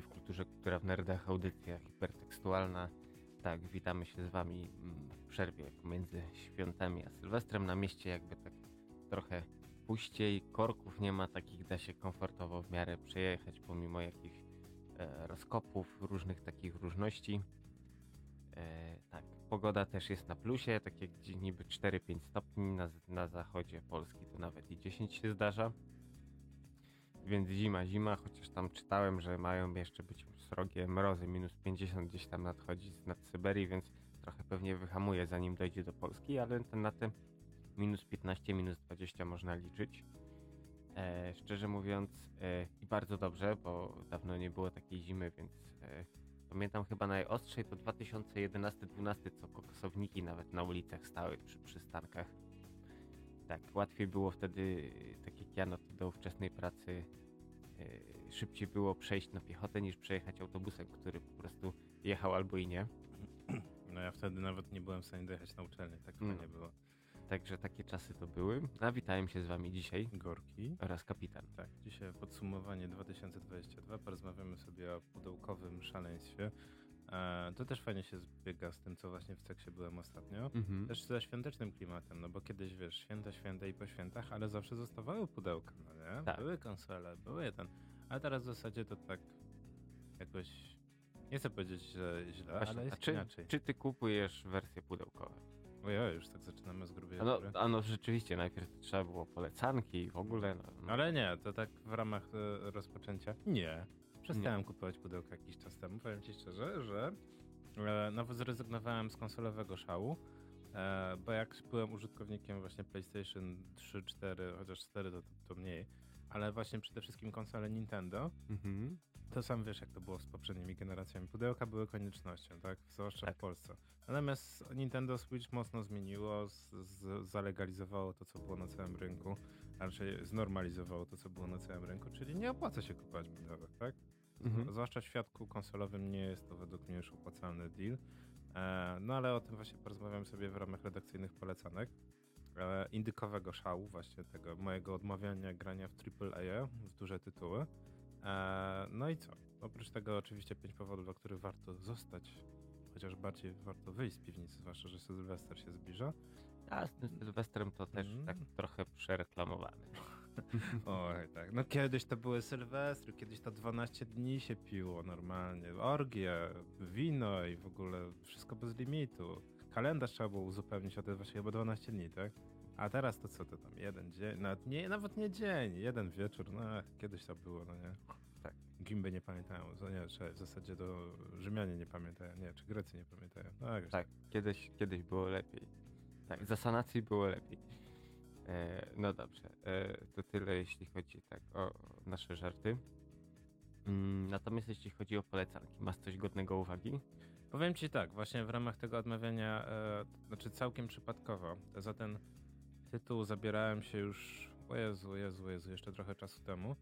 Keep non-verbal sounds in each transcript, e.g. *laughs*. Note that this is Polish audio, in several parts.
w kulturze, która w nerdach audycja hipertekstualna. Tak, witamy się z wami mm, w przerwie pomiędzy świątami a Sylwestrem na mieście jakby tak trochę puściej, korków nie ma, takich da się komfortowo w miarę przejechać pomimo jakichś e, rozkopów, różnych takich różności. E, tak, pogoda też jest na plusie, takie gdzie niby 4-5 stopni, na, na zachodzie Polski to nawet i 10 się zdarza. Więc zima, zima, chociaż tam czytałem, że mają jeszcze być srogie mrozy, minus 50 gdzieś tam nadchodzi z nad Syberii, więc trochę pewnie wyhamuje zanim dojdzie do Polski, ale na te minus 15, minus 20 można liczyć. E, szczerze mówiąc e, i bardzo dobrze, bo dawno nie było takiej zimy, więc e, pamiętam chyba najostrzej to 2011-12, co kokosowniki nawet na ulicach stały przy przystankach. Tak, łatwiej było wtedy, tak jak ja, no to do wczesnej pracy e, szybciej było przejść na piechotę niż przejechać autobusem, który po prostu jechał albo i nie. *clears throat* No ja wtedy nawet nie byłem w stanie dojechać na uczelnię, tak Mm. nie było. Także takie czasy to były. A witałem się z wami dzisiaj Gorki. oraz kapitan. Tak, dzisiaj podsumowanie 2022. Porozmawiamy sobie o pudełkowym szaleństwie. E, to też fajnie się zbiega z tym, co właśnie w seksie byłem ostatnio. Mhm. Też ze świątecznym klimatem, no bo kiedyś wiesz, święta, święta i po świętach, ale zawsze zostawały pudełka, no nie? Tak. Były konsole, były ten. A teraz w zasadzie to tak jakoś. Nie chcę powiedzieć że źle, Właśnie, ale jest czy, inaczej. czy ty kupujesz wersje pudełkowe? Ojej, już tak zaczynamy z grubej A no, a no rzeczywiście, najpierw trzeba było polecanki i w ogóle. No, no. Ale nie, to tak w ramach e, rozpoczęcia. Nie. Przestałem kupować pudełka jakiś czas temu. Powiem ci szczerze, że e, nawet zrezygnowałem z konsolowego szału, e, bo jak byłem użytkownikiem właśnie PlayStation 3, 4, chociaż 4 to, to, to mniej, ale właśnie przede wszystkim konsole Nintendo, Mhm. to sam wiesz, jak to było z poprzednimi generacjami. Pudełka były koniecznością, tak? Zwłaszcza Tak. w Polsce. Natomiast Nintendo Switch mocno zmieniło, z, z, zalegalizowało to, co było na całym rynku, a raczej znormalizowało to, co było na całym rynku, czyli nie opłaca się kupować pudełek, tak? Mhm. Zwłaszcza w świadku konsolowym nie jest to według mnie już opłacalny deal. E, no ale o tym właśnie porozmawiam sobie w ramach redakcyjnych polecanek. E, indykowego szału, właśnie tego mojego odmawiania grania w AAA, w duże tytuły. E, no i co? Oprócz tego oczywiście pięć powodów, dla których warto zostać, chociaż bardziej warto wyjść z piwnicy, zwłaszcza, że Sylwester się zbliża. A z tym Sylwestrem to też Mhm. tak trochę przereklamowany. *laughs* Oj, tak. No kiedyś to były Sylwestry, kiedyś to 12 dni się piło normalnie. Orgie, wino i w ogóle wszystko bez limitu. Kalendarz trzeba było uzupełnić o te właśnie chyba 12 dni, tak? A teraz to co to tam? Jeden dzień, nawet nie, nawet nie dzień, jeden wieczór, no kiedyś to było, no nie? Tak. Gimby nie pamiętają, no nie, czy w zasadzie to Rzymianie nie pamiętają, nie, czy Grecy nie pamiętają. No, jakoś Tak, kiedyś, kiedyś było lepiej. Tak, za sanacji było lepiej. E, no dobrze, e, to tyle jeśli chodzi tak o nasze żarty. Mm, natomiast jeśli chodzi o polecanki, masz coś godnego uwagi? Powiem ci tak, właśnie w ramach tego odmawiania, e, znaczy całkiem przypadkowo, za ten tytuł zabierałem się już, o Jezu, Jezu, Jezu, jeszcze trochę czasu temu.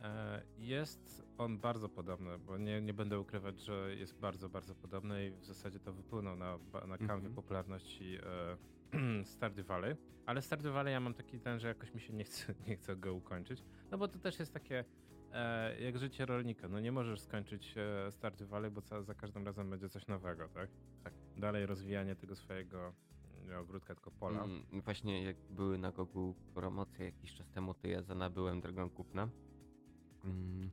E, jest on bardzo podobny, bo nie, nie będę ukrywać, że jest bardzo, bardzo podobny i w zasadzie to wypłynął na, na kanwie Mhm. popularności e, *clears throat* Stardew Valley. Ale Stardew Valley ja mam taki ten, że jakoś mi się nie chce, *laughs* nie chce go ukończyć, no bo to też jest takie e, jak życie rolnika. No nie możesz skończyć e, Stardew Valley, bo za, za każdym razem będzie coś nowego, tak? Tak. Dalej rozwijanie tego swojego nie ogródka, tylko pola. Mm, właśnie jak były na Gogu promocje jakiś czas temu, to ja zanabyłem drogą kupna. Mm,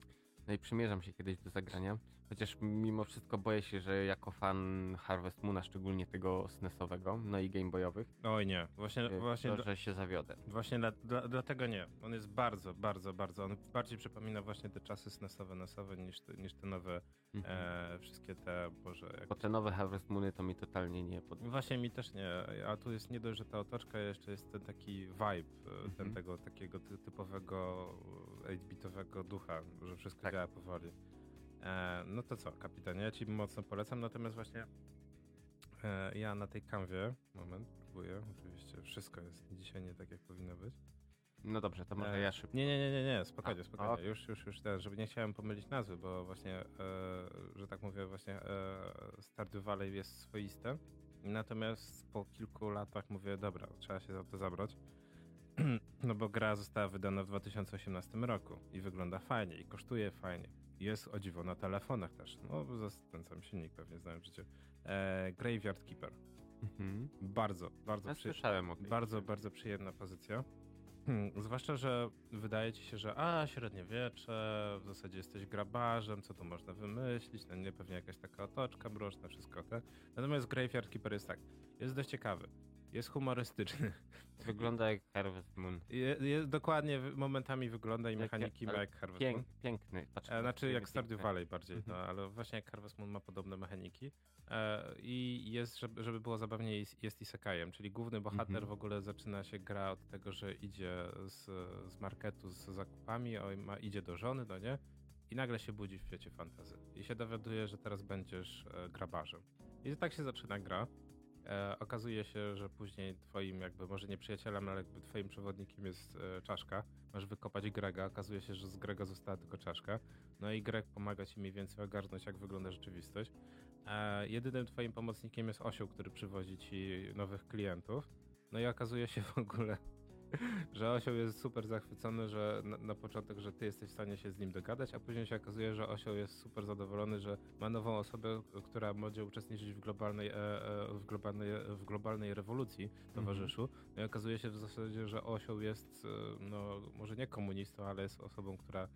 no i przymierzam się kiedyś do zagrania. Chociaż mimo wszystko boję się, że jako fan Harvest Moona, szczególnie tego SNESowego, no i Game Boyowych, Oj nie, właśnie, y, właśnie, to, dla- że się zawiodę. właśnie dla, dla, dlatego nie. On jest bardzo, bardzo, bardzo, on bardziej przypomina właśnie te czasy SNESowe, NESowe niż te, niż te nowe, Mhm. e, wszystkie te, boże, jak Bo te nowe Harvest Moony to mi totalnie nie podoba. Właśnie mi też nie, a tu jest nie dość, że ta otoczka, jeszcze jest ten taki vibe, e, ten Mhm. tego takiego ty, typowego 8-bitowego ducha, że wszystko Tak. działa powoli. E, no to co, kapitanie, ja ci mocno polecam, natomiast właśnie e, ja na tej kanwie, moment, próbuję, oczywiście wszystko jest dzisiaj nie tak, jak powinno być. No dobrze, to może E, ja szybko. Nie, nie, nie, nie, nie, spokojnie, spokojnie. okej. Już, już, już ten, żeby nie chciałem pomylić nazwy, bo właśnie, e, że tak mówię, właśnie e, Stardew Valley jest swoiste. Natomiast po kilku latach mówię, dobra, trzeba się za to zabrać. *clears throat* no bo gra została wydana w 2018 roku i wygląda fajnie i kosztuje fajnie. Jest o dziwo na telefonach też. No, zastanawiam się, nikt pewnie znałem życie. E, Graveyard Keeper. Mhm. Bardzo, bardzo, Ja przy... bardzo, bardzo przyjemna pozycja. Hmm, zwłaszcza, że wydaje ci się, że a, średniowiecze, w zasadzie jesteś grabarzem, co tu można wymyślić, no nie, pewnie jakaś taka otoczka mroczna, wszystko te. Natomiast Graveyard Keeper jest tak, jest dość ciekawy, jest humorystyczny, Wygląda jak Harvest Moon. je, je, dokładnie momentami wygląda i mechaniki ma jak Harvest Pięk, Moon. piękny. Patrz, E, znaczy jak Stardew. Valley bardziej, no, ale właśnie jak Harvest Moon ma podobne mechaniki. E, I jest, żeby, żeby było zabawniej, jest, isekajem, czyli główny bohater Mhm. w ogóle zaczyna się gra od tego, że idzie z, z marketu z zakupami, ma, idzie do żony, no nie? I nagle się budzi w świecie fantazy. I się dowiaduje, że teraz będziesz e, grabarzem. I tak się zaczyna gra. E, okazuje się, że później twoim jakby, może nie przyjacielem, ale jakby twoim przewodnikiem jest e, czaszka. Masz wykopać Grega. Okazuje się, że z Grega została tylko czaszka. No i Greg pomaga ci mniej więcej ogarnąć, jak wygląda rzeczywistość. E, jedynym twoim pomocnikiem jest osioł, który przywozi ci nowych klientów. No i okazuje się w ogóle, *laughs* że osioł jest super zachwycony, że na, na początek, że ty jesteś w stanie się z nim dogadać, a później się okazuje, że osioł jest super zadowolony, że ma nową osobę, która może uczestniczyć w globalnej, e, e, w globalnej, w globalnej rewolucji towarzyszu. No i okazuje się w zasadzie, że osioł jest, e, no może nie komunistą, ale jest osobą, która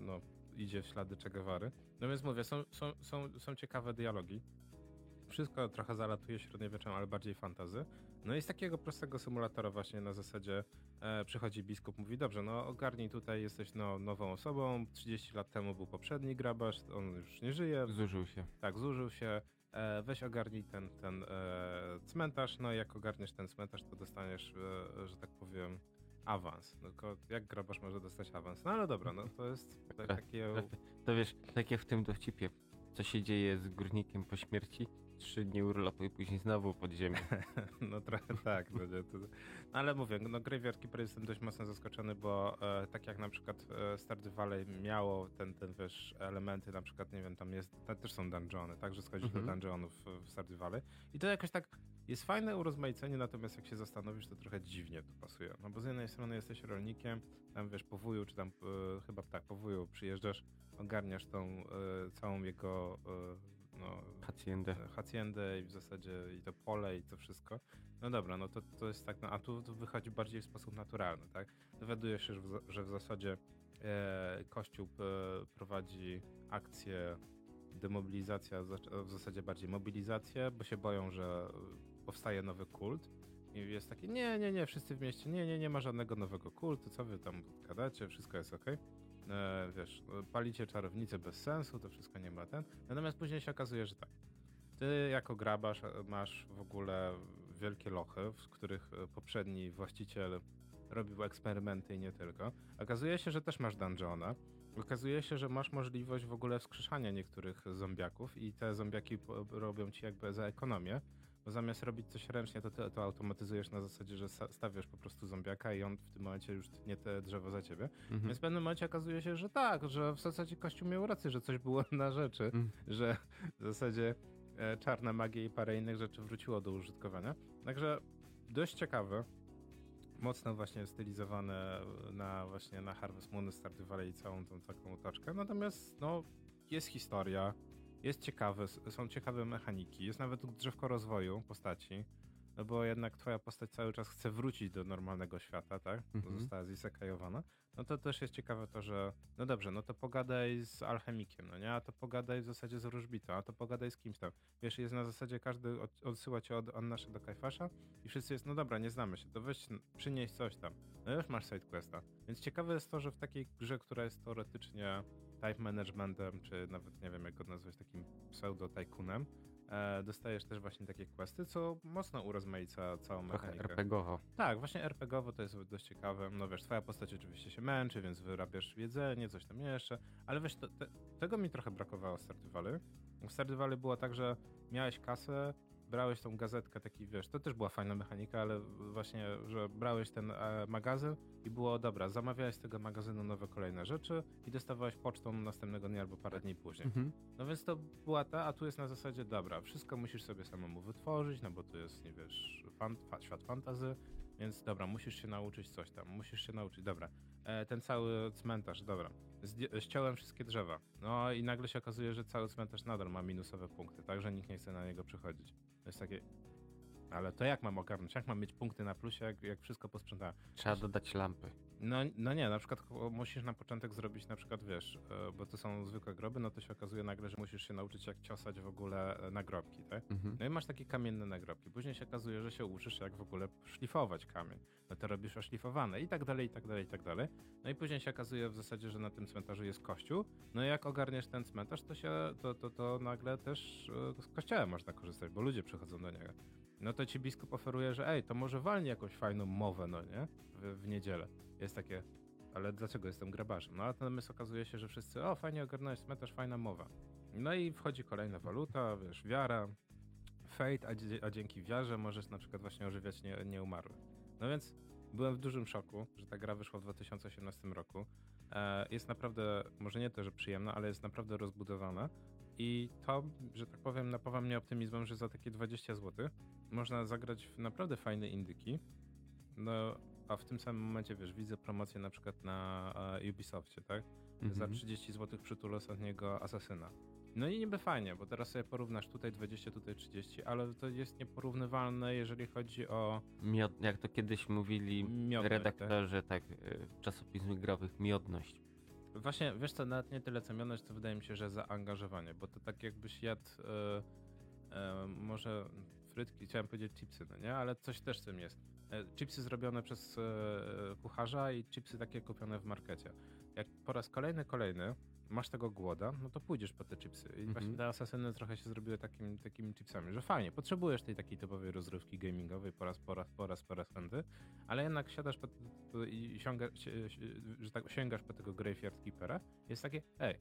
no, idzie w ślady Che Guevary. No więc mówię, są, są, są, są ciekawe dialogi. Wszystko trochę zalatuje średniowieczem, ale bardziej fantazy. No i z takiego prostego symulatora właśnie na zasadzie e, przychodzi biskup, mówi, dobrze, no ogarnij tutaj, jesteś no, nową osobą, 30 lat temu był poprzedni grabarz, on już nie żyje, Zużył się. tak, zużył się, e, weź ogarnij ten, ten e, cmentarz, no i jak ogarniesz ten cmentarz, to dostaniesz, e, że tak powiem, awans. No, Tylko jak grabarz może dostać awans? No ale dobra, no to jest *laughs* tak, takie... To wiesz, tak jak w tym dowcipie, co się dzieje z górnikiem po śmierci? Trzy dni urlopu i później znowu pod ziemię. *laughs* No trochę tak, no, to, ale mówię, no Graveyard Keeper jestem dość mocno zaskoczony, bo e, tak jak na przykład e, Stardew Valley miało ten, ten wiesz, elementy, na przykład, nie wiem, tam jest, tam też są dungeony, tak, że schodzisz Mhm. do dungeonów w, w Stardew Valley i to jakoś tak jest fajne urozmaicenie, natomiast jak się zastanowisz, to trochę dziwnie to pasuje, no bo z jednej strony jesteś rolnikiem, tam wiesz, po wuju, czy tam e, chyba tak, po wuju przyjeżdżasz, ogarniasz tą e, całą jego e, no, Haciendę. haciendę i w zasadzie i to pole i to wszystko. No dobra, no to, to jest tak, no, a tu, tu wychodzi bardziej w sposób naturalny, tak? Dowiadujesz się, że w, że w zasadzie e, Kościół e, prowadzi akcję demobilizacja, zac- w zasadzie bardziej mobilizację, bo się boją, że powstaje nowy kult. I jest takie, nie, nie, nie, wszyscy w mieście, nie, nie, nie ma żadnego nowego kultu, co wy tam gadacie, wszystko jest ok. E, wiesz, e, palicie czarownicę bez sensu, to wszystko nie ma ten. Natomiast później się okazuje, że tak. Ty jako grabarz e, masz w ogóle wielkie lochy, w których e, poprzedni właściciel robił eksperymenty i nie tylko. Okazuje się, że też masz dungeona. Okazuje się, że masz możliwość w ogóle wskrzeszania niektórych zombiaków i te zombiaki robią ci jakby za ekonomię. Bo zamiast robić coś ręcznie, to ty to automatyzujesz na zasadzie, że stawiasz po prostu zombiaka i on w tym momencie już tnie te drzewo za ciebie. Mhm. Więc w pewnym momencie okazuje się, że tak, że w zasadzie Kościół miał rację, że coś było na rzeczy, Mm. że w zasadzie e, czarna magia i parę innych rzeczy wróciło do użytkowania. Także dość ciekawe. Mocno właśnie stylizowane na właśnie na Harvest Moon, Stardew Valley i całą tą taką otoczkę. Natomiast no, jest historia, jest ciekawe, s- są ciekawe mechaniki, jest nawet drzewko rozwoju postaci. No bo jednak twoja postać cały czas chce wrócić do normalnego świata, tak? Bo Mhm. Została zisekajowana. No to też jest ciekawe to, że no dobrze, no to pogadaj z alchemikiem, no nie? A to pogadaj w zasadzie z wróżbitą, a to pogadaj z kimś tam. Wiesz, jest na zasadzie każdy od, odsyła cię od Annasza do Kajfasza i wszyscy jest, no dobra, nie znamy się, to weź, przynieś coś tam. No już masz sidequesta. Więc ciekawe jest to, że w takiej grze, która jest teoretycznie type managementem, czy nawet nie wiem jak go nazwać, takim pseudo-tajkunem, e, dostajesz też właśnie takie questy, co mocno urozmaica całą Trochę mechanikę. RPGowo. Tak, właśnie RPGowo to jest dość ciekawe. No wiesz, twoja postać oczywiście się męczy, więc wyrabiasz jedzenie, coś tam jeszcze, ale wiesz, to, te, tego mi trochę brakowało w Stardew Valley. W Stardew Valley było tak, że miałeś kasę, brałeś tą gazetkę, taki wiesz, to też była fajna mechanika, ale właśnie, że brałeś ten e, magazyn i było dobra, zamawiałeś z tego magazynu nowe kolejne rzeczy i dostawałeś pocztą następnego dnia albo parę dni później. Mhm. No więc to była ta, a tu jest na zasadzie, dobra, wszystko musisz sobie samemu wytworzyć, no bo tu jest, nie wiesz, fan, fa, świat fantazy, Więc dobra, musisz się nauczyć coś tam, musisz się nauczyć, dobra. E, ten cały cmentarz, dobra. Zdję- ściąłem wszystkie drzewa. No i nagle się okazuje, że cały cmentarz nadal ma minusowe punkty, tak, że nikt nie chce na niego przychodzić. To jest takie... Ale to jak mam ogarnąć? Jak mam mieć punkty na plusie, jak, jak wszystko posprzątałem? Trzeba dodać lampy. No, no nie, na przykład musisz na początek zrobić na przykład, wiesz, e, bo to są zwykłe groby, no to się okazuje nagle, że musisz się nauczyć jak ciosać w ogóle e, nagrobki, tak? Mhm. No i masz takie kamienne nagrobki. Później się okazuje, że się uczysz jak w ogóle szlifować kamień. No to robisz oszlifowane i tak dalej, i tak dalej, i tak dalej. No i później się okazuje w zasadzie, że na tym cmentarzu jest kościół. No i jak ogarniesz ten cmentarz, to się, to, to, to nagle też e, z kościoła można korzystać, bo ludzie przychodzą do niego. No to ci biskup oferuje, że ej, to może walnie jakąś fajną mowę, no nie? W, w niedzielę. Jest takie, ale dlaczego jestem grabarzem? No a natomiast okazuje się, że wszyscy, o fajnie ogarnąłeś cmentarz, fajna mowa. No i wchodzi kolejna waluta, wiesz, wiara, fate, a, a dzięki wiarze możesz na przykład właśnie ożywiać nie, nieumarłych. No więc byłem w dużym szoku, że ta gra wyszła w 2018 roku. E, jest naprawdę, może nie to, że przyjemna, ale jest naprawdę rozbudowana. I to, że tak powiem, napawa mnie optymizmem, że za takie 20 zł można zagrać w naprawdę fajne indyki. No, a w tym samym momencie, wiesz, widzę promocję na przykład na e, Ubisoftie, tak? Za Mhm. 30 zł przytul ostatniego Asasyna. No i niby fajnie, bo teraz sobie porównasz tutaj 20, tutaj 30, ale to jest nieporównywalne, jeżeli chodzi o Miod, jak to kiedyś mówili miodność, tak? redaktorzy tak, y, czasopism growych, miodność. Właśnie, wiesz co, nawet nie tyle co to wydaje mi się, że zaangażowanie, bo to tak jakbyś jadł e, e, może frytki, chciałem powiedzieć chipsy, no nie? Ale coś też w tym jest. E, chipsy zrobione przez kucharza i chipsy takie kupione w markecie. Jak po raz kolejny, kolejny masz tego głoda, no to pójdziesz po te chipsy. I Mhm. właśnie te asasyny trochę się zrobiły takim, takimi chipsami, że fajnie, potrzebujesz tej takiej typowej rozrywki gamingowej po raz, po raz, po raz, po raz pędy, ale jednak siadasz po, po, i siąga, że tak, sięgasz po tego Graveyard Keepera, jest takie, ej,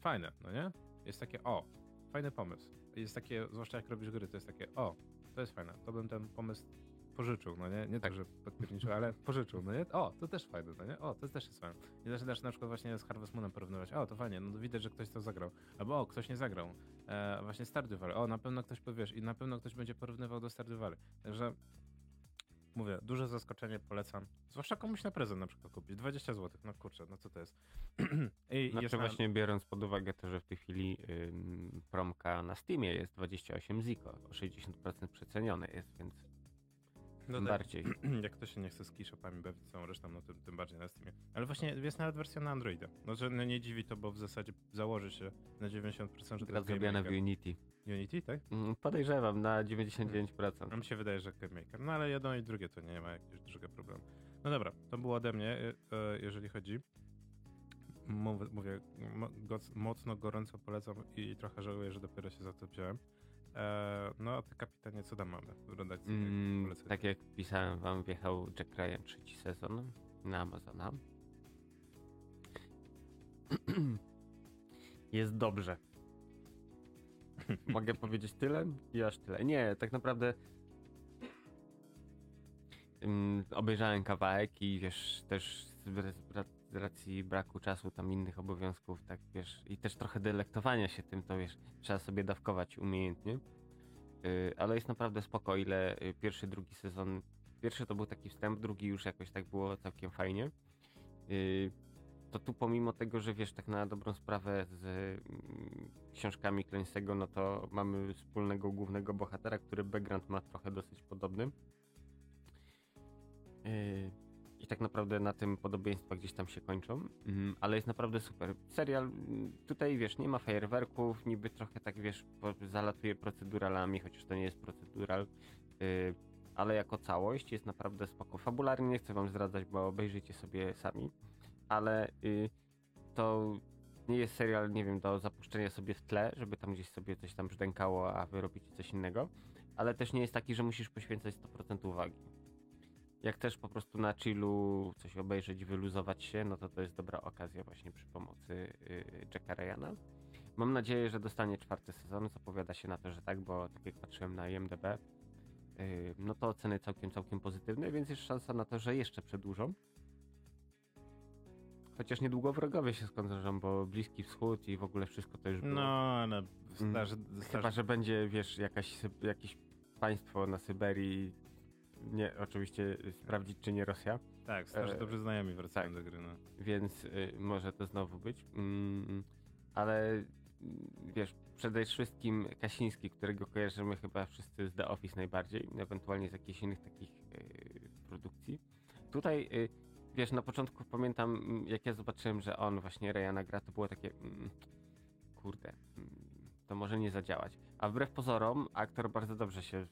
fajne, no nie? Jest takie, o, fajny pomysł. Jest takie, zwłaszcza jak robisz gry, to jest takie, o, to jest fajne, to bym ten pomysł pożyczył, no nie? Nie tak, że podpierniczył, ale pożyczył, no nie? O, to też fajne, no nie? O, to też jest fajne. I zaczynasz na przykład właśnie z Harvest Moonem porównywać, o, to fajnie, no widać, że ktoś to zagrał. Albo o, ktoś nie zagrał. E, właśnie Stardew Valley, o, na pewno ktoś powiesz i na pewno ktoś będzie porównywał do Stardew Valley. Także mówię, duże zaskoczenie, polecam. Zwłaszcza komuś na prezent na przykład kupić. 20 zł, no kurczę, no co to jest? *clears throat* I Znaczy jest na- właśnie biorąc pod uwagę to, że w tej chwili ym, promka na Steamie jest 28 ziko, o 60% przecenione jest, więc no tym tak. bardziej. *clears throat* Jak ktoś się nie chce z keyshopami bawić całą resztą, no tym, tym bardziej na Steamie. Ale właśnie jest nawet wersja na Androida. No, że no nie dziwi to, bo w zasadzie założy się na 90%, że to Gra jest zrobiona w. Unity. Unity, tak? Mm, Podejrzewam na 99%. A mi się wydaje, że Game Maker. No ale jedno i drugie to nie ma jakiegoś dużego problemu. No dobra, to było ode mnie, y, y, jeżeli chodzi. Mówię, mocno, gorąco polecam i trochę żałuję, że dopiero się za to wziąłem. E, no a ty kapitanie, co tam mamy w redakcji? Mm, tak jak pisałem wam, wjechał Jack Ryan trzeci sezon na Amazona. *clears throat* Jest dobrze. Mogę powiedzieć tyle? I aż tyle. Nie, tak naprawdę ym, obejrzałem kawałek i wiesz, też z, racji braku czasu, tam innych obowiązków, tak wiesz, i też trochę delektowania się tym, to wiesz, trzeba sobie dawkować umiejętnie. Y, ale jest naprawdę spoko, ile y, pierwszy, drugi sezon. Pierwszy to był taki wstęp, drugi już jakoś tak było całkiem fajnie. Y, To tu pomimo tego, że wiesz, tak na dobrą sprawę z mm, książkami Clancy'ego, no to mamy wspólnego głównego bohatera, który background ma trochę dosyć podobny. I tak naprawdę na tym podobieństwa gdzieś tam się kończą, Mm, ale jest naprawdę super. Serial, mm, tutaj wiesz, nie ma fajerwerków, niby trochę tak wiesz, zalatuje proceduralami, chociaż to nie jest procedural, y, ale jako całość jest naprawdę spoko. Fabularnie nie chcę wam zdradzać, bo obejrzyjcie sobie sami, ale y, to nie jest serial, nie wiem, do zapuszczenia sobie w tle, żeby tam gdzieś sobie coś tam brzdękało, a wy robicie coś innego, ale też nie jest taki, że musisz poświęcać 100% uwagi. Jak też po prostu na chillu coś obejrzeć, wyluzować się, no to to jest dobra okazja właśnie przy pomocy y, Jacka Ryana. Mam nadzieję, że dostanie czwarty sezon, zapowiada się na to, że tak, bo tak jak patrzyłem na IMDb, y, no to oceny całkiem, całkiem pozytywne, więc jest szansa na to, że jeszcze przedłużą. Chociaż niedługo wrogowie się skończą, bo Bliski Wschód i w ogóle wszystko to już było. No, ale starzy, Chyba, że będzie, wiesz, jakaś, jakieś państwo na Syberii nie, oczywiście sprawdzić, czy nie Rosja. Tak, starzy E, dobrze znajomi wracają tak. do gry. No. więc y, może to znowu być. Mm, ale wiesz, przede wszystkim Kasiński, którego kojarzymy chyba wszyscy z The Office najbardziej, ewentualnie z jakichś innych takich y, produkcji. Tutaj, y, wiesz, na początku pamiętam, mm, jak ja zobaczyłem, że on właśnie Ryana gra, to było takie, mm, kurde, mm, to może nie zadziałać. A wbrew pozorom, aktor bardzo dobrze się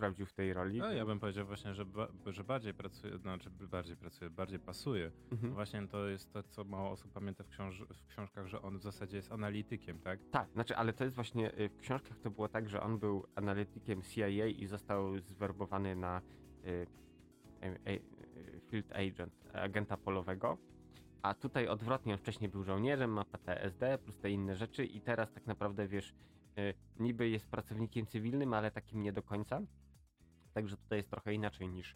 sprawdził w tej roli. No, ja bym powiedział właśnie, że, ba- że bardziej pracuje, znaczy bardziej pracuje, bardziej pasuje. Mhm. Właśnie to jest to, co mało osób pamięta w, książ- w książkach, że on w zasadzie jest analitykiem, tak? Tak, znaczy, ale to jest właśnie y, w książkach to było tak, że on był analitykiem CIA i został zwerbowany na y, e- y, field agent, agenta polowego. A tutaj odwrotnie, on wcześniej był żołnierzem, ma PTSD plus te inne rzeczy i teraz tak naprawdę wiesz, y, niby jest pracownikiem cywilnym, ale takim nie do końca. Także tutaj jest trochę inaczej niż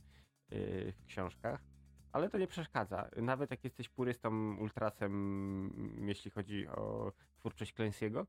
y, w książkach. Ale to nie przeszkadza. Nawet jak jesteś purystą, ultrasem, jeśli chodzi o twórczość Clancy'ego,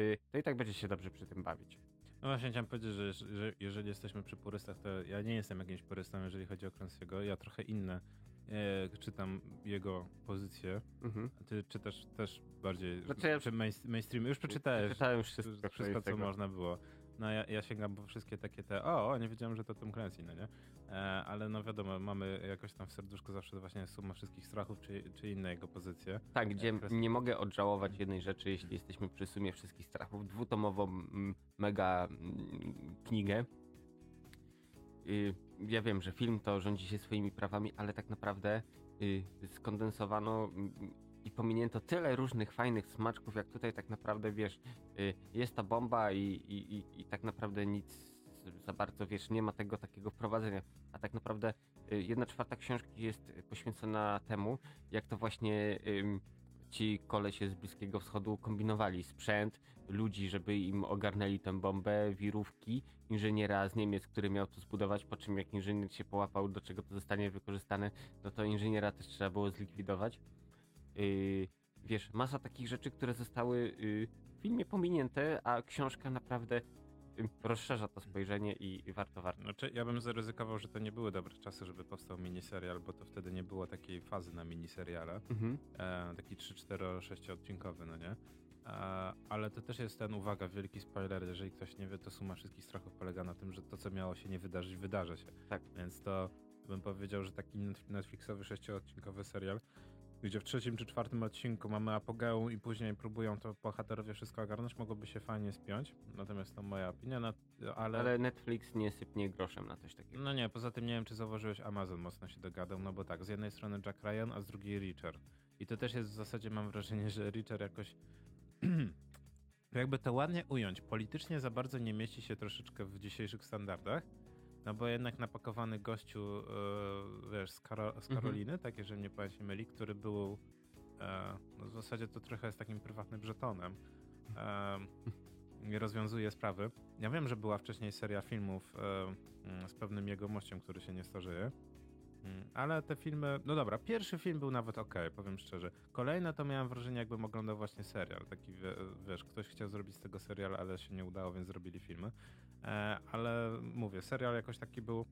y, to i tak będziesz się dobrze przy tym bawić. No właśnie chciałem powiedzieć, że, że jeżeli jesteśmy przy purystach, to ja nie jestem jakimś purystą, jeżeli chodzi o Clancy'ego. Ja trochę inne e, czytam jego pozycje. Mhm. A ty czytasz też bardziej Znaczy ja- czy main, mainstream. Już przeczytałeś Czytałem wszystko, wszystko, co wszystko co tego. można było. No ja, ja sięgam po wszystkie takie te, o, nie wiedziałem, że to Tom Clancy, no nie? E, ale no wiadomo, mamy jakoś tam w serduszku zawsze właśnie suma wszystkich strachów, czy, czy inne jego pozycje. Tak, gdzie Kres- nie mogę odżałować jednej rzeczy, jeśli jesteśmy przy sumie wszystkich strachów. Dwutomową mega knigę. Y, Ja wiem, że film to rządzi się swoimi prawami, ale tak naprawdę y, skondensowano i pominięto tyle różnych fajnych smaczków, jak tutaj tak naprawdę wiesz, y, jest ta bomba i, i, i, i tak naprawdę nic za bardzo wiesz, nie ma tego takiego wprowadzenia. A tak naprawdę y, jedna czwarta książki jest poświęcona temu, jak to właśnie ci kolesie z Bliskiego Wschodu kombinowali sprzęt, ludzi, żeby im ogarnęli tę bombę, wirówki, inżyniera z Niemiec, który miał to zbudować, po czym jak inżynier się połapał, do czego to zostanie wykorzystane, no to inżyniera też trzeba było zlikwidować. Yy, wiesz, masa takich rzeczy, które zostały yy, w filmie pominięte, a książka naprawdę yy, rozszerza to spojrzenie i, warto, warto. Znaczy, ja bym zaryzykował, że to nie były dobre czasy, żeby powstał miniserial, bo to wtedy nie było takiej fazy na miniseriale. Mhm. E, taki 3, 4, 6 odcinkowy, no nie? E, ale to też jest ten, uwaga, wielki spoiler, jeżeli ktoś nie wie, to suma wszystkich strachów polega na tym, że to, co miało się nie wydarzyć, wydarzy się. Tak. Więc to bym powiedział, że taki net- Netflixowy sześciodcinkowy serial, gdzie w trzecim czy czwartym odcinku mamy apogeum i później próbują to bohaterowie wszystko ogarnąć, mogłoby się fajnie spiąć. Natomiast to moja opinia, na, ale... Ale Netflix nie sypnie groszem na coś takiego. No nie, poza tym nie wiem, czy zauważyłeś, Amazon mocno się dogadał, no bo tak, z jednej strony Jack Ryan, a z drugiej Richard. I to też jest w zasadzie, mam wrażenie, że Richard jakoś, *clears throat* jakby to ładnie ująć, politycznie za bardzo nie mieści się troszeczkę w dzisiejszych standardach, no bo jednak napakowany gościu, e, wiesz, z, Karo- z Mhm. Karoliny, tak, jeżeli nie pamięć się myli, który był, e, no w zasadzie to trochę jest takim prywatnym żetonem. Nie rozwiązuje sprawy. Ja wiem, że była wcześniej seria filmów mm, z pewnym jegomością, który się nie starzeje. Mm, Ale te filmy, no dobra, pierwszy film był nawet ok, powiem szczerze. Kolejne to miałem wrażenie, jakbym oglądał właśnie serial. Taki, wie- wiesz, ktoś chciał zrobić z tego serial, ale się nie udało, więc zrobili filmy. E, ale mówię, serial jakoś taki był.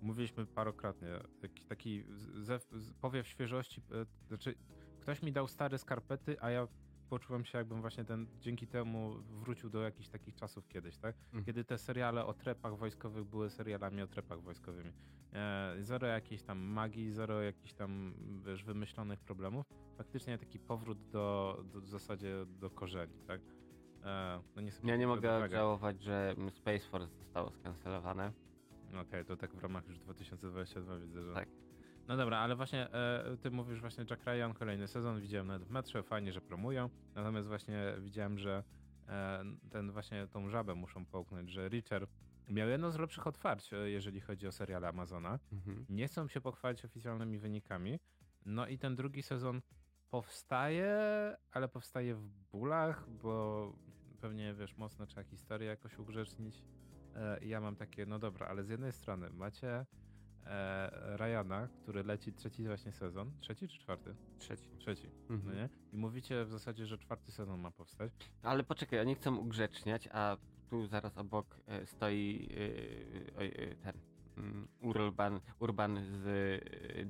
Mówiliśmy parokrotnie, jakiś taki zew, powiew świeżości. e, Znaczy, ktoś mi dał stare skarpety, a ja poczułem się, jakbym właśnie ten dzięki temu wrócił do jakichś takich czasów kiedyś, tak? Mhm. Kiedy te seriale o trepach wojskowych były serialami o trepach wojskowymi. E, zero jakiejś tam magii, zero jakichś tam, wiesz, wymyślonych problemów. Faktycznie taki powrót do, do w zasadzie do korzeni, tak? E, no nie Ja nie mogę domaga. żałować, że Space Force zostało skancelowane. Okej, to tak w ramach już 2022 widzę, że... Tak. No dobra, ale właśnie e, ty mówisz właśnie Jack Ryan, kolejny sezon, widziałem nawet w metrze, fajnie, że promują, natomiast właśnie widziałem, że e, ten właśnie tą żabę muszą połknąć, że Richard miał jedno z lepszych otwarć, e, jeżeli chodzi o serial Amazona. Mhm. Nie chcą się pochwalić oficjalnymi wynikami, no i ten drugi sezon powstaje, ale powstaje w bólach, bo pewnie, wiesz, mocno trzeba historię jakoś ugrzecznić. E, ja mam takie, no dobra, ale z jednej strony macie e, Ryana, który leci trzeci właśnie sezon. Trzeci czy czwarty? Trzeci. Trzeci, Mhm. no nie? I mówicie w zasadzie, że czwarty sezon ma powstać. Ale poczekaj, oni chcą ugrzeczniać, a tu zaraz obok e, stoi e, e, ten mm, Urban, Urban z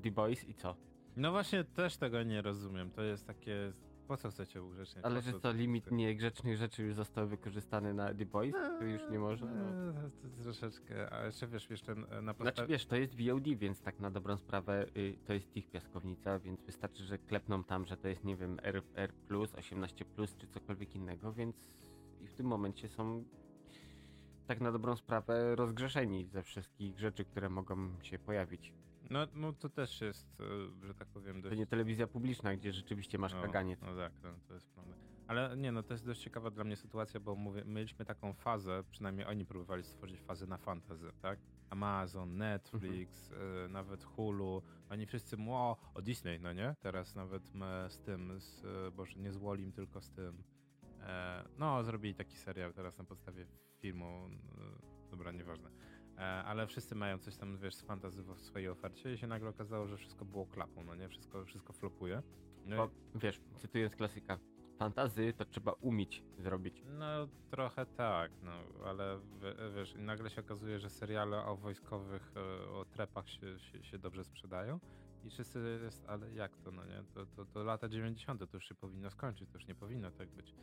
The Boys i co? No właśnie też tego nie rozumiem. To jest takie. Po co chcecie ugrzeczniać? Ale Po że co to limit niegrzecznych rzeczy już został wykorzystany na The Boys? To już nie można? No. Eee, to troszeczkę. A jeszcze wiesz, jeszcze na Znaczy podstawie. wiesz, to jest VOD, więc tak na dobrą sprawę y, to jest ich piaskownica, więc wystarczy, że klepną tam, że to jest, nie wiem, R, R+, 18+, czy cokolwiek innego, więc i w tym momencie są tak na dobrą sprawę rozgrzeszeni ze wszystkich rzeczy, które mogą się pojawić. No, no to też jest, e, że tak powiem, To dość. nie telewizja publiczna, gdzie rzeczywiście masz no, kaganiec. No tak, no, to jest prawda. Ale nie, no to jest dość ciekawa dla mnie sytuacja, bo mówię, mieliśmy taką fazę, przynajmniej oni próbowali stworzyć fazę na fantasy, tak? Amazon, Netflix, Mhm. e, nawet Hulu, oni wszyscy mówią o, o Disney, no nie? Teraz nawet me, z tym, z, e, boże, nie z Wolim, tylko z tym. E, no, zrobili taki serial teraz na podstawie filmu, e, dobra, nieważne. E, ale wszyscy mają coś tam, wiesz, z fantasy w swojej ofercie i się nagle okazało, że wszystko było klapą, no nie? Wszystko, wszystko flopuje. No, i- Bo wiesz, cytując klasyka, fantazy to trzeba umieć zrobić. No trochę tak, no ale wiesz, i nagle się okazuje, że seriale o wojskowych, e, o trepach się, się, się dobrze sprzedają i wszyscy jest, ale jak to, no nie, to, to, to lata 90. to już się powinno skończyć, to już nie powinno tak być.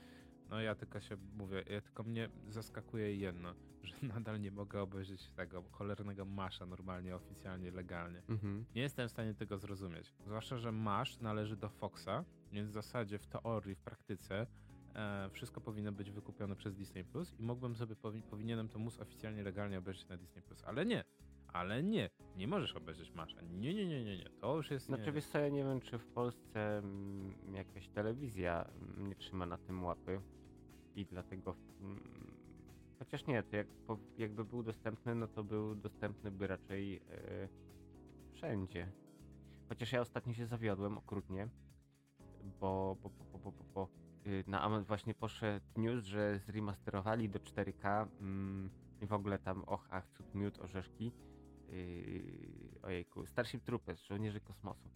No ja tylko się mówię, ja tylko mnie zaskakuje jedno, *laughs* że nadal nie mogę obejrzeć tego cholernego masza normalnie, oficjalnie, legalnie. Mhm. Nie jestem w stanie tego zrozumieć. Zwłaszcza, że Masz należy do Foxa, więc w zasadzie w teorii, w praktyce e, wszystko powinno być wykupione przez Disney Plus i mógłbym sobie, powi- powinienem to móc oficjalnie, legalnie obejrzeć na Disney Plus, ale nie. Ale nie, nie możesz obejrzeć Masza. Nie, nie, nie, nie, nie. To już jest. Znaczy nie, wiesz co, ja nie wiem, czy w Polsce mm, jakaś telewizja mm, nie trzyma na tym łapy i dlatego mm, chociaż nie, to jak, jakby był dostępny, no to był dostępny by raczej e, wszędzie. Chociaż ja ostatnio się zawiodłem okrutnie, bo, bo, bo, bo, bo, bo, bo y, na właśnie poszedł news, że zremasterowali do 4K mm, i w ogóle tam och, ach, cud, miód, orzeszki. Yy, ojejku, Starship Troopers, żołnierze kosmosu.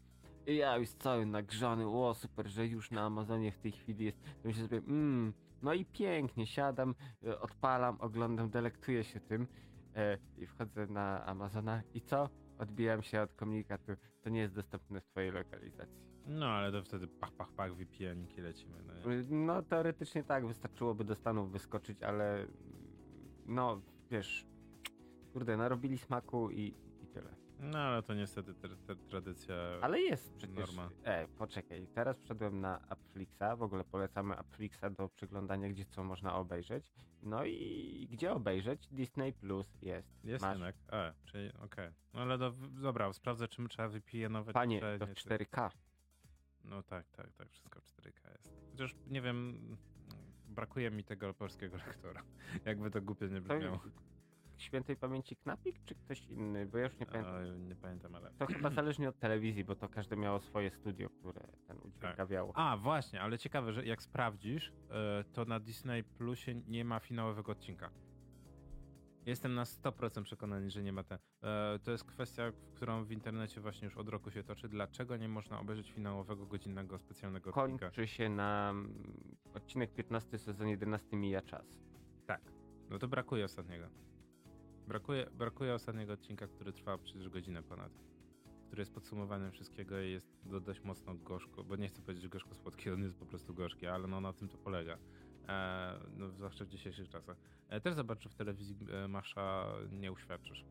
I ja już cały nagrzany, o super, że już na Amazonie w tej chwili jest. To myślę sobie, mm, no i pięknie, siadam, e, odpalam, oglądam, delektuję się tym e, i wchodzę na Amazona i co? Odbijam się od komunikatu, to nie jest dostępne w twojej lokalizacji. No ale to wtedy pach, pach, pach, VPN-iki lecimy. No, No teoretycznie tak, wystarczyłoby do Stanów wyskoczyć, ale no wiesz, kurde, narobili smaku i. no ale to niestety te, te tradycja. Ale jest przecież. Norma. E, poczekaj, teraz wszedłem na Appflixa, w ogóle polecamy Appflixa do przeglądania, gdzie co można obejrzeć. No i gdzie obejrzeć? Disney Plus jest. Jest Masz. jednak. E, czyli okej. No ale do, dobra, sprawdzę, czym trzeba VPN-ować. Panie, czy to w czy- 4K. No tak, tak, tak, wszystko w 4K jest. Chociaż nie wiem, brakuje mi tego polskiego lektora. *laughs* Jakby to głupio nie To brzmiało. Świętej pamięci Knapik, czy ktoś inny? Bo ja już nie pamiętam. A, nie pamiętam, ale. To chyba *clears throat* zależnie od telewizji, bo to każde miało swoje studio, które ten udźwiękawiało. A, właśnie, ale ciekawe, że jak sprawdzisz, e, to na Disney Plusie nie ma finałowego odcinka. Jestem na 100% przekonany, że nie ma ten. E, to jest kwestia, w którą w internecie właśnie już od roku się toczy. Dlaczego nie można obejrzeć finałowego godzinnego specjalnego odcinka? Kończy się na mm, odcinek 15, sezon 11 mija czas. Tak. No to brakuje ostatniego. Brakuje, brakuje ostatniego odcinka, który trwa przecież godzinę ponad. Który jest podsumowaniem wszystkiego i jest do, dość mocno gorzko, bo nie chcę powiedzieć gorzko słodki, on jest po prostu gorzki, ale no na tym to polega. E, no, zwłaszcza w dzisiejszych czasach. E, też zobacz, czy w telewizji e, Masza nie uświadczysz.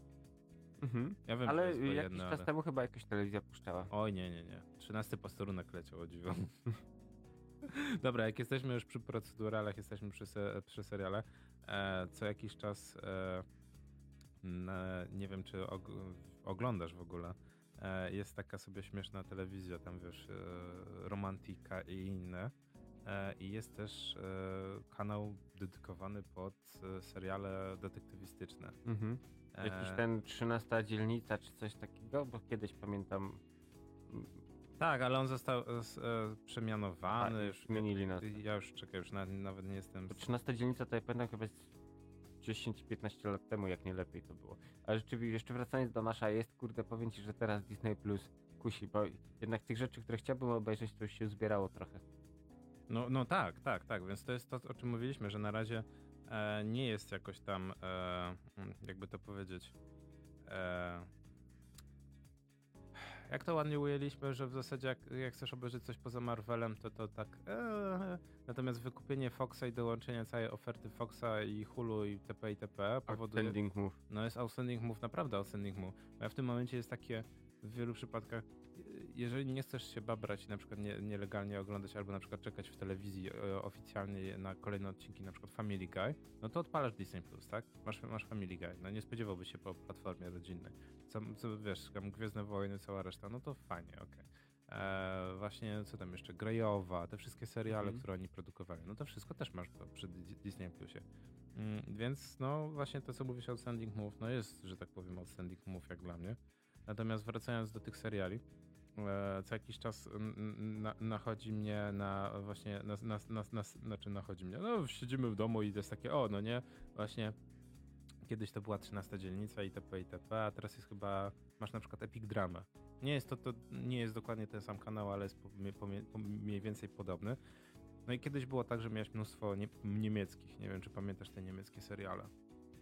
Mhm. Ja wiem, że Ale jest jakiś czas ale... temu chyba jakaś telewizja puszczała. Oj, nie, nie, nie. Trzynasty posterunek leciał, o dziwo. *laughs* Dobra, jak jesteśmy już przy proceduralach, jesteśmy przy, se, przy seriale, e, co jakiś czas, e, nie wiem czy og, oglądasz w ogóle, e, jest taka sobie śmieszna telewizja, tam wiesz, e, Romantika i inne. E, I jest też e, kanał dedykowany pod e, seriale detektywistyczne. Mhm. Jakiś E, ten 13 dzielnica czy coś takiego, bo kiedyś pamiętam. mm, Tak, ale on został e, e, przemianowany. A, już, zmienili nazwę. Ja już czekaj, już nawet, nawet nie jestem. Bo 13 dzielnica to ja pamiętam chyba z 10-15 lat temu, jak nie lepiej to było. Ale rzeczywiście, jeszcze wracając do Masza, jest kurde, powiem ci, że teraz Disney Plus kusi, bo jednak tych rzeczy, które chciałbym obejrzeć, to już się zbierało trochę. No, no tak, tak, tak. Więc to jest to, o czym mówiliśmy, że na razie e, nie jest jakoś tam, e, jakby to powiedzieć, E, jak to ładnie ujęliśmy, że w zasadzie jak, jak chcesz obejrzeć coś poza Marvelem, to to tak. E, natomiast wykupienie Foxa i dołączenie całej oferty Foxa i Hulu i TP i TP powoduje. Outstanding move. No jest outstanding move, naprawdę outstanding move. Bo ja w tym momencie jest takie w wielu przypadkach, jeżeli nie chcesz się babrać i na przykład nie, nielegalnie oglądać albo na przykład czekać w telewizji e, oficjalnie na kolejne odcinki, na przykład Family Guy, no to odpalasz Disney+, Plus, tak? Masz, masz Family Guy. No nie spodziewałbyś się po platformie rodzinnej. Co, co wiesz, tam Gwiezdne Wojny, cała reszta, no to fajnie, okej. Eee, właśnie, co tam jeszcze, Grejowa, te wszystkie seriale, Mhm. które oni produkowali, no to wszystko też masz to przy Di- Disney Plusie. Mm, więc no właśnie to, co mówisz Outstanding Move, no jest, że tak powiem, Outstanding Move jak dla mnie. Natomiast wracając do tych seriali, co jakiś czas na, nachodzi mnie na właśnie, na, na, na, na, znaczy nachodzi mnie, no siedzimy w domu i to jest takie, o no nie, właśnie kiedyś to była 13 dzielnica itp. itp., a teraz jest chyba, masz na przykład Epic Drama. Nie jest to, to nie jest dokładnie ten sam kanał, ale jest po, po, po, mniej więcej podobny. No i kiedyś było tak, że miałeś mnóstwo nie, niemieckich, nie wiem czy pamiętasz te niemieckie seriale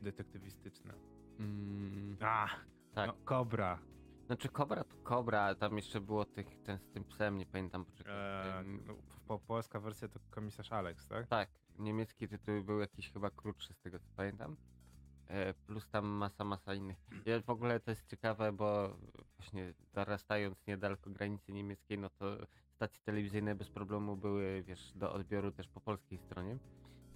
detektywistyczne. Mm, A, tak. no, Kobra. Znaczy Kobra to Kobra, tam jeszcze było tych, ten z tym psem, nie pamiętam, poczekaj. Eee, no, po, polska wersja to komisarz Alex, tak? Tak, niemiecki tytuł był jakiś chyba krótszy z tego co pamiętam. E, plus tam masa, masa innych. Ja w ogóle to jest ciekawe, bo właśnie dorastając niedaleko granicy niemieckiej, no to stacje telewizyjne bez problemu były, wiesz, do odbioru też po polskiej stronie.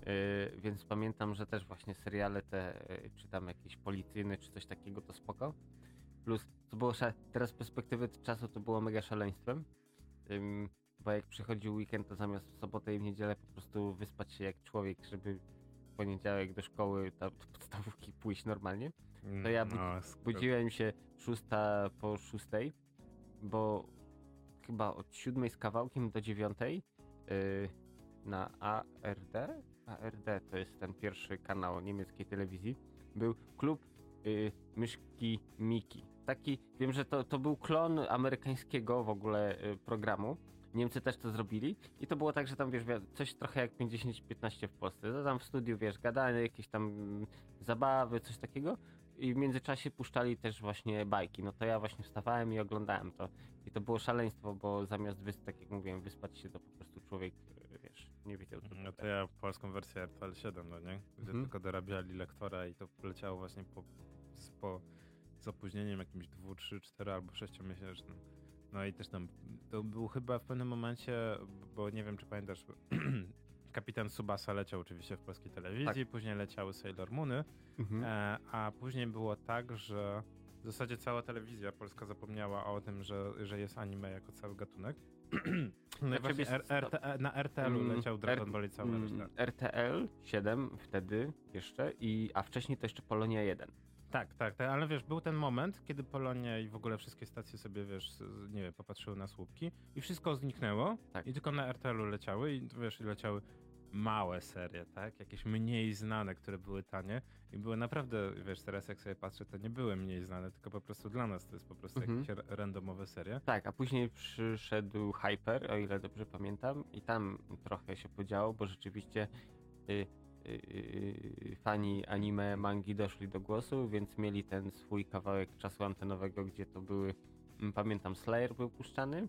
E, więc pamiętam, że też właśnie seriale te, e, czy tam jakieś policyjne, czy coś takiego, to spoko. Plus, to było teraz z perspektywy czasu to było mega szaleństwem. Ym, bo jak przychodził weekend, to zamiast w sobotę i w niedzielę po prostu wyspać się jak człowiek, żeby w poniedziałek do szkoły, tam, do podstawówki pójść normalnie. To ja No, Budziłem się szósta po szóstej, bo chyba od siódmej z kawałkiem do dziewiątej yy, na ARD, ARD to jest ten pierwszy kanał niemieckiej telewizji, był klub yy, Myszki Miki. Taki, wiem, że to, to był klon amerykańskiego w ogóle yy, programu. Niemcy też to zrobili i to było tak, że tam wiesz, wi- coś trochę jak 50-15 w Polsce. To tam w studiu, wiesz, gadane, jakieś tam mm, zabawy, coś takiego i w międzyczasie puszczali też właśnie bajki. No to ja właśnie wstawałem i oglądałem to. I to było szaleństwo, bo zamiast, wys- tak jak mówiłem, wyspać się, to po prostu człowiek, yy, wiesz, nie wiedział co No to ja polską wersję RTL 7, no nie? Gdzie Mhm. tylko dorabiali lektora i to leciało właśnie po, po, z opóźnieniem jakimś 2, 3, 4 albo 6 miesięcznym. No i też tam, to był chyba w pewnym momencie, bo nie wiem czy pamiętasz, *clears throat* Kapitan Subasa leciał oczywiście w polskiej telewizji, później leciały Sailor Moony, Mhm. e, a później było tak, że w zasadzie cała telewizja polska zapomniała o tym, że, że jest anime jako cały gatunek. *clears throat* No i Znaczy, właśnie wiesz, R- RT, na RTL-u Mm, leciał Dragon R- Ball i cała Mm, reszta. RTL 7 wtedy jeszcze, i, a wcześniej to jeszcze Polonia 1. Tak, tak, tak, ale wiesz, był ten moment, kiedy Polonia i w ogóle wszystkie stacje sobie, wiesz, nie wiem, popatrzyły na słupki i wszystko zniknęło Tak. i tylko na RTL-u leciały i wiesz, leciały małe serie, tak, jakieś mniej znane, które były tanie i były naprawdę, wiesz, teraz jak sobie patrzę, to nie były mniej znane, tylko po prostu dla nas to jest po prostu Mhm. jakieś ra- randomowe serie. Tak, a później przyszedł Hyper, o ile dobrze pamiętam, i tam trochę się podziało, bo rzeczywiście y, fani anime, mangi doszli do głosu, więc mieli ten swój kawałek czasu antenowego, gdzie to były, mm, pamiętam, Slayer był puszczany.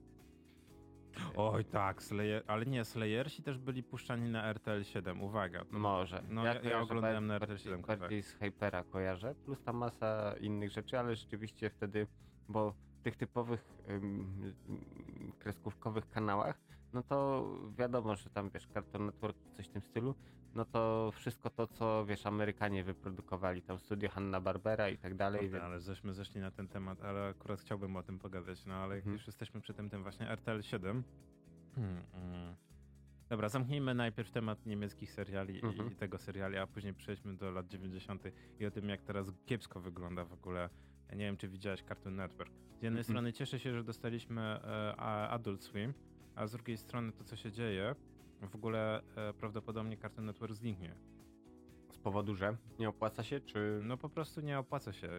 Oj tak, Slayer, ale nie, Slayersi też byli puszczani na RTL 7, uwaga. Może. No, ja- ja kojarzę oglądałem na bardziej- RTL 7 Bardziej z Hypera kojarzę, plus tam masa innych rzeczy, ale rzeczywiście wtedy, bo w tych typowych ym, kreskówkowych kanałach, no to wiadomo, że tam wiesz, Cartoon Network coś w tym stylu, no to wszystko to, co wiesz, Amerykanie wyprodukowali, tam studio Hanna-Barbera i tak dalej, Dobra, więc ale żeśmy zeszli na ten temat, ale akurat chciałbym o tym pogadać, no ale jak Mhm. już jesteśmy przy tym, tym właśnie RTL 7. Hmm, mm. Dobra, zamknijmy najpierw temat niemieckich seriali Mhm. i, i tego seriali, a później przejdźmy do lat 90. i o tym, jak teraz kiepsko wygląda w ogóle. Ja nie wiem, czy widziałeś Cartoon Network. Z jednej Mhm. strony cieszę się, że dostaliśmy e, Adult Swim, a z drugiej strony to, co się dzieje, w ogóle e, prawdopodobnie Cartoon Network zniknie. z powodu, że nie opłaca się, czy... No po prostu nie opłaca się.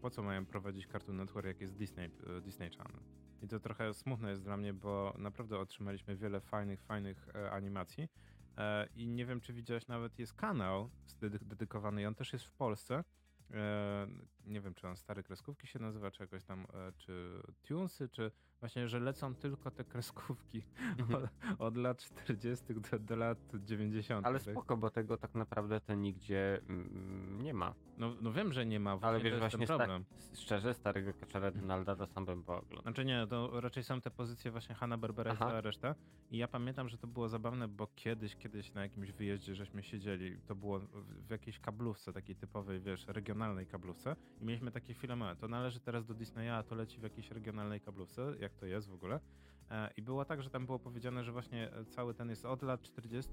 Po co mają prowadzić Cartoon Network, jak jest Disney, e, Disney Channel? I to trochę smutne jest dla mnie, bo naprawdę otrzymaliśmy wiele fajnych, fajnych e, animacji. E, I nie wiem, czy widziałeś, nawet jest kanał dedy- dedykowany, i on też jest w Polsce. e, nie wiem, czy on stare kreskówki się nazywa, czy jakoś tam, e, czy Tunesy, czy właśnie, że lecą tylko te kreskówki Mhm. od, od lat 40. Do, do lat 90. Ale spoko, bo tego tak naprawdę to nigdzie mm, nie ma. No, no wiem, że nie ma, Ale wiesz, to właśnie ten sta- problem. szczerze, starego kaczora Donalda to sam bym pooglądał. Znaczy nie, to raczej są te pozycje właśnie Hanna Barbera i cała reszta. I ja pamiętam, że to było zabawne, bo kiedyś, kiedyś na jakimś wyjeździe żeśmy siedzieli, to było w, w jakiejś kablówce, takiej typowej, wiesz, regionalnej kablówce i mieliśmy takie filmy, to należy teraz do Disneya, a to leci w jakiejś regionalnej kablówce, jak to jest w ogóle. E, I było tak, że tam było powiedziane, że właśnie e, cały ten jest od lat 40.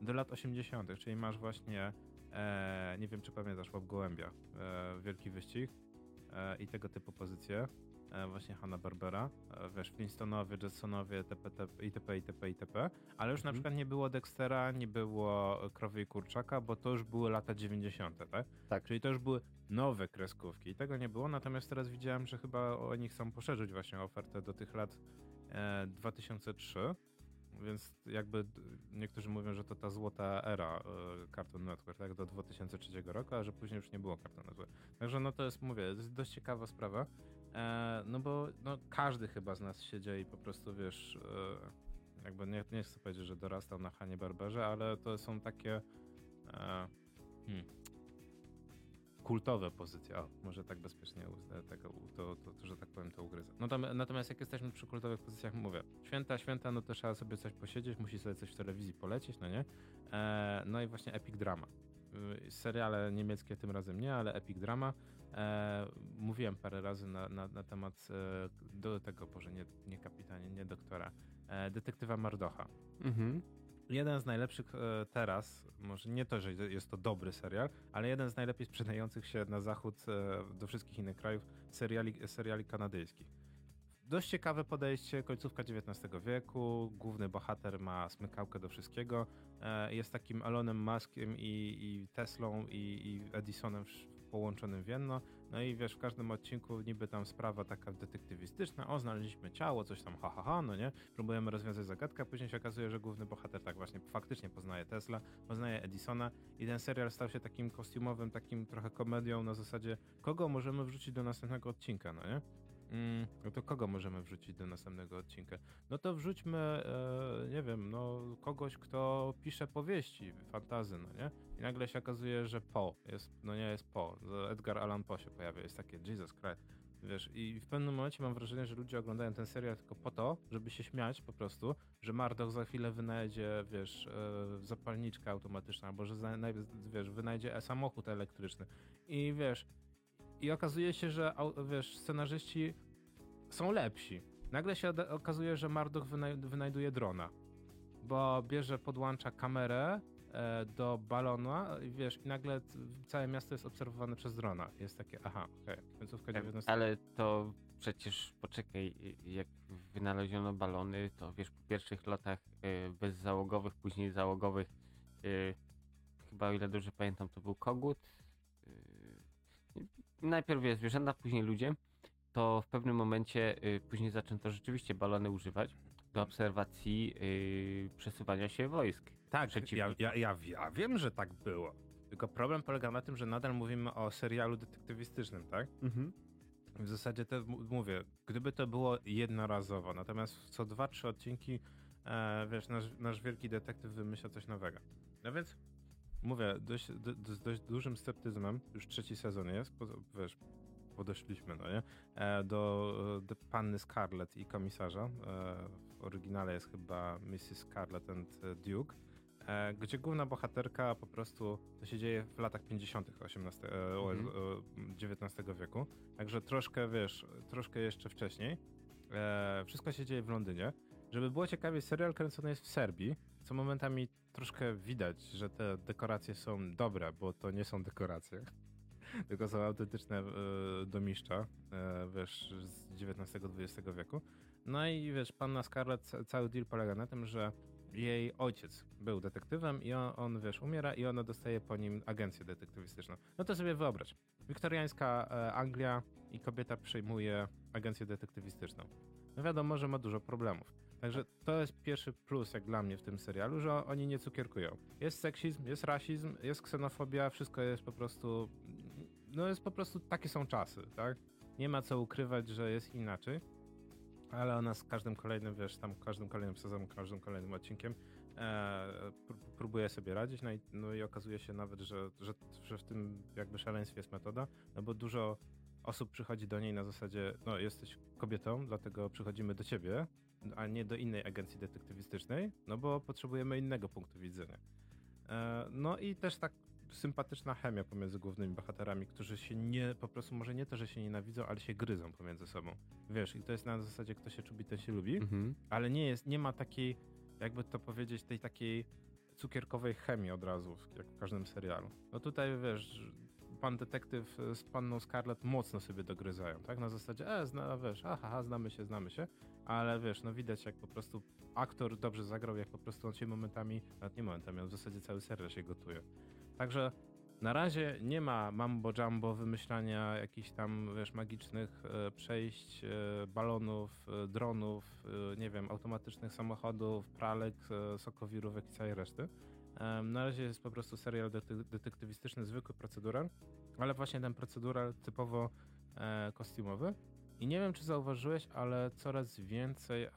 do lat 80., czyli masz właśnie, e, nie wiem czy pamiętasz, Łap Gołębia, Wielki Wyścig i tego typu pozycje właśnie Hanna Barbera, e, wiesz, Flintstonowie, Jetsonowie, itp., itp., itp., itp., ale już na Mhm. przykład nie było Dextera, nie było Krowy i Kurczaka, bo to już były lata 90., tak? Tak. Czyli to już były nowe kreskówki i tego nie było, natomiast teraz widziałem, że chyba oni chcą poszerzyć właśnie ofertę do tych lat e, 2003, więc jakby niektórzy mówią, że to ta złota era e, Cartoon Network, tak, do 2003 roku, a że później już nie było Cartoon Network. Także no to jest, mówię, to jest dość ciekawa sprawa, e, no bo no, każdy chyba z nas siedział i po prostu, wiesz, e, jakby nie, nie chcę powiedzieć, że dorastał na Hanie Barberze, ale to są takie e, hmm, kultowe pozycje, o, może tak bezpiecznie tego, to, to, to, że tak powiem, to ugryzę. No tam, natomiast jak jesteśmy przy kultowych pozycjach, mówię, święta, święta, no to trzeba sobie coś posiedzieć, musi sobie coś w telewizji polecieć, no nie? E, no i właśnie Epic Drama. Y, Seriale niemieckie tym razem nie, ale Epic Drama. E, mówiłem parę razy na, na, na temat e, do tego, Boże, nie, nie kapitanie, nie doktora, e, detektywa Mardocha. Mhm. Jeden z najlepszych e, teraz, może nie to, że jest to dobry serial, ale jeden z najlepiej sprzedających się na zachód e, do wszystkich innych krajów seriali, seriali kanadyjskich. Dość ciekawe podejście, końcówka XIX wieku, główny bohater ma smykałkę do wszystkiego, e, jest takim Elonem Muskiem i, i Teslą i, i Edisonem połączonym w jedno. No i wiesz, w każdym odcinku niby tam sprawa taka detektywistyczna, o znaleźliśmy ciało, coś tam ha ha ha, no nie? Próbujemy rozwiązać zagadkę, a później się okazuje, że główny bohater tak właśnie faktycznie poznaje Tesla, poznaje Edisona i ten serial stał się takim kostiumowym, takim trochę komedią na zasadzie, kogo możemy wrzucić do następnego odcinka, no nie? Mm, no to kogo możemy wrzucić do następnego odcinka? No to wrzućmy, e, nie wiem, no kogoś, kto pisze powieści, fantazy, no nie? I nagle się okazuje, że Po jest, no nie jest Po, Edgar Allan Poe się pojawia, jest takie Jesus Christ. Wiesz, i w pewnym momencie mam wrażenie, że ludzie oglądają ten serial tylko po to, żeby się śmiać po prostu, że Mardok za chwilę wynajdzie, wiesz, e, zapalniczkę automatyczną, albo że wiesz, wynajdzie samochód elektryczny. I wiesz, i okazuje się, że wiesz, scenarzyści są lepsi. Nagle się okazuje, że Marduk wynaj- wynajduje drona, bo bierze, podłącza kamerę e, do balona i wiesz, i nagle całe miasto jest obserwowane przez drona. Jest takie, aha, okej, końcówka Tak, 19 ale to przecież poczekaj, jak wynaleziono balony, to wiesz, po pierwszych latach y, bezzałogowych, później załogowych, y, chyba o ile dobrze pamiętam, to był kogut. y, najpierw jest zwierzęta, później ludzie. To w pewnym momencie y, później zaczęto rzeczywiście balony używać do obserwacji y, przesuwania się wojsk. Tak, ja, ja, ja, ja wiem, że tak było. Tylko problem polega na tym, że nadal mówimy o serialu detektywistycznym, tak? W zasadzie to m- mówię, gdyby to było jednorazowo, natomiast co dwa, trzy odcinki, e, wiesz, nasz, nasz wielki detektyw wymyśla coś nowego. No więc mówię, dość, do, do, z dość dużym sceptyzmem, już trzeci sezon jest, po, wiesz, podeszliśmy, no nie, e, do, do panny Scarlett i komisarza. E, w oryginale jest chyba Mrs. Scarlett and Duke. E, gdzie główna bohaterka po prostu to się dzieje w latach 50. 18, e, o, Mhm. e, XIX wieku. Także troszkę, wiesz, troszkę jeszcze wcześniej. E, wszystko się dzieje w Londynie. Żeby było ciekawie, serial kręcony jest w Serbii, co momentami troszkę widać, że te dekoracje są dobre, bo to nie są dekoracje, tylko są autentyczne e, domiszcza, e, wiesz, z XIX-XX wieku. No i wiesz, panna Scarlett, ca- cały deal polega na tym, że jej ojciec był detektywem i on, on, wiesz, umiera i ona dostaje po nim agencję detektywistyczną. No to sobie wyobraź. Wiktoriańska e, Anglia i kobieta przejmuje agencję detektywistyczną. No wiadomo, że ma dużo problemów. Także to jest pierwszy plus, jak dla mnie w tym serialu, że oni nie cukierkują. Jest seksizm, jest rasizm, jest ksenofobia, wszystko jest po prostu no jest po prostu, takie są czasy, tak? Nie ma co ukrywać, że jest inaczej, ale ona z każdym kolejnym, wiesz, tam każdym kolejnym sezonem, każdym kolejnym odcinkiem e, próbuje sobie radzić, no i, no i okazuje się nawet, że, że, że w tym jakby szaleństwie jest metoda, no bo dużo osób przychodzi do niej na zasadzie, no jesteś kobietą, dlatego przychodzimy do ciebie, a nie do innej agencji detektywistycznej, no bo potrzebujemy innego punktu widzenia. E, no i też tak sympatyczna chemia pomiędzy głównymi bohaterami, którzy się nie, po prostu może nie to, że się nienawidzą, ale się gryzą pomiędzy sobą. Wiesz, i to jest na zasadzie, kto się czubi, ten się lubi, mhm. ale nie jest, nie ma takiej, jakby to powiedzieć, tej takiej cukierkowej chemii od razu, jak w każdym serialu. No tutaj, wiesz, pan detektyw z panną Scarlett mocno sobie dogryzają, tak? Na zasadzie, e, zna, wiesz, aha, znamy się, znamy się, ale wiesz, no widać jak po prostu aktor dobrze zagrał, jak po prostu on się momentami, nawet nie momentami, on w zasadzie cały serial się gotuje. Także na razie nie ma mambo jumbo wymyślania jakichś tam, wiesz, magicznych e, przejść, e, balonów, e, dronów, nie wiem, automatycznych samochodów, pralek, sokowirówek i całej reszty. Na razie jest po prostu serial detektywistyczny, zwykły procedural, ale właśnie ten procedural typowo kostiumowy. I nie wiem, czy zauważyłeś, ale coraz więcej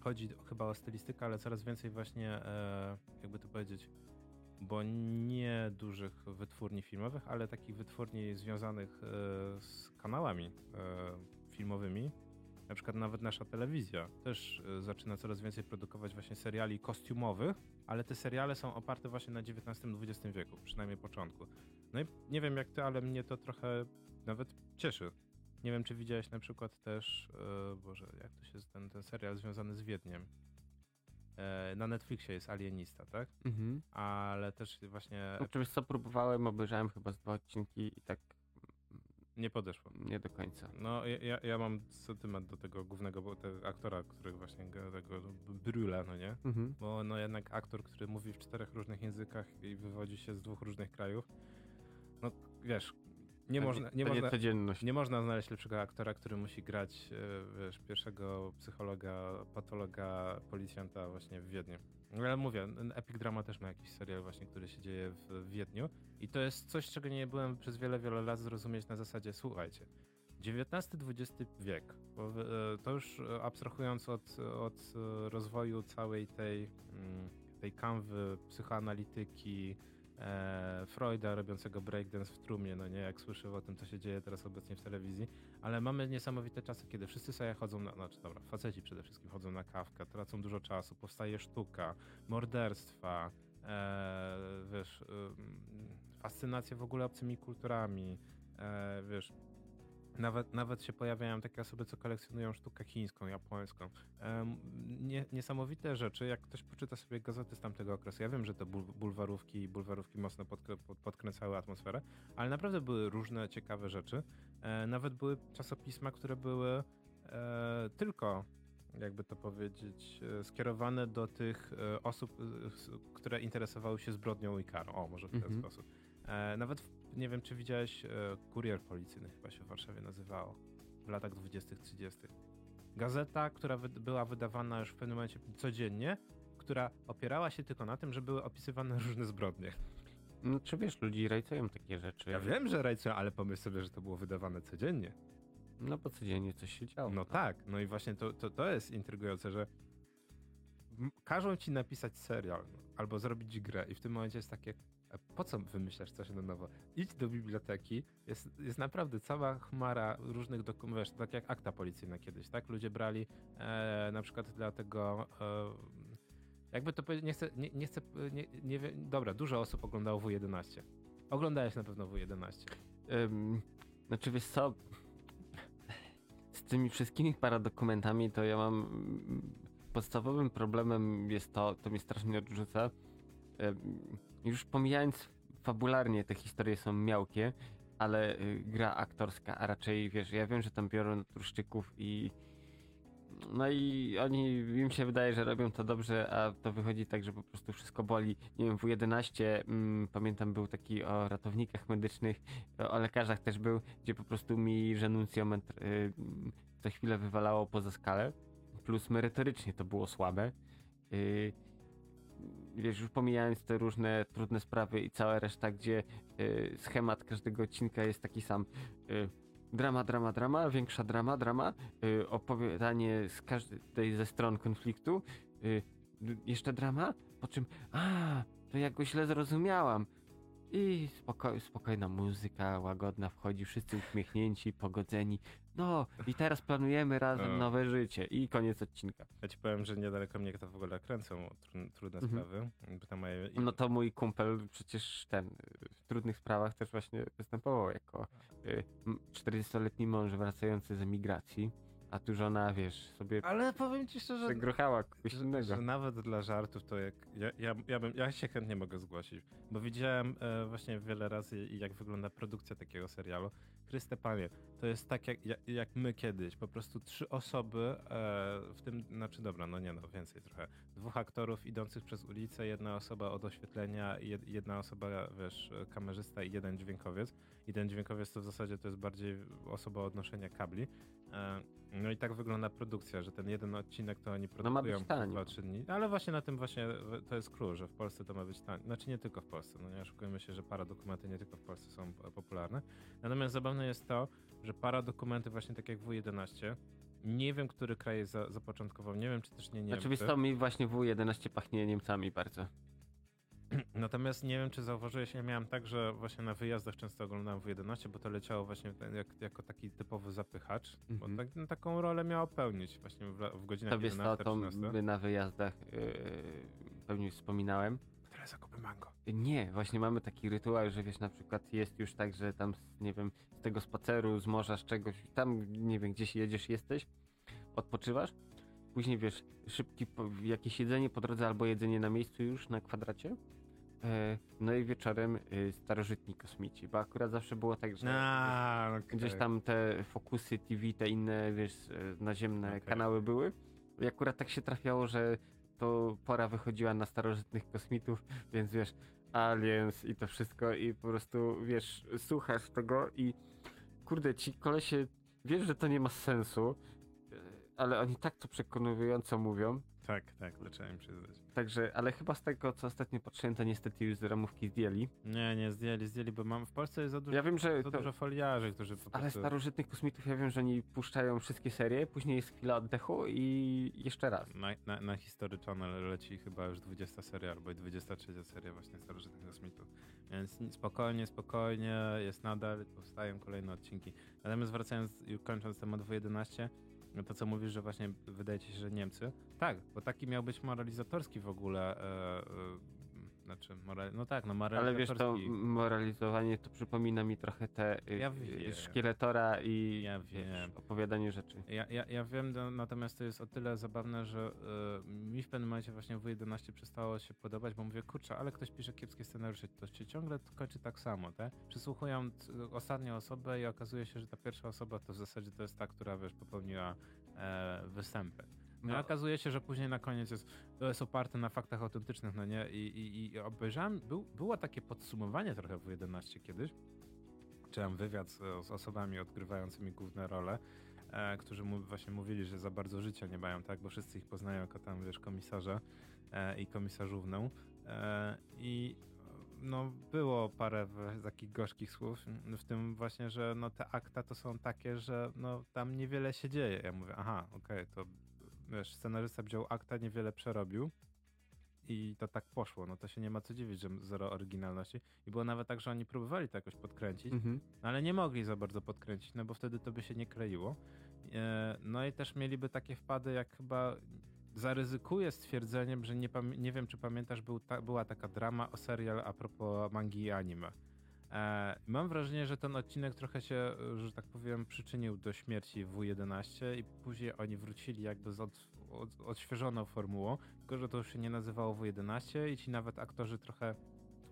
chodzi chyba o stylistykę, ale coraz więcej właśnie, jakby to powiedzieć, bo nie dużych wytwórni filmowych, ale takich wytwórni związanych e, z kanałami e, filmowymi. Na przykład nawet nasza telewizja też e, zaczyna coraz więcej produkować właśnie seriali kostiumowych, ale te seriale są oparte właśnie na XIX-XX wieku, przynajmniej początku. No i nie wiem jak ty, ale mnie to trochę nawet cieszy. Nie wiem, czy widziałeś na przykład też, Boże, jak to się ten, ten serial związany z Wiedniem. E, na Netflixie jest Alienista, tak? Mhm. Ale też właśnie... Oczywiście co, próbowałem, obejrzałem chyba z dwa odcinki i tak... Nie podeszło. Nie do końca. No, ja, ja mam sentyment do tego głównego bo tego aktora, który właśnie tego Brula, no nie? Mhm. Bo no jednak aktor, który mówi w czterech różnych językach i wywodzi się z dwóch różnych krajów, no wiesz, nie, można, nie, można, nie można znaleźć lepszego aktora, który musi grać e, wiesz, pierwszego psychologa, patologa, policjanta właśnie w Wiedniu. Ale mówię, Epic Drama też ma jakiś serial właśnie, który się dzieje w Wiedniu i to jest coś, czego nie byłem przez wiele, wiele lat zrozumieć na zasadzie, słuchajcie, XIX-XX wiek, bo e, to już abstrahując od, od rozwoju całej tej, mm, tej kanwy psychoanalityki, e, Freuda robiącego breakdance w trumnie, no nie, jak słyszę o tym, co się dzieje teraz obecnie w telewizji, ale mamy niesamowite czasy, kiedy wszyscy sobie chodzą na, znaczy dobra, faceci przede wszystkim chodzą na kawkę, tracą dużo czasu, powstaje sztuka, morderstwa, e, wiesz, e, fascynacja w ogóle obcymi kulturami, e, wiesz, nawet, nawet się pojawiają takie osoby, co kolekcjonują sztukę chińską, japońską. nie, niesamowite rzeczy, jak ktoś poczyta sobie gazety z tamtego okresu. Ja wiem, że te bulwarówki i bulwarówki mocno pod, pod, podkręcały atmosferę, ale naprawdę były różne ciekawe rzeczy. E, nawet były czasopisma, które były e, tylko jakby to powiedzieć, e, skierowane do tych osób, które interesowały się zbrodnią i karą. O, może w ten mhm. sposób. Nawet w nie wiem, czy widziałeś e, Kurier Policyjny, chyba się w Warszawie nazywało, w latach 20-30. Gazeta, która wy była wydawana już w pewnym momencie codziennie, która opierała się tylko na tym, że były opisywane różne zbrodnie. No czy wiesz, ludzi rajcują takie rzeczy. Ja wiem, że rajcują, ale pomyśl sobie, że to było wydawane codziennie. No bo codziennie coś się działo. No tak, no i właśnie to, to, to jest intrygujące, że każą ci napisać serial albo zrobić grę i w tym momencie jest takie, po co wymyślasz coś na nowo? Idź do biblioteki, jest, jest naprawdę cała chmara różnych dokumentów, tak jak akta policyjne kiedyś, tak? Ludzie brali e, na przykład dlatego, e, jakby to powiedzieć, nie chcę, nie, nie chcę, nie, nie wiem, dobra, dużo osób oglądało W11. Oglądałeś na pewno W11. Um, znaczy wiesz co, z tymi wszystkimi paradokumentami to ja mam podstawowym problemem jest to, to mnie strasznie odrzuca, już pomijając fabularnie te historie są miałkie, ale y, gra aktorska, a raczej wiesz, ja wiem, że tam biorą truszczyków i no i oni, im się wydaje, że robią to dobrze, a to wychodzi tak, że po prostu wszystko boli. Nie wiem, w 11 mm, pamiętam był taki o ratownikach medycznych, o lekarzach też był, gdzie po prostu mi żenuncjometr y, co chwilę wywalało poza skalę, plus merytorycznie to było słabe. Y, wiesz, już pomijając te różne trudne sprawy i cała reszta, gdzie y, schemat każdego odcinka jest taki sam. Y, drama, drama, drama, większa drama, drama, y, opowiadanie z każdej ze stron konfliktu, y, jeszcze drama, po czym, a, to ja go źle zrozumiałam. I spoko spokojna muzyka, łagodna wchodzi, wszyscy uśmiechnięci, pogodzeni. No, i teraz planujemy razem No. nowe życie. I koniec odcinka. Ja ci powiem, że niedaleko mnie to w ogóle kręcą tru- trudne Mhm. sprawy. I- No to mój kumpel przecież ten y, w trudnych sprawach też właśnie występował jako y, m- 40-letni mąż wracający z emigracji, a tu żona, wiesz, sobie Ale powiem ci szczerze, przegrochała kogoś innego. że nawet dla żartów to jak. Ja, ja, ja, bym, ja się chętnie mogę zgłosić, bo widziałem e, właśnie wiele razy, jak wygląda produkcja takiego serialu. Chryste Panie, to jest tak jak, jak, jak my kiedyś. Po prostu trzy osoby, e, w tym, znaczy dobra, no nie no, więcej trochę. Dwóch aktorów idących przez ulicę, jedna osoba od oświetlenia, jed, jedna osoba, wiesz, kamerzysta i jeden dźwiękowiec. I ten dźwiękowiec to w zasadzie to jest bardziej osoba odnoszenia kabli. E, no i tak wygląda produkcja, że ten jeden odcinek to oni No ma produkują dwa, trzy dni. Ale właśnie na tym właśnie to jest clue, że w Polsce to ma być tanie. Znaczy nie tylko w Polsce, no nie oszukujmy się, że paradokumenty nie tylko w Polsce są e, popularne. Natomiast zabawne jest to, że paradokumenty właśnie tak jak W11, nie wiem, który kraj je za, zapoczątkował, nie wiem, czy też nie Niemcy. Znaczy, wiesz co, mi właśnie W11 pachnie Niemcami bardzo. *clears throat* Natomiast nie wiem, czy zauważyłeś, ja miałem tak, że właśnie na wyjazdach często oglądałem W11, bo to leciało właśnie jak, jako taki typowy zapychacz, Mhm. bo tak, no, taką rolę miało pełnić właśnie w, w godzinach To wiesz co, 11 to 13. my na wyjazdach yy, pewnie wspominałem. Tyle zakupy mango. Nie, właśnie mamy taki rytuał, że wiesz, na przykład jest już tak, że tam, nie wiem, z tego spaceru, z morza, z czegoś, tam, nie wiem, gdzieś jedziesz, jesteś, odpoczywasz, później, wiesz, szybki, jakieś jedzenie po drodze albo jedzenie na miejscu już, na kwadracie, e, no i wieczorem y, starożytni kosmici, bo akurat zawsze było tak, że A, wiesz, gdzieś tam te fokusy TV, te inne, wiesz, e, naziemne Okej. kanały były i akurat tak się trafiało, że to pora wychodziła na starożytnych kosmitów, *laughs* więc wiesz, aliens i to wszystko i po prostu, wiesz, słuchasz tego i kurde, ci kolesie, wiesz, że to nie ma sensu, e, ale oni tak to przekonująco mówią, Tak, tak, to trzeba im przyznać. także, ale chyba z tego, co ostatnio patrzyłem, to niestety już z ramówki zdjęli. Nie, nie, zdjęli, zdjęli, bo mam w Polsce jest za dużo, Ja wiem, że za to, dużo foliarzy, którzy po ale prostu... starożytnych kosmitów, ja wiem, że oni puszczają wszystkie serie, później jest chwila oddechu i jeszcze raz. Na, na, na History Channel leci chyba już 20 seria albo i 23 seria właśnie Starożytnych Kosmitów. Więc ni- spokojnie, spokojnie, jest nadal, powstają kolejne odcinki. Natomiast wracając kończąc temat W11, no to co mówisz, że właśnie wydaje ci się, że Niemcy? Tak, bo taki miał być moralizatorski w ogóle, e, e, znaczy, moral, no tak, no Ale wiesz, to moralizatorski. moralizowanie to przypomina mi trochę te y, Ja y, szkieletora i Ja wiesz, opowiadanie rzeczy. Ja, ja, ja wiem, no, natomiast to jest o tyle zabawne, że y, mi w pewnym momencie właśnie W11 przestało się podobać, bo mówię, kurczę, ale ktoś pisze kiepskie scenariusze, to się ciągle kończy tak samo, tak? Przysłuchują t- ostatnią osobę i okazuje się, że ta pierwsza osoba to w zasadzie to jest ta, która, wiesz, popełniła e, występy. No. No. okazuje się, że później na koniec jest, to jest oparte na faktach autentycznych, no nie? I, i, i obejrzałem, był, było takie podsumowanie trochę w 11 kiedyś. Czytałem wywiad z, z osobami odgrywającymi główne role, e, którzy mu, właśnie mówili, że za bardzo życia nie mają, tak? Bo wszyscy ich poznają jako tam, wiesz, komisarza e, i komisarzównę. E, I no, było parę takich gorzkich słów, w tym właśnie, że no, te akta to są takie, że no, tam niewiele się dzieje. Ja mówię, aha, okej, to wiesz, scenarzysta wziął akta, niewiele przerobił i to tak poszło. No to się nie ma co dziwić, że zero oryginalności. I było nawet tak, że oni próbowali to jakoś podkręcić, Mhm. no ale nie mogli za bardzo podkręcić, no bo wtedy to by się nie kleiło. E, No i też mieliby takie wpady, jak chyba zaryzykuję stwierdzeniem, że nie, nie wiem, czy pamiętasz, był ta, była taka drama o serial a propos mangi i anime. E, mam wrażenie, że ten odcinek trochę się, że tak powiem, przyczynił do śmierci W11 i później oni wrócili jakby z od, od, odświeżoną formułą, tylko że to już się nie nazywało W11 i ci nawet aktorzy trochę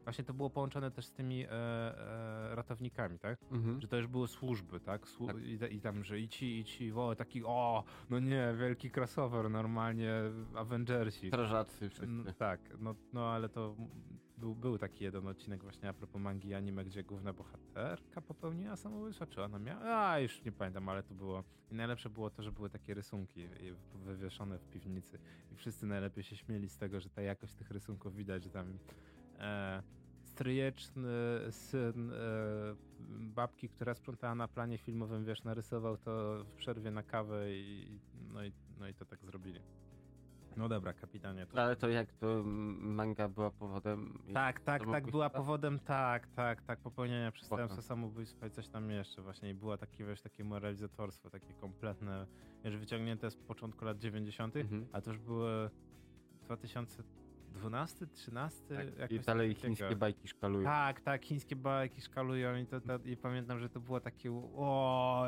właśnie to było połączone też z tymi e, e, ratownikami, tak? Mhm. Że to już były służby, tak? Słu- Tak. I, I tam, że i ci, i ci, o, taki, o, no nie, wielki crossover, normalnie Avengersi. Strażacy wszyscy. Mm, tak, no, no ale to był, był taki jeden odcinek właśnie a propos mangi anime, gdzie główna bohaterka popełniła samobójstwo, czy ona miała? A, już nie pamiętam, ale to było... I najlepsze było to, że były takie rysunki wywieszone w piwnicy i wszyscy najlepiej się śmieli z tego, że ta jakość tych rysunków widać, że tam e, stryjeczny syn e, babki, która sprzątała na planie filmowym, wiesz, narysował to w przerwie na kawę i, no, i, no i to tak zrobili. No dobra, kapitanie. To... Ale to jak to manga była powodem... Tak, tak, tak, była powodem, tak, tak, tak, popełnienia przestępstwa, samobójstwa i coś tam jeszcze właśnie i było takie, wiesz, takie moralizatorstwo, takie kompletne, wiesz, wyciągnięte z początku lat 90., Mhm. a to już były 2012, 13, Tak. I dalej takiego. chińskie bajki szkalują. Tak, tak, chińskie bajki szkalują i, to, to, i pamiętam, że to było takie o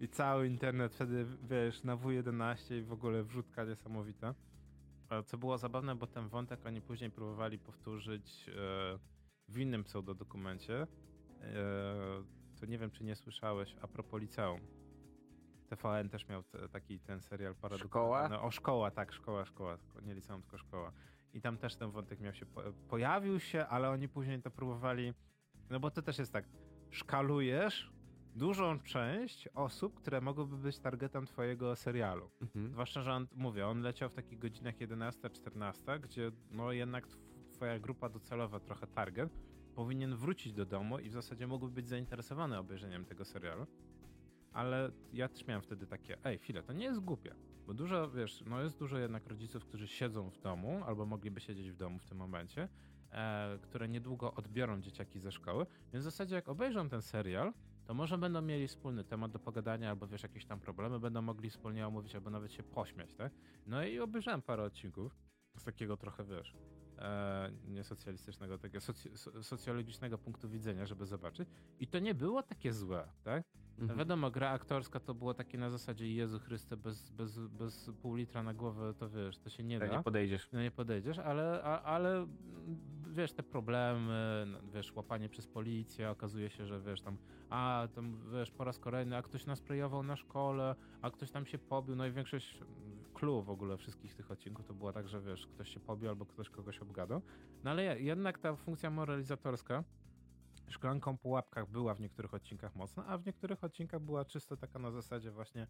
i cały internet wtedy, wiesz, na W11 i w ogóle wrzutka niesamowita. A Co było zabawne, bo ten wątek oni później próbowali powtórzyć e, w innym pseudodokumencie. E, to nie wiem, czy nie słyszałeś a propos liceum. TVN też miał taki ten serial paradokumentalny. Szkoła? O, szkoła, tak, szkoła, szkoła. Nie liceum, tylko szkoła. I tam też ten wątek miał się, po, pojawił się, ale oni później to próbowali, no bo to też jest tak, szkalujesz dużą część osób, które mogłyby być targetem twojego serialu. Mhm. Zwłaszcza, że on, mówię, on leciał w takich godzinach 11-14, gdzie no jednak tw- twoja grupa docelowa, trochę target, powinien wrócić do domu i w zasadzie mógłby być zainteresowany obejrzeniem tego serialu. Ale ja też miałem wtedy takie, ej, chwilę, to nie jest głupie. Bo dużo, wiesz, no jest dużo jednak rodziców, którzy siedzą w domu, albo mogliby siedzieć w domu w tym momencie, e, które niedługo odbiorą dzieciaki ze szkoły. Więc w zasadzie jak obejrzą ten serial, to może będą mieli wspólny temat do pogadania, albo wiesz, jakieś tam problemy będą mogli wspólnie omówić, albo nawet się pośmiać, tak? No i obejrzałem parę odcinków z takiego trochę, wiesz, e, nie socjalistycznego, tego soc- so- socjologicznego punktu widzenia, żeby zobaczyć. I to nie było takie złe, tak? Mhm. Wiadomo, gra aktorska to było takie na zasadzie Jezu Chryste, bez, bez, bez pół litra na głowę, to wiesz, to się nie da. nie podejdziesz. No nie podejdziesz, ale, a, ale mm, wiesz, te problemy, no, wiesz, łapanie przez policję, okazuje się, że wiesz, tam, a tam, wiesz, po raz kolejny, a ktoś nas prejował na szkole, a ktoś tam się pobił, no i większość clue w ogóle wszystkich tych odcinków to była tak, że wiesz, ktoś się pobił albo ktoś kogoś obgadał, no ale je- jednak ta funkcja moralizatorska szklanką po łapkach była w niektórych odcinkach mocna, a w niektórych odcinkach była czysto taka na zasadzie właśnie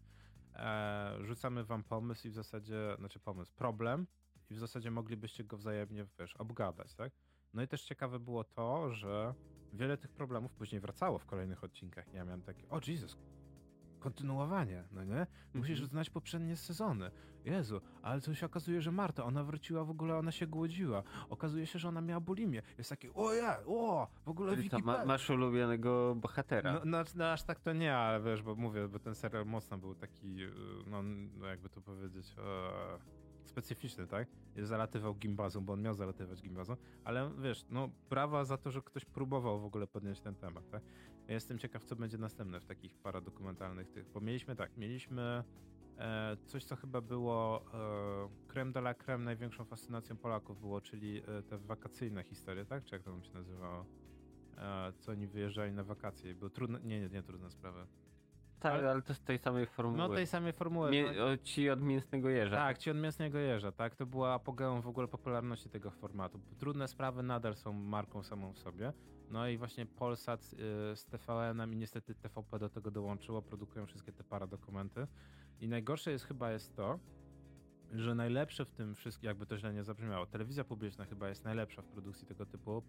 e, rzucamy wam pomysł i w zasadzie, znaczy pomysł, problem i w zasadzie moglibyście go wzajemnie, wiesz, obgadać, tak? No i też ciekawe było to, że wiele tych problemów później wracało w kolejnych odcinkach. Ja miałem takie, o Jesus, kontynuowanie, no nie? Musisz Mhm. znać poprzednie sezony. Jezu, ale to się okazuje, że Marta, ona wróciła w ogóle, ona się głodziła. Okazuje się, że ona miała bulimię. Jest takie, o ja, o, w ogóle co, ma, Wikipedia. masz ulubionego bohatera. No, no, no aż tak to nie, ale wiesz, bo mówię, bo ten serial mocno był taki, yy, no, no jakby to powiedzieć, e, specyficzny, tak? Zalatywał gimbazą, bo on miał zalatywać gimbazą, ale wiesz, no brawa za to, że ktoś próbował w ogóle podnieść ten temat, tak? Ja jestem ciekaw, co będzie następne w takich paradokumentalnych tych, bo mieliśmy tak, mieliśmy e, coś, co chyba było e, creme de la creme, największą fascynacją Polaków było, czyli e, te wakacyjne historie, tak? Czy jak to się nazywało? E, co oni wyjeżdżali na wakacje. i Były trudne, nie, nie, nie trudne sprawy. tak, ale- ale to z tej samej formuły. No tej samej formuły. Mie- no. o, ci od mięsnego jeża. Tak, ci od mięsnego jeża, tak? To była apogeum w ogóle popularności tego formatu. Trudne sprawy nadal są marką samą w sobie. No i właśnie Polsat y, z TVN-em i niestety TVP do tego dołączyło, produkują wszystkie te paradokumenty. I najgorsze jest chyba jest to, że najlepsze w tym wszystkim, jakby to źle nie zabrzmiało, telewizja publiczna chyba jest najlepsza w produkcji tego typu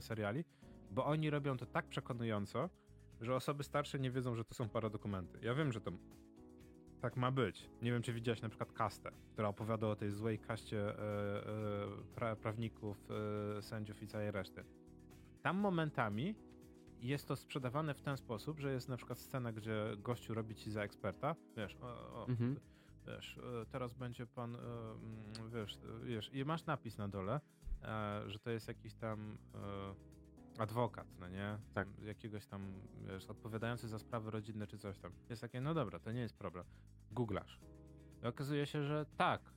seriali, bo oni robią to tak przekonująco, że osoby starsze nie wiedzą, że to są paradokumenty. Ja wiem, że to tak ma być. Nie wiem, czy widziałeś na przykład kastę, która opowiada o tej złej kaście e, e, pra, prawników, e, sędziów i całej reszty. Tam momentami jest to sprzedawane w ten sposób, że jest na przykład scena, gdzie gościu robi ci za eksperta, wiesz, o, o, Mhm. wiesz, e, teraz będzie pan, e, mm, wiesz, e, wiesz, i masz napis na dole, że to jest jakiś tam adwokat, no nie? Tak. Jakiegoś tam, wiesz, odpowiadający za sprawy rodzinne czy coś tam. Jest takie, no dobra, to nie jest problem. Googlasz. I okazuje się, że tak,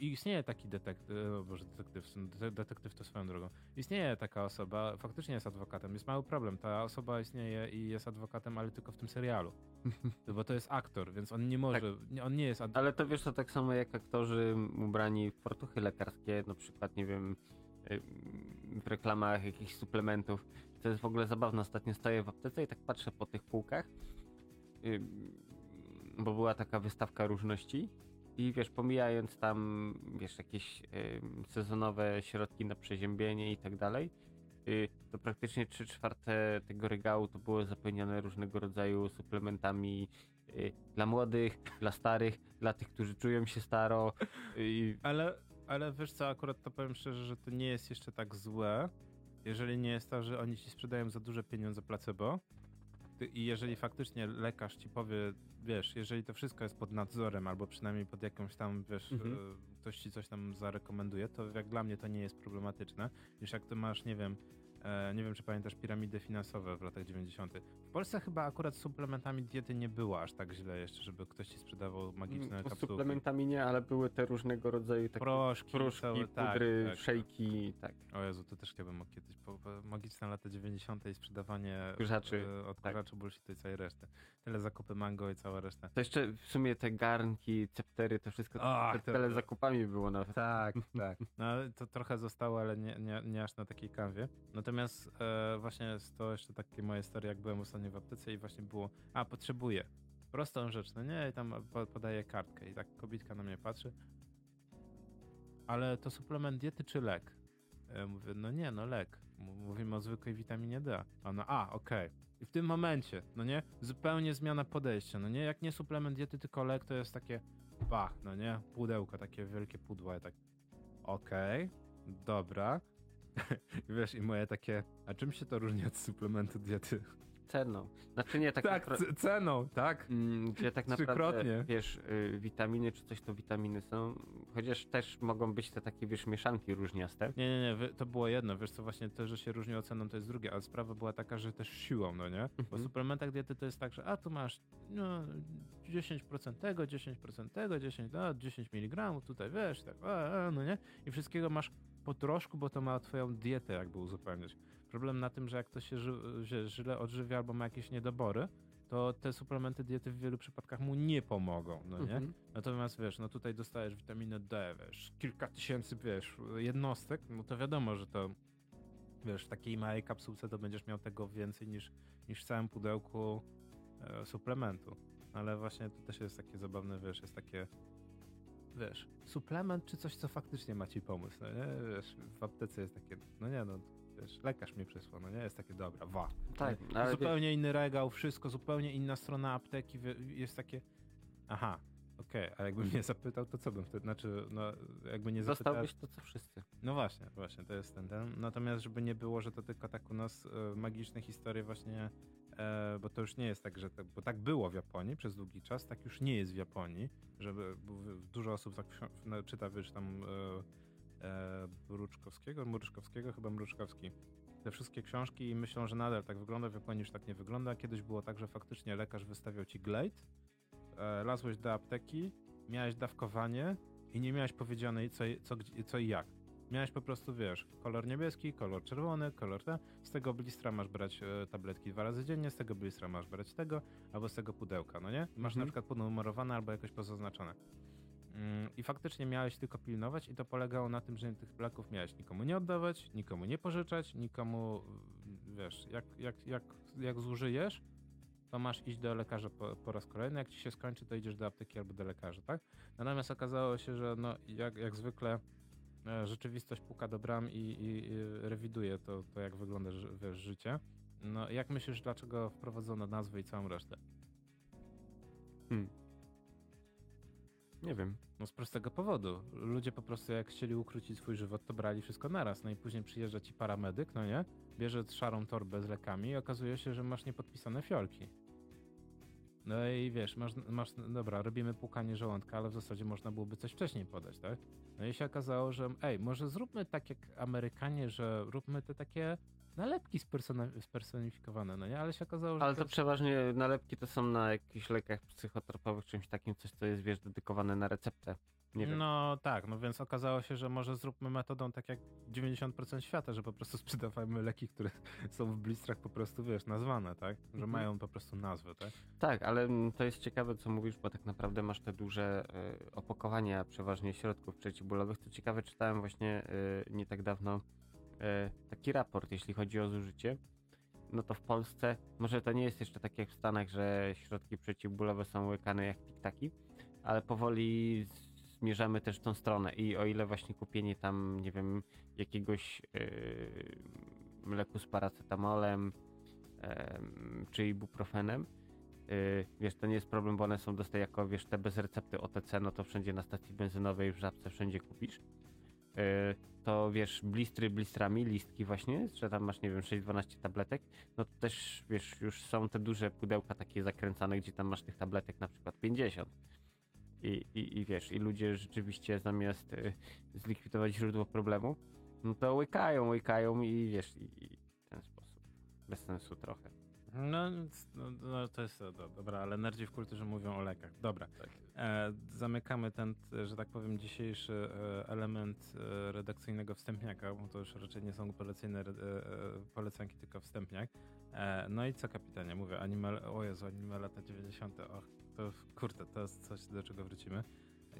Istnieje taki detektyw, Boże, detektyw, de- detektyw to swoją drogą. Istnieje taka osoba, faktycznie jest adwokatem. Jest mały problem. Ta osoba istnieje i jest adwokatem, ale tylko w tym serialu. *laughs* Bo to jest aktor, więc on nie może, nie, on nie jest adwokatem. Ale to wiesz, to tak samo jak aktorzy ubrani w fartuchy lekarskie, na przykład, nie wiem, y, w reklamach jakichś suplementów. To jest w ogóle zabawne. Ostatnio stoję w aptece i tak patrzę po tych półkach, y, bo była taka wystawka różności i wiesz, pomijając tam, wiesz, jakieś y, sezonowe środki na przeziębienie i tak dalej, y, to praktycznie 3 czwarte tego regału to było zapełnione różnego rodzaju suplementami y, dla młodych, dla starych, dla tych, którzy czują się staro. I Ale, ale wiesz co, akurat to powiem szczerze, że to nie jest jeszcze tak złe, jeżeli nie jest to, że oni ci sprzedają za duże pieniądze placebo. I jeżeli faktycznie lekarz ci powie, wiesz, jeżeli to wszystko jest pod nadzorem, albo przynajmniej pod jakąś tam, wiesz, Mhm. e, ktoś ci coś tam zarekomenduje, to jak dla mnie to nie jest problematyczne, niż jak ty masz, nie wiem, e, nie wiem, czy pamiętasz piramidy finansowe w latach 90. W Polsce chyba akurat z suplementami diety nie było aż tak źle jeszcze, żeby ktoś ci sprzedawał magiczne z kapsułki. suplementami nie, ale były te różnego rodzaju takie Proszki, pruszki, całe, tak, pudry, tak. szejki, tak. O Jezu, to też chciałbym kiedyś. Po, po, magiczne lata 90. i sprzedawanie e, odkurzaczy bullshitu i całej reszty. Tyle zakupy mango i cała reszta. To jeszcze w sumie te garnki, ceptery, to wszystko Ach, to- telezakupami było nawet. Tak, tak. No to trochę zostało, ale nie, nie, nie aż na takiej kanwie. Natomiast e, właśnie jest to jeszcze takie moje historie, jak byłem ostatnio w aptece i właśnie było, a potrzebuję. Prostą rzecz, no nie, i tam po, podaję kartkę i tak kobitka na mnie patrzy. Ale to suplement diety czy lek? Ja mówię, no nie, no lek. Mówimy o zwykłej witaminie D. A Ona, a, okej. I w tym momencie, no nie, zupełnie zmiana podejścia, no nie, jak nie suplement diety, tylko lek, to jest takie, bach, no nie, pudełko, takie wielkie pudło, ja tak, okej, dobra. *laughs* Wiesz, i moje takie, a czym się to różni od suplementu diety? Ceną. Znaczy nie, tak, Tak, napra- ceną, tak? Mm, Gdzie tak naprawdę, wiesz, y, witaminy czy coś to witaminy są, chociaż też mogą być te takie, wiesz, mieszanki różniaste. Nie, nie, nie, wy- to było jedno, wiesz co, właśnie to, że się różni oceną, to jest drugie, ale sprawa była taka, że też siłą, no nie? Bo w Mhm. suplementach diety to jest tak, że a tu masz no, 10% tego, 10% tego, 10, no, 10 mg, tutaj wiesz, tak, a, a, no nie? I wszystkiego masz po troszku, bo to ma twoją dietę jakby uzupełniać. Problem na tym, że jak ktoś się ży, źle odżywia albo ma jakieś niedobory, to te suplementy diety w wielu przypadkach mu nie pomogą, no nie? Mhm. Natomiast wiesz, no tutaj dostajesz witaminę D, wiesz, kilka tysięcy, wiesz, jednostek, no to wiadomo, że to wiesz, w takiej małej kapsułce to będziesz miał tego więcej niż, niż w całym pudełku e, suplementu. Ale właśnie to też jest takie zabawne, wiesz, jest takie wiesz, suplement czy coś, co faktycznie ma ci pomóc, no nie? Wiesz, w aptece jest takie, no nie no, wiesz, lekarz mi przysłał, no nie? Jest takie, dobra, wa. Tak, ale wie- zupełnie inny regał, wszystko, zupełnie inna strona apteki, jest takie, aha, okej, a jakby mnie zapytał, to co bym wtedy, znaczy, no, jakby nie zapytał, dostałbyś to, co wszyscy. no właśnie, właśnie, to jest ten, ten. Natomiast, żeby nie było, że to tylko tak u nas e, magiczne historie właśnie, bo to już nie jest tak, że tak, bo tak było w Japonii przez długi czas, tak już nie jest w Japonii, żeby dużo osób tak czyta, wiesz, tam e, e, Mruczkowskiego, Mruczkowskiego, chyba Mruczkowski, te wszystkie książki i myślą, że nadal tak wygląda, w Japonii już tak nie wygląda. Kiedyś było tak, że faktycznie lekarz wystawiał ci glade, e, lazłeś do apteki, miałeś dawkowanie i nie miałeś powiedziane co, co, co i jak. Miałeś po prostu, wiesz, kolor niebieski, kolor czerwony, kolor ten. Z tego blistra masz brać e, tabletki dwa razy dziennie, z tego blistra masz brać tego, albo z tego pudełka, no nie? Masz Mhm. na przykład ponumerowane albo jakoś pozaznaczone. Mm, I faktycznie miałeś tylko pilnować i to polegało na tym, że tych leków miałeś nikomu nie oddawać, nikomu nie pożyczać, nikomu, wiesz, jak, jak, jak, jak zużyjesz, to masz iść do lekarza po, po raz kolejny, jak ci się skończy, to idziesz do apteki albo do lekarza, tak? Natomiast okazało się, że no, jak, jak zwykle rzeczywistość puka do bram i, i, i rewiduje to, to, jak wygląda wiesz, życie. No, jak myślisz, dlaczego wprowadzono nazwę i całą resztę? Hmm. Nie wiem. No z prostego powodu. Ludzie po prostu jak chcieli ukrócić swój żywot, to brali wszystko naraz. No i później przyjeżdża ci paramedyk, no nie? Bierze szarą torbę z lekami i okazuje się, że masz niepodpisane fiolki. No i wiesz, masz, masz, dobra, robimy płukanie żołądka, ale w zasadzie można byłoby coś wcześniej podać, tak? No i się okazało, że ej, może zróbmy tak jak Amerykanie, że róbmy te takie nalepki spersonifikowane, no nie? Ale się okazało, że Ale to przeważnie nalepki to są na jakichś lekach psychotropowych, czymś takim, coś co jest, wiesz, dedykowane na receptę. Nie wiem. No tak, no więc okazało się, że może zróbmy metodą tak jak 90% świata, że po prostu *laughs* sprzedawajmy leki, które są w blistrach po prostu, wiesz, nazwane, tak? Że Mhm. mają po prostu nazwę, tak? Tak, ale to jest ciekawe, co mówisz, bo tak naprawdę masz te duże y, opakowania przeważnie środków przeciwbólowych. Co ciekawe, czytałem właśnie y, nie tak dawno y, taki raport, jeśli chodzi o zużycie. No to w Polsce, może to nie jest jeszcze tak jak w Stanach, że środki przeciwbólowe są łykane jak tiktaki, ale powoli zmierzamy też w tą stronę i o ile właśnie kupienie tam, nie wiem, jakiegoś yy, leku z paracetamolem em, czy ibuprofenem, yy, wiesz, to nie jest problem, bo one są dostaje jako, wiesz, te bez recepty OTC, no to wszędzie na stacji benzynowej, w Żabce, wszędzie kupisz. Yy, to wiesz, blistry blistrami, listki właśnie, że tam masz, nie wiem, 6-12 tabletek, no to też, wiesz, już są te duże pudełka takie zakręcane, gdzie tam masz tych tabletek na przykład 50. I, i, i wiesz, i ludzie rzeczywiście zamiast y, zlikwidować źródło problemu, no to łykają, łykają i wiesz, i, i w ten sposób. Bez sensu trochę. No, no, no to jest, do, dobra, ale nerdzi w kulturze mówią o lekach. Dobra, e, zamykamy ten, że tak powiem, dzisiejszy e, element e, redakcyjnego wstępniaka, bo to już raczej nie są polecenie, e, e, polecanki, tylko wstępniak. E, no i co kapitanie, mówię, anime, o Jezu, anime lata 90. Och, to kurde, to jest coś, do czego wrócimy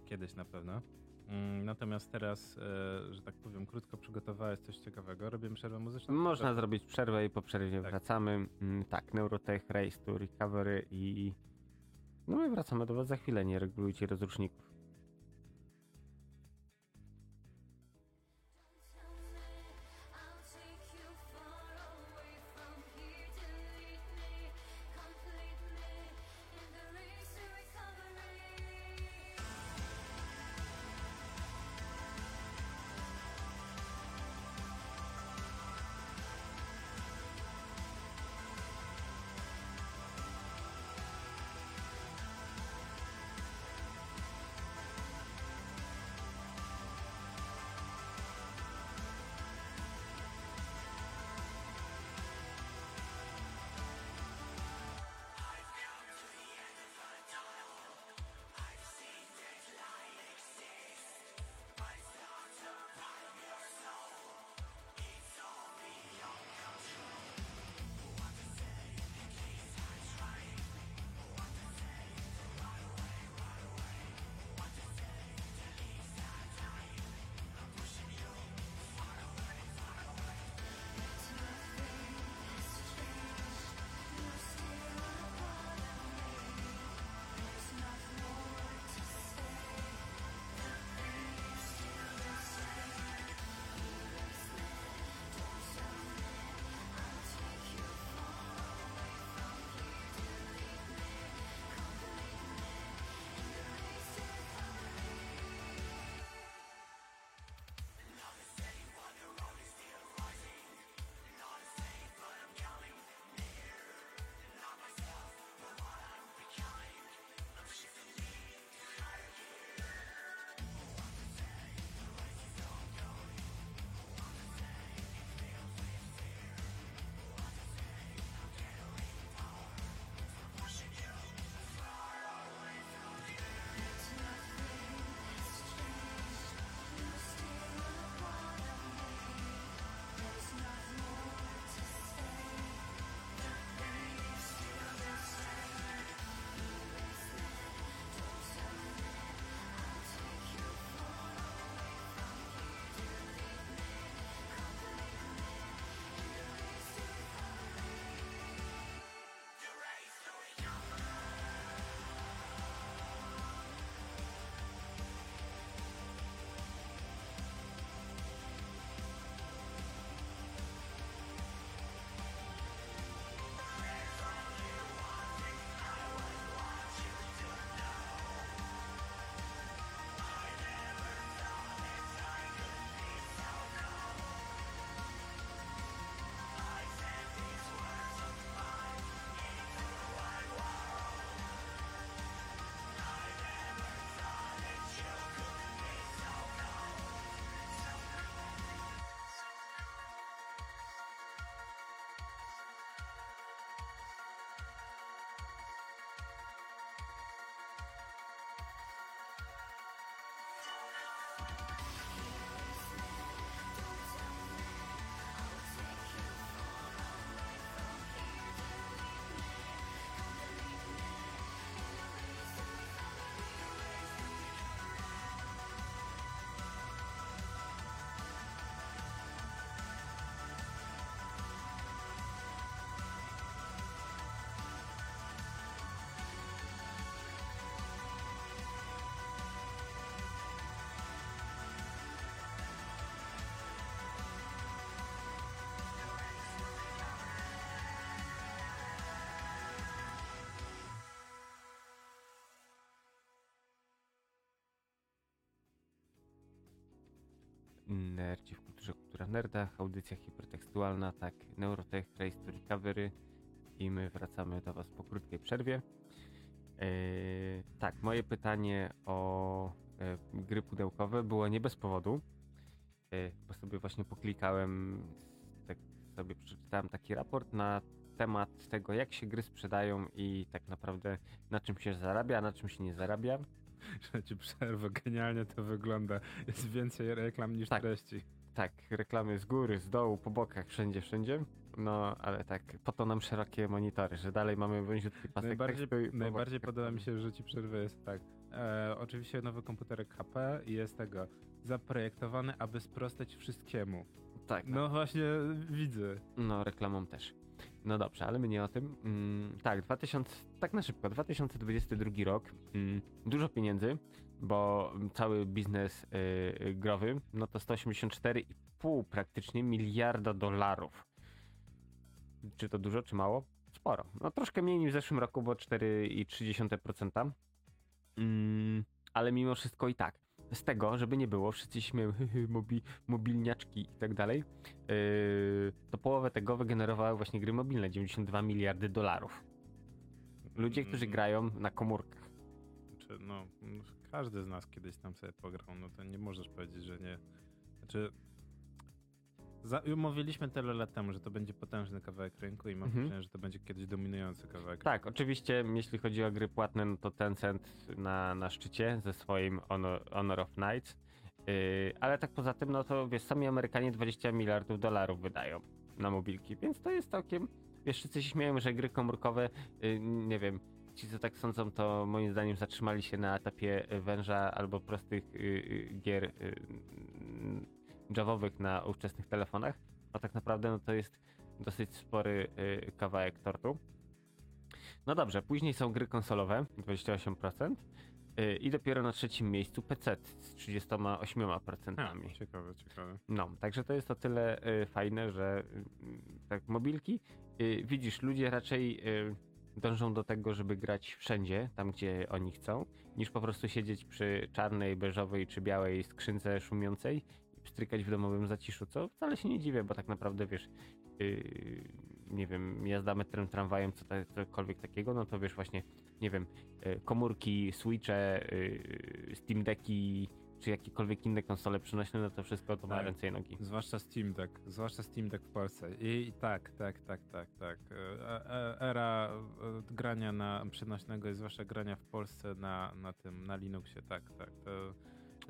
kiedyś na pewno. Mm, Natomiast teraz, e, że tak powiem, krótko przygotowałeś coś ciekawego. Robimy przerwę muzyczną? Można zrobić przerwę i po przerwie Tak. wracamy. Mm, Tak, Neurotech, Race to Recovery i... No i wracamy do was za chwilę, nie regulujcie rozruszników. Nerdzi w kulturze, kultura nerdach, audycja hipertekstualna, tak, Neurotech, Race to Recovery i my wracamy do Was po krótkiej przerwie. Yy, tak, moje pytanie o e, gry pudełkowe było nie bez powodu, yy, bo sobie właśnie poklikałem, tak sobie przeczytałem taki raport na temat tego, jak się gry sprzedają i tak naprawdę na czym się zarabia, na czym się nie zarabia. *laughs* Że ci przerwę, genialnie to wygląda. Jest więcej reklam niż Tak. treści. Tak, reklamy z góry, z dołu, po bokach, wszędzie, wszędzie. No, ale tak, po to nam szerokie monitory, że dalej mamy wąziutki pasek Najbardziej, po najbardziej podoba mi się, że ci przerwę jest tak. E, oczywiście nowy komputerek HP jest tego zaprojektowany, aby sprostać wszystkiemu. Tak, no. No właśnie widzę. no, reklamą też. No dobrze, ale my nie o tym. Mm, tak, 2000, tak na szybko, 2022 rok, mm, dużo pieniędzy, bo cały biznes y, y, growy, no to 184,5 praktycznie miliarda dolarów. Czy to dużo, czy mało? Sporo. No troszkę mniej niż w zeszłym roku, bo 4,3%. Mm, ale mimo wszystko i tak. Z tego, żeby nie było, wszyscy śmieją, *laughs* mobi, mobilniaczki i tak dalej, yy, to połowę tego wygenerowały właśnie gry mobilne, 92 miliardy dolarów. Ludzie, którzy Mm. grają na komórkach. Czy, no, każdy z nas kiedyś tam sobie pograł, no to nie możesz powiedzieć, że nie. Znaczy, za, mówiliśmy tyle lat temu, że to będzie potężny kawałek rynku i mam Mhm. wrażenie, że to będzie kiedyś dominujący kawałek Tak, oczywiście, jeśli chodzi o gry płatne, no to Tencent na, na szczycie ze swoim Honor, Honor of Knights. Yy, ale tak poza tym, no to wiesz, sami Amerykanie 20 miliardów dolarów wydają na mobilki, więc to jest całkiem. Wiesz, wszyscy się śmieją, że gry komórkowe, yy, nie wiem, ci co tak sądzą, to moim zdaniem zatrzymali się na etapie y, węża albo prostych yy, yy, gier yy, javowych na ówczesnych telefonach. A tak naprawdę, no to jest dosyć spory yy, kawałek tortu. No dobrze, później są gry konsolowe, 28%. yy, I dopiero na trzecim miejscu PC z 38%. Ha, ciekawe, ciekawe. No, także to jest o tyle y, fajne, że y, tak mobilki, y, widzisz, ludzie raczej y, dążą do tego, żeby grać wszędzie, tam gdzie oni chcą, niż po prostu siedzieć przy czarnej, beżowej czy białej skrzynce szumiącej pstrykać w domowym zaciszu, co wcale się nie dziwię, bo tak naprawdę wiesz, y, nie wiem, jazda metrem, tramwajem, co ta- cokolwiek takiego, no to wiesz właśnie, nie wiem, y, komórki, switche, y, Steam Decki, czy jakiekolwiek inne konsole przenośne, no to wszystko to ma Tak. ręce i nogi. Zwłaszcza Steam Deck, zwłaszcza Steam Deck w Polsce. I, i tak, tak, tak, tak, tak. E, e, era e, grania na przenośnego i zwłaszcza grania w Polsce na, na tym, na Linuxie, tak, tak. To,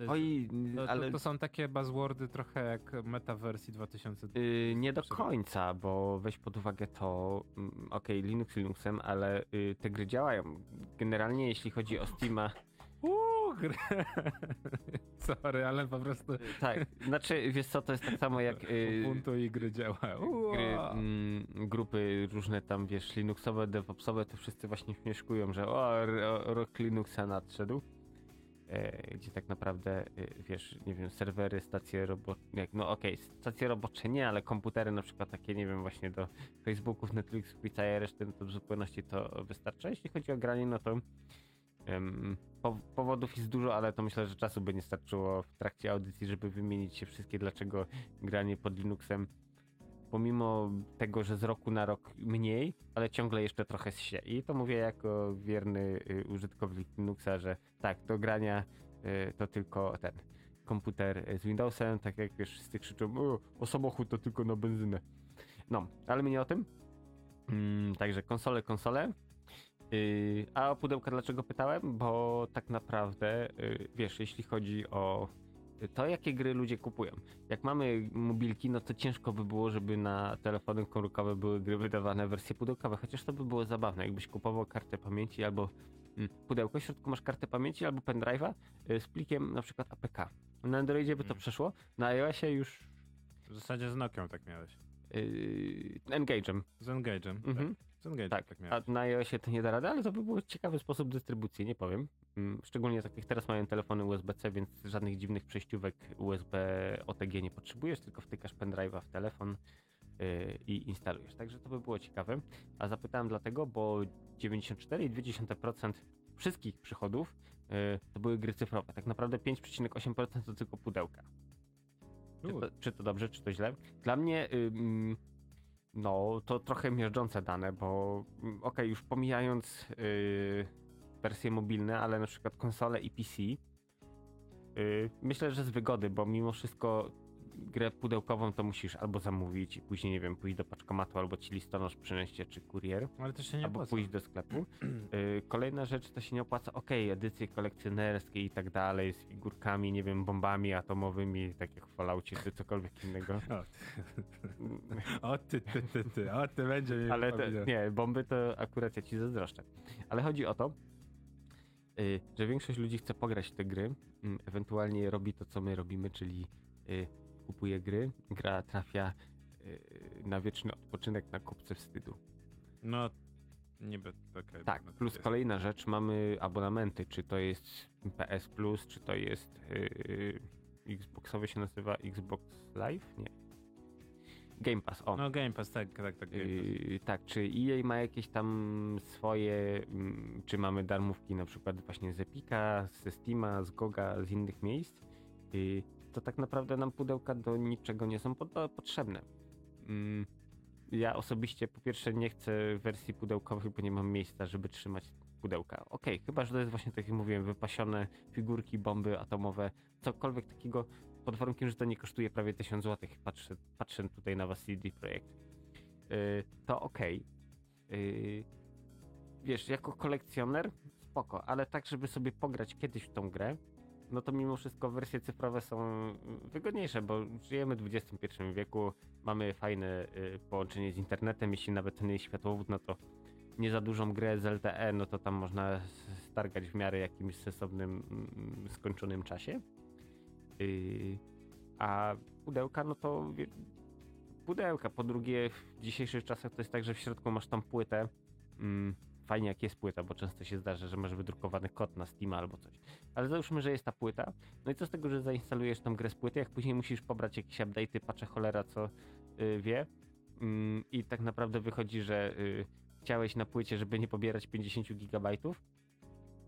Oj, to, ale to są takie buzzwordy trochę jak metawersji 2000. y, nie do końca, bo weź pod uwagę to, mm, okej, Linux Linuxem, ale y, te gry działają. Generalnie jeśli chodzi o Steama, Uuu, gry. *laughs* Sorry, ale po prostu y, tak, znaczy wiesz co, to jest tak samo jak y, Ubuntu i gry działa. gry, mm, grupy różne tam, wiesz, Linuxowe, DevOpsowe, to wszyscy właśnie śmieszkują, że o, rok Linuxa nadszedł. E, gdzie tak naprawdę, e, wiesz, nie wiem, serwery, stacje robocze, no okej, stacje robocze nie, ale komputery na przykład takie, nie wiem, właśnie do Facebooków, Netflixów i całej reszty, no to w zupełności to wystarcza. Jeśli chodzi o granie, no to po, powodów jest dużo, ale to myślę, że czasu by nie starczyło w trakcie audycji, żeby wymienić się wszystkie, dlaczego granie pod Linuxem pomimo tego, że z roku na rok mniej, ale ciągle jeszcze trochę się. I to mówię jako wierny y, użytkownik Linuxa, że tak, do grania y, to tylko ten komputer y, z Windowsem, tak jak wiesz, wszyscy krzyczą, o, o samochód to tylko na benzynę. No, ale my nie o tym. Mm, także konsole, konsole. Yy, a o pudełka dlaczego pytałem? Bo tak naprawdę, yy, wiesz, jeśli chodzi o to, jakie gry ludzie kupują. Jak mamy mobilki, no to ciężko by było, żeby na telefony komórkowe były gry wydawane w wersje pudełkowe, chociaż to by było zabawne, jakbyś kupował kartę pamięci albo mm, pudełko, w środku masz kartę pamięci albo pendrive'a y, z plikiem na przykład APK. Na Androidzie by to Mm. przeszło, na iOSie już W zasadzie z Nokią tak miałeś. yy, Engage'em. Z Engage'em. Mhm. Tak. Tak, tak, a na iOSie to nie da rady, ale to by był ciekawy sposób dystrybucji, nie powiem. Mm, Szczególnie tak jak teraz mają telefony USB-C, więc żadnych dziwnych przejściówek USB OTG nie potrzebujesz, tylko wtykasz pendrive'a w telefon yy, i instalujesz. Także to by było ciekawe. A zapytałem dlatego, bo 94,2% wszystkich przychodów yy, to były gry cyfrowe. Tak naprawdę 5,8% to tylko pudełka. Czy to, czy to dobrze, czy to źle? Dla mnie, no, to trochę miażdżące dane, bo mm, okej, już pomijając y, wersje mobilne, ale na przykład konsole i PC, y, myślę, że z wygody, bo mimo wszystko grę pudełkową to musisz albo zamówić i później, nie wiem, pójść do paczkomatu, albo ci listonosz przyniesie, czy kurier, Ale to się nie albo opłaca. pójść do sklepu. *clears throat* Y, Kolejna rzecz, to się nie opłaca, okej, edycje kolekcjonerskie i tak dalej, z figurkami, nie wiem, bombami atomowymi, tak jak w Falloutie, czy cokolwiek innego. *laughs* O ty, ty, ty, ty, o ty będzie mi Ale pominął. nie, bomby to akurat ja ci zazdroszczę. Ale chodzi o to, y, że większość ludzi chce pograć te gry, mm, ewentualnie robi to, co my robimy, czyli y, kupuje gry, gra trafia y, na wieczny odpoczynek na kupce wstydu. No, niby, okej. Tak, plus jest. kolejna rzecz, mamy abonamenty, czy to jest PS Plus, czy to jest yy, Xboxowy się nazywa Xbox Live? Nie. Game Pass, o. No Game Pass, tak, tak, tak. Yy, tak, czy EA ma jakieś tam swoje, mm, czy mamy darmówki na przykład właśnie z Epika, ze Steama, z Goga, z innych miejsc, yy, to tak naprawdę nam pudełka do niczego nie są potrzebne. Mm, ja osobiście po pierwsze nie chcę wersji pudełkowej, bo nie mam miejsca, żeby trzymać pudełka. Okej, chyba, że to jest właśnie tak jak mówiłem, wypasione figurki, bomby atomowe, cokolwiek takiego, pod warunkiem, że to nie kosztuje prawie 1000 zł. Patrzę, patrzę tutaj na was CD Projekt. Yy, to okej. Yy, wiesz, jako kolekcjoner spoko, ale tak, żeby sobie pograć kiedyś w tą grę, no to mimo wszystko wersje cyfrowe są wygodniejsze, bo żyjemy w XXI wieku, mamy fajne y, połączenie z internetem, jeśli nawet ten jest światłowód, no to nie za dużą grę z LTE, no to tam można stargać w miarę jakimś sensownym, mm, skończonym czasie. Yy, a pudełka, no to pudełka. Po drugie, w dzisiejszych czasach to jest tak, że w środku masz tam płytę. Fajnie jak jest płyta, bo często się zdarza, że masz wydrukowany kod na Steam albo coś. Ale załóżmy, że jest ta płyta. No i co z tego, że zainstalujesz tą grę z płyty, jak później musisz pobrać jakieś update'y, patrzę cholera co y, wie. Mm, I tak naprawdę wychodzi, że y, chciałeś na płycie, żeby nie pobierać 50 gigabajtów.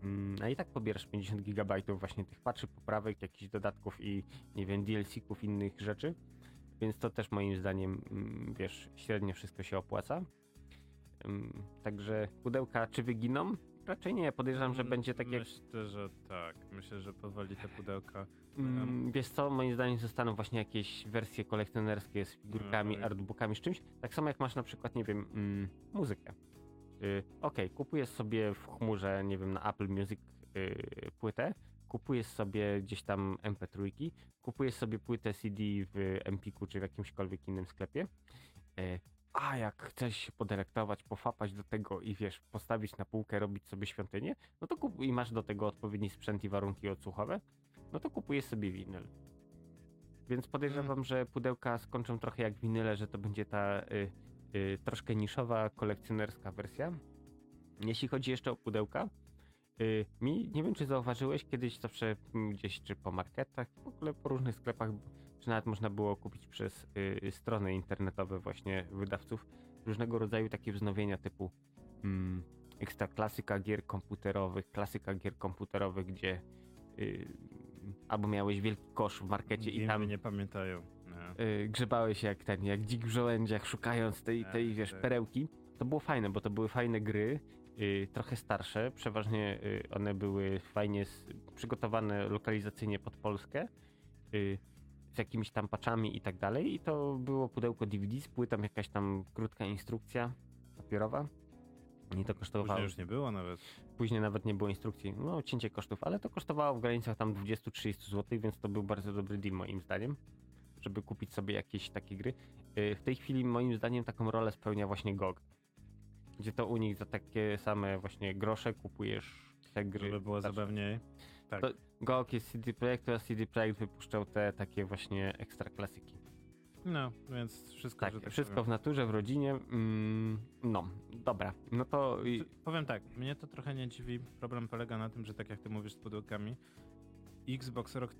Mm, a i tak pobierasz 50 gigabajtów właśnie tych patrzy, poprawek, jakichś dodatków i nie wiem, DLC-ków, innych rzeczy. Więc to też moim zdaniem, mm, wiesz, średnio wszystko się opłaca. Także pudełka czy wyginą? Raczej nie. Podejrzewam, że będzie tak jak. Myślę, że tak. Myślę, że powoli te pudełka. Mm, wiesz co, moim zdaniem zostaną właśnie jakieś wersje kolekcjonerskie z figurkami, No, artbookami, z czymś. Tak samo jak masz na przykład, nie wiem, mm, muzykę. Okej, kupujesz sobie w chmurze, nie wiem, na Apple Music y, płytę, kupujesz sobie gdzieś tam MP3, kupujesz sobie płytę CD w Empiku czy w jakimśkolwiek innym sklepie. A jak chcesz się podelektować, pofapać do tego i wiesz, postawić na półkę, robić sobie świątynię, no to kup i masz do tego odpowiedni sprzęt i warunki odsłuchowe, no to kupujesz sobie winyl. Więc podejrzewam, że pudełka skończą trochę jak winyle, że to będzie ta y, y, troszkę niszowa, kolekcjonerska wersja. Jeśli chodzi jeszcze o pudełka, y, mi nie wiem, czy zauważyłeś kiedyś zawsze mm, gdzieś, czy po marketach, w ogóle po różnych sklepach, czy nawet można było kupić przez y, strony internetowe właśnie wydawców różnego rodzaju takie wznowienia typu mm, ekstra klasyka gier komputerowych, klasyka gier komputerowych, gdzie y, albo miałeś wielki kosz w markecie i Gimy tam nie pamiętają. Nie. y, grzebałeś jak ten, jak dzik w żołędziach, szukając tej, Tak, tej wiesz, perełki. To było fajne, bo to były fajne gry, y, trochę starsze, przeważnie y, one były fajnie przygotowane lokalizacyjnie pod Polskę, y, z jakimiś tam paczami i tak dalej. I to było pudełko DVD z płytą, jakaś tam krótka instrukcja papierowa. I to kosztowało. Później już nie było nawet. Później nawet nie było instrukcji, no cięcie kosztów, ale to kosztowało w granicach tam 20-30 zł, więc to był bardzo dobry deal moim zdaniem, żeby kupić sobie jakieś takie gry. Yy, W tej chwili moim zdaniem taką rolę spełnia właśnie GOG, gdzie to u nich za takie same właśnie grosze kupujesz te gry. Żeby było Znaczy, zabawniej. Tak. To- GOG jest CD Projektu, a CD Projekt wypuszczał te takie właśnie ekstra klasyki. No, więc wszystko, Tak, tak wszystko powiem. w naturze, w rodzinie. Mm, no, dobra, no to... Powiem tak, mnie to trochę nie dziwi. Problem polega na tym, że tak jak ty mówisz z pudełkami, Xbox rok,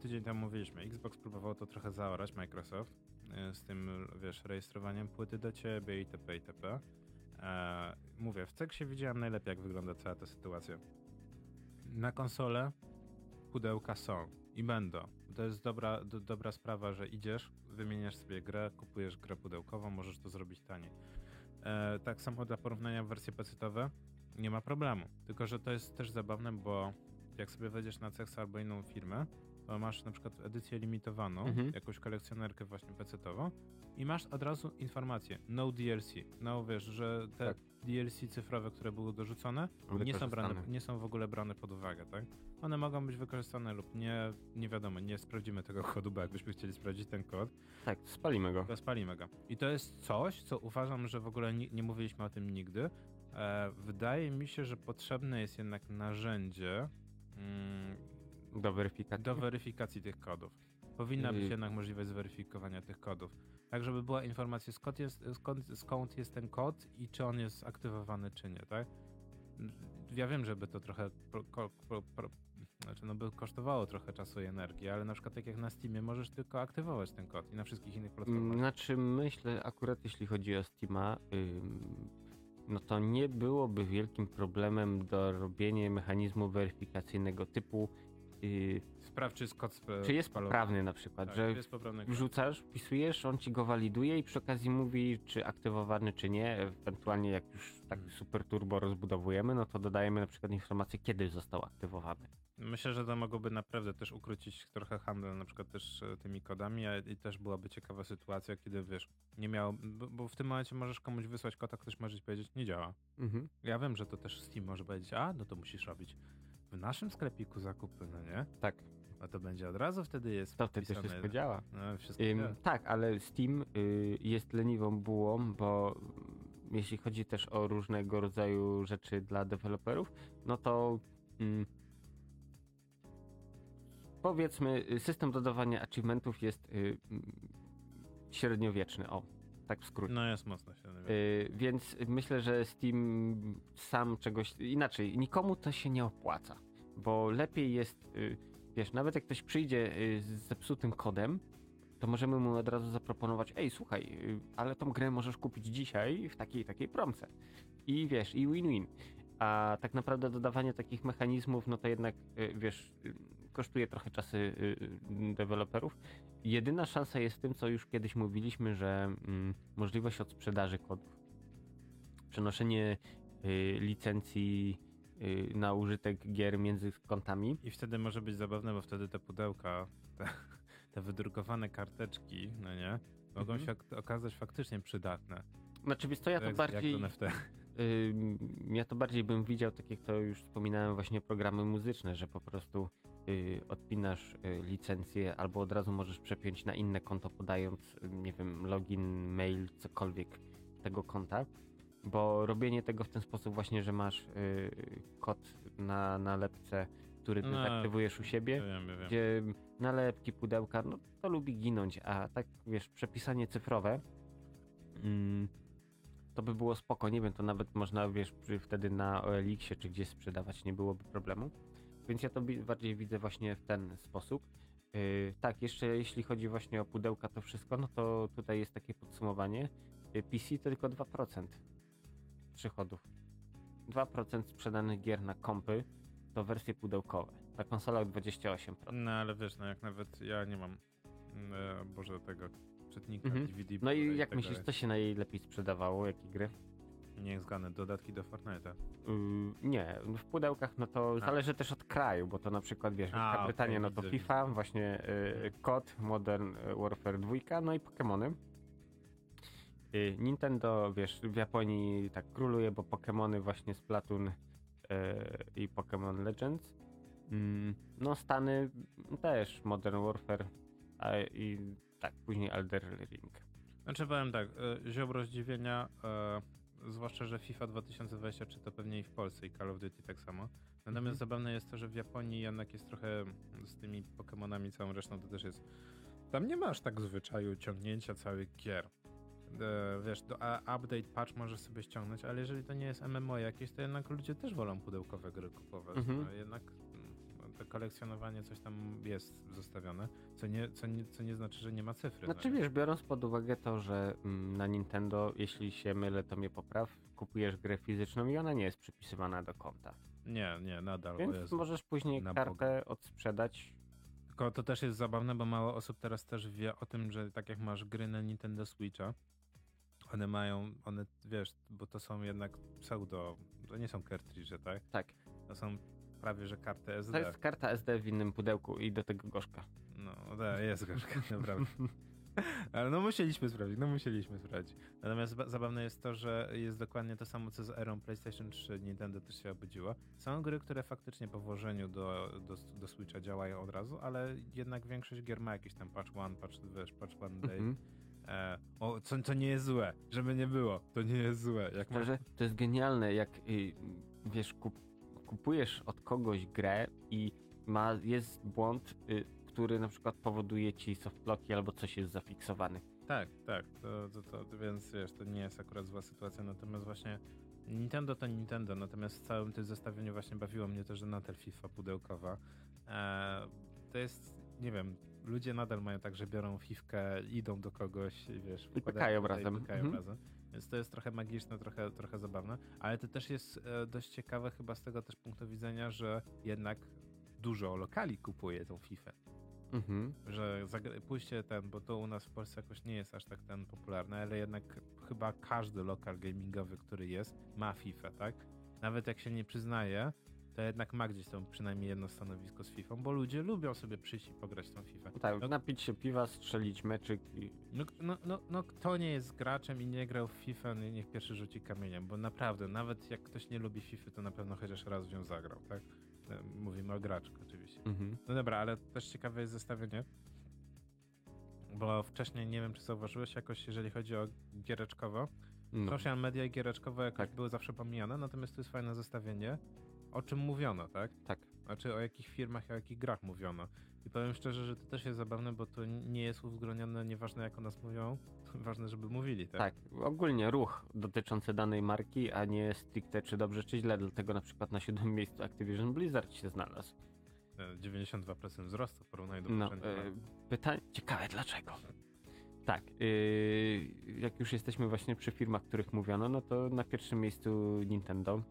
tydzień temu mówiliśmy, Xbox próbował to trochę zaorać, Microsoft, e, z tym, wiesz, rejestrowaniem płyty do ciebie itp. itp. E, mówię, w Ceksie widziałem najlepiej, jak wygląda cała ta sytuacja. Na konsolę pudełka są i będą. To jest dobra, do, dobra sprawa, że idziesz, wymieniasz sobie grę, kupujesz grę pudełkową, możesz to zrobić taniej. E, tak samo dla porównania wersje pecetowe nie ma problemu. Tylko, że to jest też zabawne, bo jak sobie wejdziesz na Cex albo inną firmę, to masz na przykład edycję limitowaną, Mhm. jakąś kolekcjonerkę właśnie pecetową i masz od razu informację no DLC. No wiesz, że te Tak. DLC cyfrowe, które były dorzucone, nie są, brane, nie są w ogóle brane pod uwagę, tak? One mogą być wykorzystane lub nie, nie wiadomo, nie sprawdzimy tego kodu, bo jakbyśmy chcieli sprawdzić ten kod, Tak, spalimy go. to spalimy go. I to jest coś, co uważam, że w ogóle nie, nie mówiliśmy o tym nigdy. E, wydaje mi się, że potrzebne jest jednak narzędzie mm, Do weryfikacji. do weryfikacji tych kodów. Powinna być Yy. jednak możliwość zweryfikowania tych kodów. Tak, żeby była informacja, skąd jest, skąd, skąd jest ten kod i czy on jest aktywowany, czy nie, tak? Ja wiem, żeby to trochę pro, ko- pro, pro, znaczy no by kosztowało trochę czasu i energii, ale na przykład tak jak na Steamie możesz tylko aktywować ten kod i na wszystkich innych platformach. Znaczy myślę akurat jeśli chodzi o Steama, ym, no to nie byłoby wielkim problemem do robienia mechanizmu weryfikacyjnego typu yy, Sprawdź, czy jest kod sp- czy jest spalony. poprawny na przykład, Tak, że jest poprawny kod. wrzucasz, wpisujesz, on ci go waliduje i przy okazji mówi, czy aktywowany, czy nie. Ewentualnie jak już tak Hmm. super turbo rozbudowujemy, no to dodajemy na przykład informację, kiedy został aktywowany. Myślę, że to mogłoby naprawdę też ukrócić trochę handel, na przykład też e, tymi kodami, a i też byłaby ciekawa sytuacja, kiedy wiesz, nie miał, bo, bo w tym momencie możesz komuś wysłać kod, a ktoś może ci powiedzieć, nie działa. Mhm. Ja wiem, że to też Steam może powiedzieć, a no to musisz robić w naszym sklepiku zakupy, no nie? Tak, No to będzie od razu wtedy jest to wtedy wszystko działa. No, wszystko Ym, działa. tak, ale Steam y, jest leniwą bułą, bo y, jeśli chodzi też o różnego rodzaju rzeczy dla deweloperów, no to ym, powiedzmy, y, system dodawania achievementów jest y, średniowieczny, o, tak w skrócie. No jest mocno się nie Y, więc myślę, że Steam sam czegoś inaczej. Nikomu to się nie opłaca, bo lepiej jest, y, wiesz, nawet jak ktoś przyjdzie y, z zepsutym kodem, to możemy mu od razu zaproponować: Ej, słuchaj, y, ale tą grę możesz kupić dzisiaj w takiej takiej promce. I wiesz, i win-win. A tak naprawdę dodawanie takich mechanizmów, no to jednak, y, wiesz, kosztuje trochę czasy deweloperów. Jedyna szansa jest w tym, co już kiedyś mówiliśmy, że mm, możliwość odsprzedaży kodów. Przenoszenie y, licencji na użytek gier między kontami. I wtedy może być zabawne, bo wtedy te pudełka, te, te wydrukowane karteczki, no nie, mogą Mhm. się ok- okazać faktycznie przydatne. Znaczy, wiesz co, ja to jak, bardziej... Jak to. Ym, ja to bardziej bym widział, tak jak to już wspominałem, właśnie programy muzyczne, że po prostu y, odpinasz y, licencję albo od razu możesz przepiąć na inne konto, podając, y, nie wiem, login, mail, cokolwiek tego konta. Bo robienie tego w ten sposób właśnie, że masz y, kod na nalepce, który ty No, aktywujesz u siebie, wiem, wiem. gdzie nalepki, pudełka, no to lubi ginąć, a tak wiesz, przepisanie cyfrowe mm, to by było spoko, nie wiem, to nawet można, wiesz, przy, wtedy na OLX-ie czy gdzieś sprzedawać, nie byłoby problemu. Więc ja to bardziej widzę właśnie w ten sposób. Yy, tak, jeszcze jeśli chodzi właśnie o pudełka, to wszystko, no to tutaj jest takie podsumowanie. Yy, PC to tylko 2% przychodów. 2% sprzedanych gier na kompy to wersje pudełkowe. Na konsolach 28%. No ale wiesz, no jak nawet ja nie mam, e, Boże, tego czytnika Mhm. DVD. No i jak tak myślisz, dalej. co się najlepiej sprzedawało? Jakie gry? Niech zgadnę, dodatki do Fortnite'a. Yy, nie, w pudełkach no to A. zależy też od kraju, bo to na przykład wiesz, Wielka Brytania no to widzę, FIFA, właśnie yy, COD, Modern Warfare 2, no i Pokémony. Yy, Nintendo, wiesz, w Japonii tak króluje, bo Pokémony właśnie Splatoon yy, i Pokémon Legends. Mm, no Stany też Modern Warfare a, i tak, później Elder Ring. Znaczy powiem tak, e, ziobro zdziwienia, e, zwłaszcza, że FIFA 2023 to pewnie i w Polsce i Call of Duty tak samo. Natomiast Mhm. zabawne jest to, że w Japonii jednak jest trochę z tymi Pokémonami całą resztą to też jest. Tam nie masz tak zwyczaju ciągnięcia całych gier. E, wiesz, do, update patch możesz sobie ściągnąć, ale jeżeli to nie jest MMO jakieś, to jednak ludzie też wolą pudełkowe gry kupować. Mhm. No, jednak mm, to kolekcjonowanie coś tam jest zostawione, co nie, co nie, co nie znaczy, że nie ma cyfry. no Znaczy nie? wiesz, biorąc pod uwagę to, że mm, na Nintendo, jeśli się mylę, to mnie popraw, kupujesz grę fizyczną i ona nie jest przypisywana do konta. Nie, nie, nadal. Więc możesz później kartę odsprzedać. Tylko Tylko to też jest zabawne, bo mało osób teraz też wie o tym, że tak jak masz gry na Nintendo Switcha, one mają, one wiesz, bo to są jednak pseudo, to nie są cartridge, tak? Tak. To są prawie, że karty SD. To jest karta SD w innym pudełku i do tego gorzka. No, da, jest gorzka, *laughs* naprawdę. Ale no musieliśmy sprawdzić, no musieliśmy sprawdzić. Natomiast ba- zabawne jest to, że jest dokładnie to samo, co z erą PlayStation 3, Nintendo też się obudziło. Są gry, które faktycznie po włożeniu do, do, do Switcha działają od razu, ale jednak większość gier ma jakiś tam patch one, patch, wiesz, patch one day. Mhm. E, o, co, co nie jest złe, żeby nie było, to nie jest złe. Jak Szczerze, to jest genialne, jak y, wiesz, kup, kupujesz od kogoś grę i ma, jest błąd, y, który na przykład powoduje ci softlocki albo coś jest zafiksowany. Tak, tak, to, to, to więc wiesz, to nie jest akurat zła sytuacja, natomiast właśnie Nintendo to Nintendo, natomiast w całym tym zestawieniu właśnie bawiło mnie to, że nadal FIFA pudełkowa. E, to jest, nie wiem, ludzie nadal mają tak, że biorą fifkę, idą do kogoś, i wiesz, wkładają pykają razem. Pykają Mhm. razem. Więc to jest trochę magiczne, trochę, trochę zabawne, ale to też jest e, dość ciekawe chyba z tego też punktu widzenia, że jednak dużo lokali kupuje tą FIFA Mhm. że pójście ten, bo to u nas w Polsce jakoś nie jest aż tak ten popularny, ale jednak chyba każdy lokal gamingowy, który jest, ma FIFA, tak? Nawet jak się nie przyznaje, to jednak ma gdzieś tam przynajmniej jedno stanowisko z FIFA, bo ludzie lubią sobie przyjść i pograć tą FIFA. Tak, napić się piwa, strzelić meczyk i No, no, no, no kto nie jest graczem i nie grał w FIFA, no niech pierwszy rzuci kamieniem, bo naprawdę, nawet jak ktoś nie lubi FIFA, to na pewno chociaż raz w nią zagrał, tak? E, Mówimy o graczku oczywiście. mhm. No dobra, ale też ciekawe jest zestawienie. Bo wcześniej nie wiem, czy zauważyłeś jakoś, jeżeli chodzi o giereczkowo. no. Social media i giereczkowe jakoś Tak. były zawsze pomijane, natomiast tu jest fajne zestawienie. O czym mówiono, tak? tak. Znaczy o jakich firmach, o jakich grach mówiono. I powiem szczerze, że to też jest zabawne, bo to nie jest uwzględnione, nieważne jak o nas mówią, *laughs* ważne, żeby mówili, tak? Tak, ogólnie ruch dotyczący danej marki, a nie stricte czy dobrze, czy źle, dlatego na przykład na siódmym miejscu Activision Blizzard się znalazł. E, 92% wzrostu w porównaniu do No, e, pytanie, ciekawe dlaczego. Tak, yy, jak już jesteśmy właśnie przy firmach, których mówiono, no to na pierwszym miejscu Nintendo,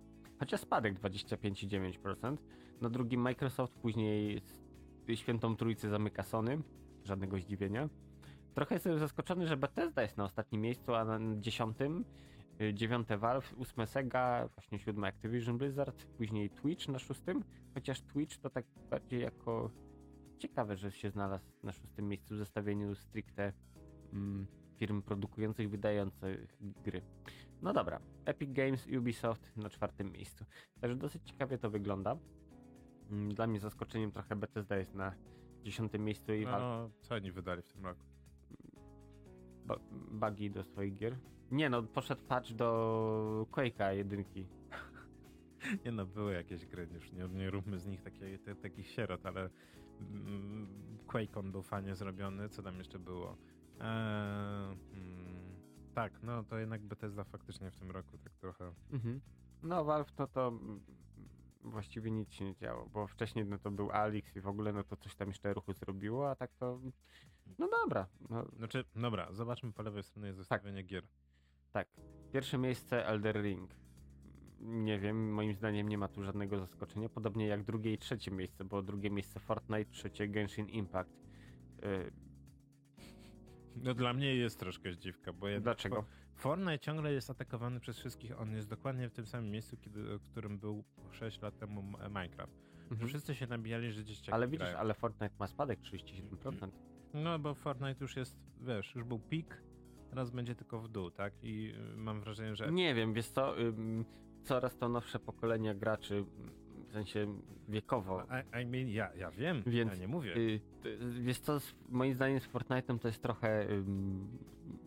chociaż spadek 25,9%, na drugim Microsoft, później świętą trójcę zamyka Sony, żadnego zdziwienia. Trochę jestem zaskoczony, że Bethesda jest na ostatnim miejscu, a na dziesiątym, y, dziewiąte Valve, ósme Sega, właśnie siódme Activision Blizzard, później Twitch na szóstym, chociaż Twitch to tak bardziej jako ciekawe, że się znalazł na szóstym miejscu w zestawieniu stricte mm, firm produkujących, wydających gry. No dobra, Epic Games, Ubisoft na czwartym miejscu. Także dosyć ciekawie to wygląda. Mm, Dla mnie zaskoczeniem trochę Bethesda jest na dziesiątym miejscu i Valve No, co oni wydali w tym roku? ba- bugi do swoich gier. Nie no, poszedł patch do Quake'a jedynki. *laughs* Nie no, były jakieś gry, już nie, nie róbmy z nich takie, te, takich sierot, ale mm, QuakeCon był fajnie zrobiony, co tam jeszcze było? Eee, mm, tak, no to jednak Bethesda faktycznie w tym roku tak trochę... Mhm. No Valve to to właściwie nic się nie działo, bo wcześniej no to był Alix i w ogóle no to coś tam jeszcze ruchu zrobiło, a tak to no dobra. No, Znaczy, dobra, zobaczmy po lewej stronie zestawienie gier. tak. Pierwsze miejsce Elder Ring. Nie wiem, moim zdaniem nie ma tu żadnego zaskoczenia, podobnie jak drugie i trzecie miejsce, bo drugie miejsce Fortnite, trzecie Genshin Impact. Yy, No dla mnie jest troszkę zdziwka, bo jednak Dlaczego? Fortnite ciągle jest atakowany przez wszystkich, on jest dokładnie w tym samym miejscu, kiedy, w którym był 6 lat temu Minecraft. Mhm. Wszyscy się nabijali, że dzieciaki Ale widzisz, grają. ale Fortnite ma spadek 37%. No bo Fortnite już jest, wiesz, już był pik, teraz będzie tylko w dół, tak? I y, mam wrażenie, że... Nie wiem, wiesz co, ym, coraz to nowsze pokolenia graczy, w sensie wiekowo, I, I mean, ja, ja wiem, Więc, ja nie mówię. y, wiesz co, z, moim zdaniem z Fortnite'em to jest trochę ym,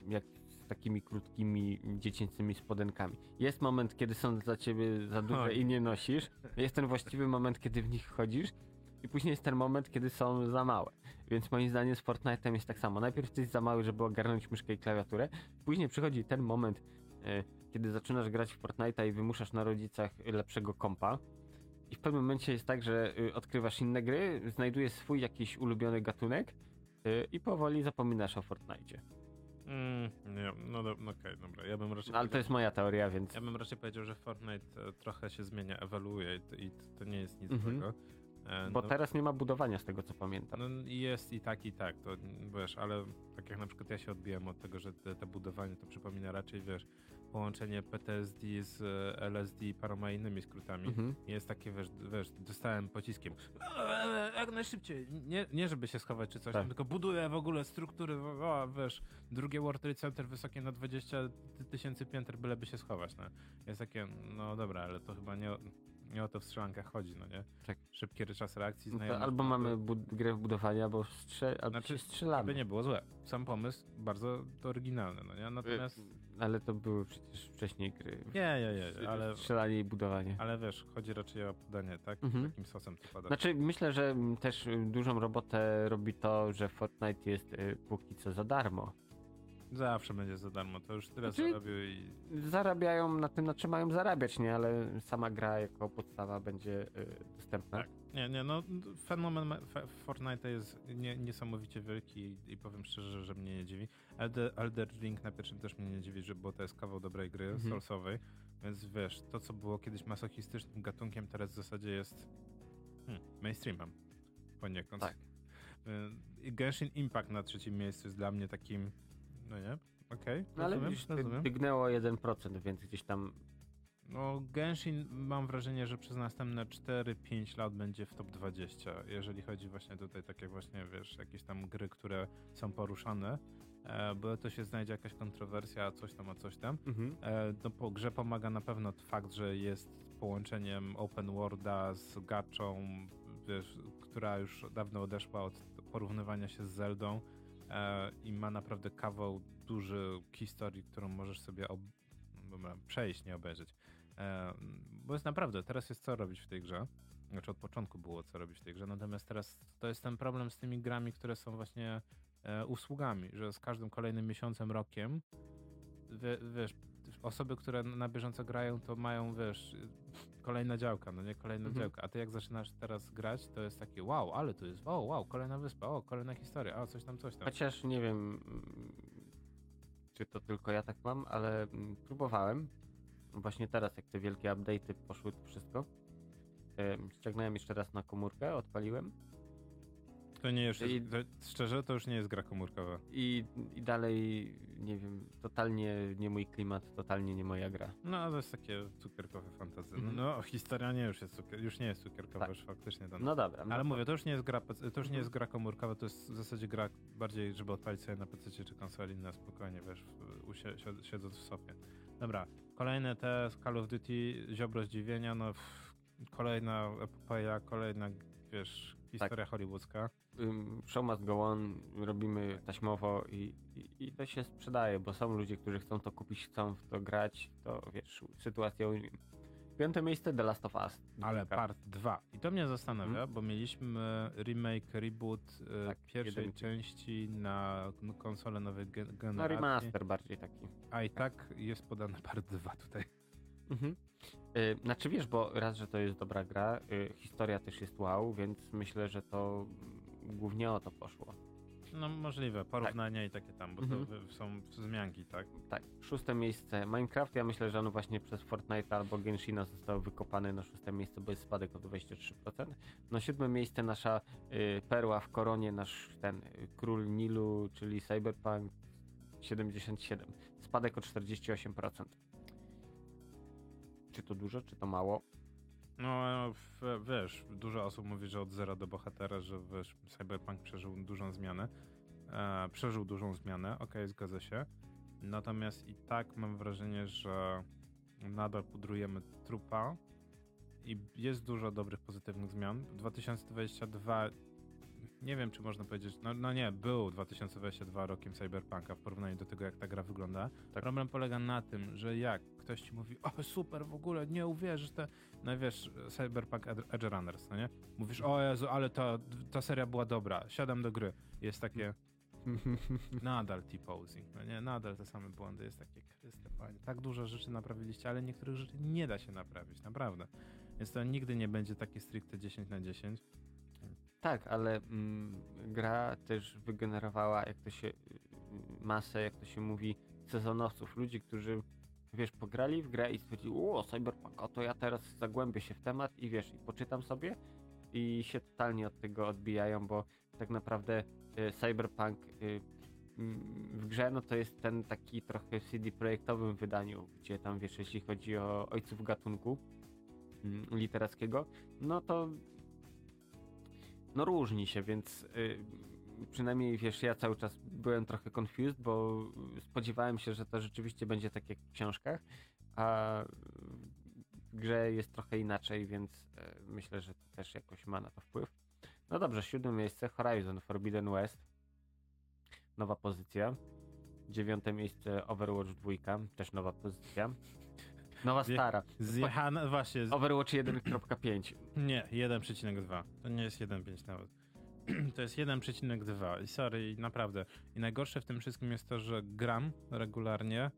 jak z takimi krótkimi dziecięcymi spodenkami. Jest moment, kiedy są dla ciebie za duże i nie nosisz, jest ten właściwy moment, kiedy w nich chodzisz i później jest ten moment, kiedy są za małe. Więc moim zdaniem z Fortnite'em jest tak samo. Najpierw jesteś za mały, żeby ogarnąć myszkę i klawiaturę, później przychodzi ten moment, e, kiedy zaczynasz grać w Fortnite'a i wymuszasz na rodzicach lepszego kompa. I w pewnym momencie jest tak, że y, odkrywasz inne gry, znajdujesz swój jakiś ulubiony gatunek y, i powoli zapominasz o Fortnite. Mm, nie, no do, no okej, dobra, ja bym raczej No, ale to jest moja teoria, więc. Ja bym raczej powiedział, że Fortnite e, trochę się zmienia, ewoluuje i to, i to nie jest nic Mhm. złego. E, Bo no, teraz nie ma budowania z tego co pamiętam. no jest i tak, i tak, to wiesz, ale tak jak na przykład ja się odbiłem od tego, że te, te budowanie to przypomina raczej, wiesz, połączenie PTSD z e, LSD i paroma innymi skrótami. Mhm. Jest takie, wiesz, wiesz, dostałem pociskiem. *laughs* Jak najszybciej. Nie, nie żeby się schować czy coś, Tak. tylko buduję w ogóle struktury, o, wiesz, drugie World Trade Center wysokie na 20 ty- tysięcy pięter, byleby się schować, no. Jest takie, no dobra, ale to chyba nie o, nie o to w strzelankach chodzi, no nie? Tak. Szybki czas reakcji, No albo mamy bud- grę w budowanie, albo strze- albo Znaczy, się strzelamy. Aby nie było złe. Sam pomysł bardzo to oryginalny, no nie? Natomiast... Ale to były przecież wcześniej gry. Nie, nie, nie, ale, Strzelanie i budowanie. ale wiesz, chodzi raczej o podanie, tak? Mhm. Takim sosem to pada. Znaczy, myślę, że też y, dużą robotę robi to, że Fortnite jest y, póki co za darmo. Zawsze będzie za darmo, to już tyle Znaczy- zarobił i Zarabiają na tym, na czym mają zarabiać, nie? Ale sama gra jako podstawa będzie y, dostępna. Tak. Nie, nie, no fenomen Fortnite jest nie, niesamowicie wielki i, i powiem szczerze, że mnie nie dziwi. Elder, Elder Ring na pierwszym też mnie nie dziwi, że, bo to jest kawał dobrej gry, Mhm. soulsowej, więc wiesz, to co było kiedyś masochistycznym gatunkiem, teraz w zasadzie jest hmm, mainstreamem poniekąd. Tak. Y, Genshin Impact na trzecim miejscu jest dla mnie takim, no nie, okej, No ale rozumiem, dy- rozumiem. dygnęło 1%, więc gdzieś tam No, Genshin mam wrażenie, że przez następne 4-5 lat będzie w top 20, jeżeli chodzi właśnie tutaj takie właśnie, wiesz, jakieś tam gry, które są poruszane, e, bo to się znajdzie jakaś kontrowersja, a coś tam, a coś tam. Mhm. E, no, po grze pomaga na pewno fakt, że jest połączeniem open worlda z gaczą, wiesz, która już dawno odeszła od porównywania się z Zeldą e, i ma naprawdę kawał duży historii, którą możesz sobie ob- przejść, nie obejrzeć. Bo jest naprawdę, teraz jest co robić w tej grze. Znaczy od początku było co robić w tej grze, natomiast teraz to jest ten problem z tymi grami, które są właśnie e, usługami, że z każdym kolejnym miesiącem, rokiem, wie, wiesz, osoby, które na bieżąco grają, to mają, wiesz, kolejna działka, no nie kolejna Mhm. działka. A ty jak zaczynasz teraz grać, to jest takie wow, ale to jest, wow, wow, kolejna wyspa, o, kolejna historia, o, coś tam, coś tam. Chociaż nie wiem, mm, czy to tylko ja tak mam, ale mm, próbowałem. Właśnie teraz, jak te wielkie update'y poszły, to wszystko. em, Ściągnąłem jeszcze raz na komórkę, odpaliłem To nie I- jest, to, szczerze, to już nie jest gra komórkowa. i, i dalej, nie wiem, totalnie nie mój klimat, totalnie nie moja gra. No, to jest takie cukierkowe fantazy. Mhm. No, historia nie już jest, cukier, już nie jest cukierkowa, Tak. już faktycznie to. No dobra. no Ale to- mówię, to już nie jest gra, to już nie Mhm. jest gra komórkowa, to jest w zasadzie gra bardziej, żeby odpalić sobie na PC czy konsoli na spokojnie, wiesz, siedząc w sofie. Dobra, kolejne te z Call of Duty, ziobro zdziwienia, no pff, kolejna epopeja, kolejna, wiesz, historia hollywoodzka. ym, show must go on, robimy taśmowo i, i, i to się sprzedaje, bo są ludzie, którzy chcą to kupić, chcą w to grać, to wiesz, sytuacja... Piąte miejsce The Last of Us. Ale part 2. I to mnie zastanawia, Mhm. bo mieliśmy remake, reboot e, Tak, pierwszej jedynki. części na konsolę nowej gen- No generacji. remaster bardziej taki. A i tak jest podane part 2 tutaj. Mhm. Y, Znaczy wiesz, bo raz, że to jest dobra gra, y, historia też jest wow, więc myślę, że to mm, głównie o to poszło. No możliwe, porównania i takie tam, bo Mhm. to są wzmianki, tak? Tak, szóste miejsce Minecraft. Ja myślę, że on właśnie przez Fortnite albo Genshina został wykopany na szóste miejsce, bo jest spadek o 23%. Na siódme miejsce nasza y, perła w koronie, nasz ten y, król Nilu, czyli Cyberpunk 77. Spadek o 48%. Czy to dużo, czy to mało? No w, wiesz, dużo osób mówi, że od zera do bohatera, że wiesz, Cyberpunk przeżył dużą zmianę. E, przeżył dużą zmianę, okej, zgadza się. Natomiast i tak mam wrażenie, że nadal pudrujemy trupa i jest dużo dobrych, pozytywnych zmian. 2022 nie wiem, czy można powiedzieć, no, no nie, był 2022 rokiem Cyberpunka w porównaniu do tego, jak ta gra wygląda. Tak. Problem polega na tym, że jak ktoś ci mówi, o super, w ogóle nie uwierzysz, te... no wiesz, Cyberpunk Edge Runners, no nie? Mówisz, o Jezu, ale ta, ta seria była dobra, siadam do gry. Jest takie, *laughs* nadal T-posing, no nie? Nadal te same błędy, jest takie, Chryste Panie, tak dużo rzeczy naprawiliście, ale niektórych rzeczy nie da się naprawić, naprawdę. Więc to nigdy nie będzie takie stricte 10 na 10. Tak, ale mm, gra też wygenerowała, jak to się, y, masę, jak to się mówi, sezonowców, ludzi, którzy, wiesz, pograli w grę i stwierdzili, o, Cyberpunk, to ja teraz zagłębię się w temat i wiesz, i poczytam sobie i się totalnie od tego odbijają, bo tak naprawdę y, Cyberpunk y, w grze no to jest ten taki trochę CD Projektowym wydaniu, gdzie tam wiesz, jeśli chodzi o ojców gatunku mm, literackiego, no to no różni się, więc y, przynajmniej wiesz, ja cały czas byłem trochę confused, bo spodziewałem się, że to rzeczywiście będzie tak jak w książkach, a w grze jest trochę inaczej, więc e, myślę, że to też jakoś ma na to wpływ. No dobrze, siódme miejsce Horizon Forbidden West. Nowa pozycja. Dziewiąte miejsce Overwatch 2, też nowa pozycja. Nowa stara. Zjechana, właśnie, z... Overwatch 1.5. *clears throat* nie, 1,2. To nie jest 1,5 nawet. *clears throat* To jest 1,2 i sorry, naprawdę. I najgorsze w tym wszystkim jest to, że gram regularnie,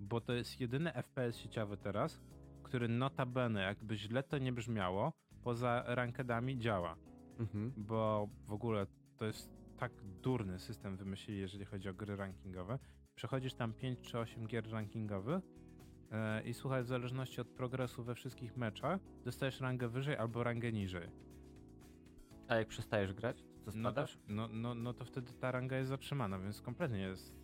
bo to jest jedyny FPS sieciowy teraz, który notabene, jakby źle to nie brzmiało, poza rankedami działa. Mhm. bo w ogóle to jest tak durny system wymyślili, jeżeli chodzi o gry rankingowe. Przechodzisz tam 5 czy 8 gier rankingowych i słuchaj, w zależności od progresu we wszystkich meczach, dostajesz rangę wyżej albo rangę niżej. A jak przestajesz grać, to No to, spadasz? no, no, no to wtedy ta ranga jest zatrzymana, więc kompletnie jest.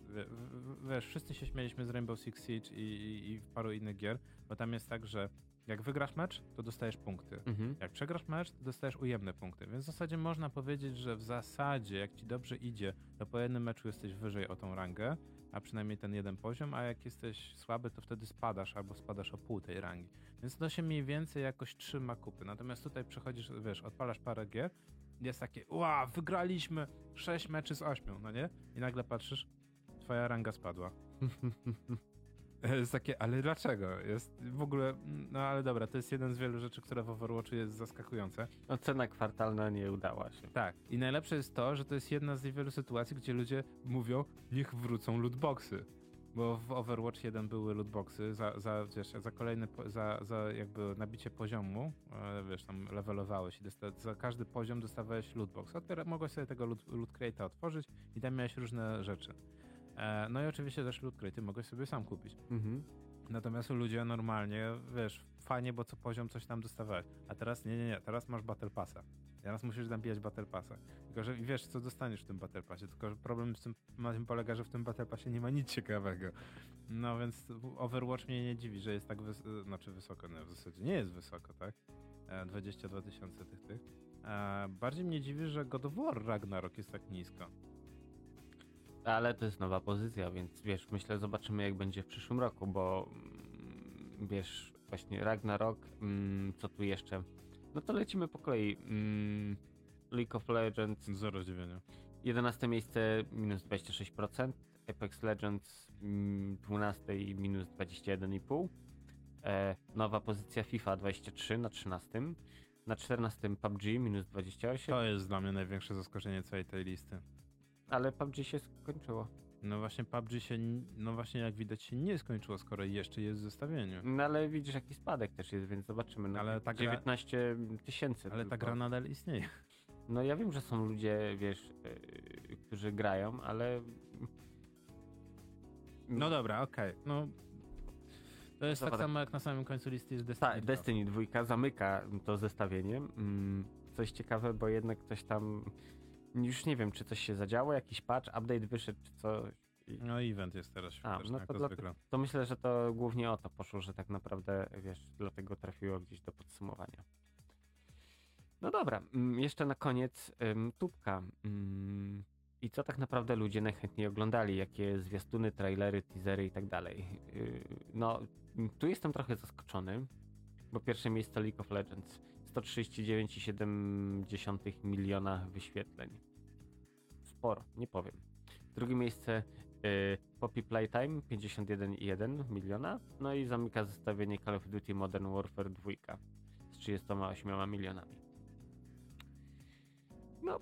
Wiesz, wszyscy się śmieliśmy z Rainbow Six Siege i, i, i paru innych gier, bo tam jest tak, że jak wygrasz mecz, to dostajesz punkty. Mhm. Jak przegrasz mecz, to dostajesz ujemne punkty. Więc w zasadzie można powiedzieć, że w zasadzie, jak ci dobrze idzie, to po jednym meczu jesteś wyżej o tą rangę, a przynajmniej ten jeden poziom, a jak jesteś słaby, to wtedy spadasz albo spadasz o pół tej rangi. Więc to się mniej więcej jakoś trzyma kupy. Natomiast tutaj przechodzisz, wiesz, odpalasz parę gier, jest takie, ła, wygraliśmy 6 meczy z 8, no nie? I nagle patrzysz, twoja ranga spadła. *laughs* *laughs* Jest takie, ale dlaczego? Jest w ogóle, no ale dobra, to jest jeden z wielu rzeczy, które w Overwatchu jest zaskakujące. Ocena kwartalna nie udała się. Tak, i najlepsze jest to, że to jest jedna z niewielu sytuacji, gdzie ludzie mówią, niech wrócą lootboxy. Bo w Overwatch 1 były lootboxy za, za, wiesz, za kolejny, po- za, za jakby nabicie poziomu, e, wiesz, tam levelowałeś i dosta- za każdy poziom dostawałeś lootbox. Otwiera, mogłeś sobie tego loot, loot otworzyć i tam miałeś różne rzeczy. E, no i oczywiście też loot crate'y mogłeś sobie sam kupić. Mhm. Natomiast ludzie normalnie, wiesz, fajnie, bo co poziom coś tam dostawałeś. A teraz nie, nie, nie, teraz masz Battle Passa. Teraz musisz nabijać Battle Passa. Tylko, że wiesz, co dostaniesz w tym Battle Passie. Tylko, że problem z tym, na tym polega, że w tym Battle Passie nie ma nic ciekawego. No więc Overwatch mnie nie dziwi, że jest tak wys- znaczy wysoko, no w zasadzie nie jest wysoko, tak? E, 22 tysiące tych, tych. E, bardziej mnie dziwi, że God of War Ragnarok jest tak nisko. Ale to jest nowa pozycja, więc wiesz, myślę, zobaczymy jak będzie w przyszłym roku, bo mm, wiesz, właśnie Ragnarok, mm, co tu jeszcze? No to lecimy po kolei. Mm, League of Legends, Zero zdziwienia. 11 miejsce minus 26%, Apex Legends mm, 12 i minus 21,5%, e, nowa pozycja FIFA 23 na 13, na 14 PUBG minus 28, To jest dla mnie największe zaskoczenie całej tej listy. Ale PUBG się skończyło. No właśnie PUBG się, no właśnie jak widać się nie skończyło, skoro jeszcze jest w zestawieniu. No ale widzisz jaki spadek też jest, więc zobaczymy. No, Ale ta gra- 19 tysięcy. Ale ta tylko. gra nadal istnieje. No ja wiem, że są ludzie, wiesz, yy, którzy grają, ale... No dobra, okej. No to jest tak samo jak na samym końcu listy jest Destiny. Tak, 2. Destiny 2 zamyka to zestawienie. Mm, coś ciekawe, bo jednak coś tam... Już nie wiem, czy coś się zadziało, jakiś patch, update wyszedł, czy coś. I- No event jest teraz świąteczny, no to dla- zwykle. To myślę, że to głównie o to poszło, że tak naprawdę, wiesz, dlatego trafiło gdzieś do podsumowania. No dobra, mm, jeszcze na koniec ym, tubka. Ym, I co tak naprawdę ludzie najchętniej oglądali? Jakie zwiastuny, trailery, teasery i tak dalej? Yy, No, mm, tu jestem trochę zaskoczony, bo pierwsze miejsce League of Legends. 139,7 miliona wyświetleń. Sporo, nie powiem. Drugie miejsce y, Poppy Playtime 51,1 miliona. No i zamyka zestawienie Call of Duty Modern Warfare 2 z 38 milionami. No,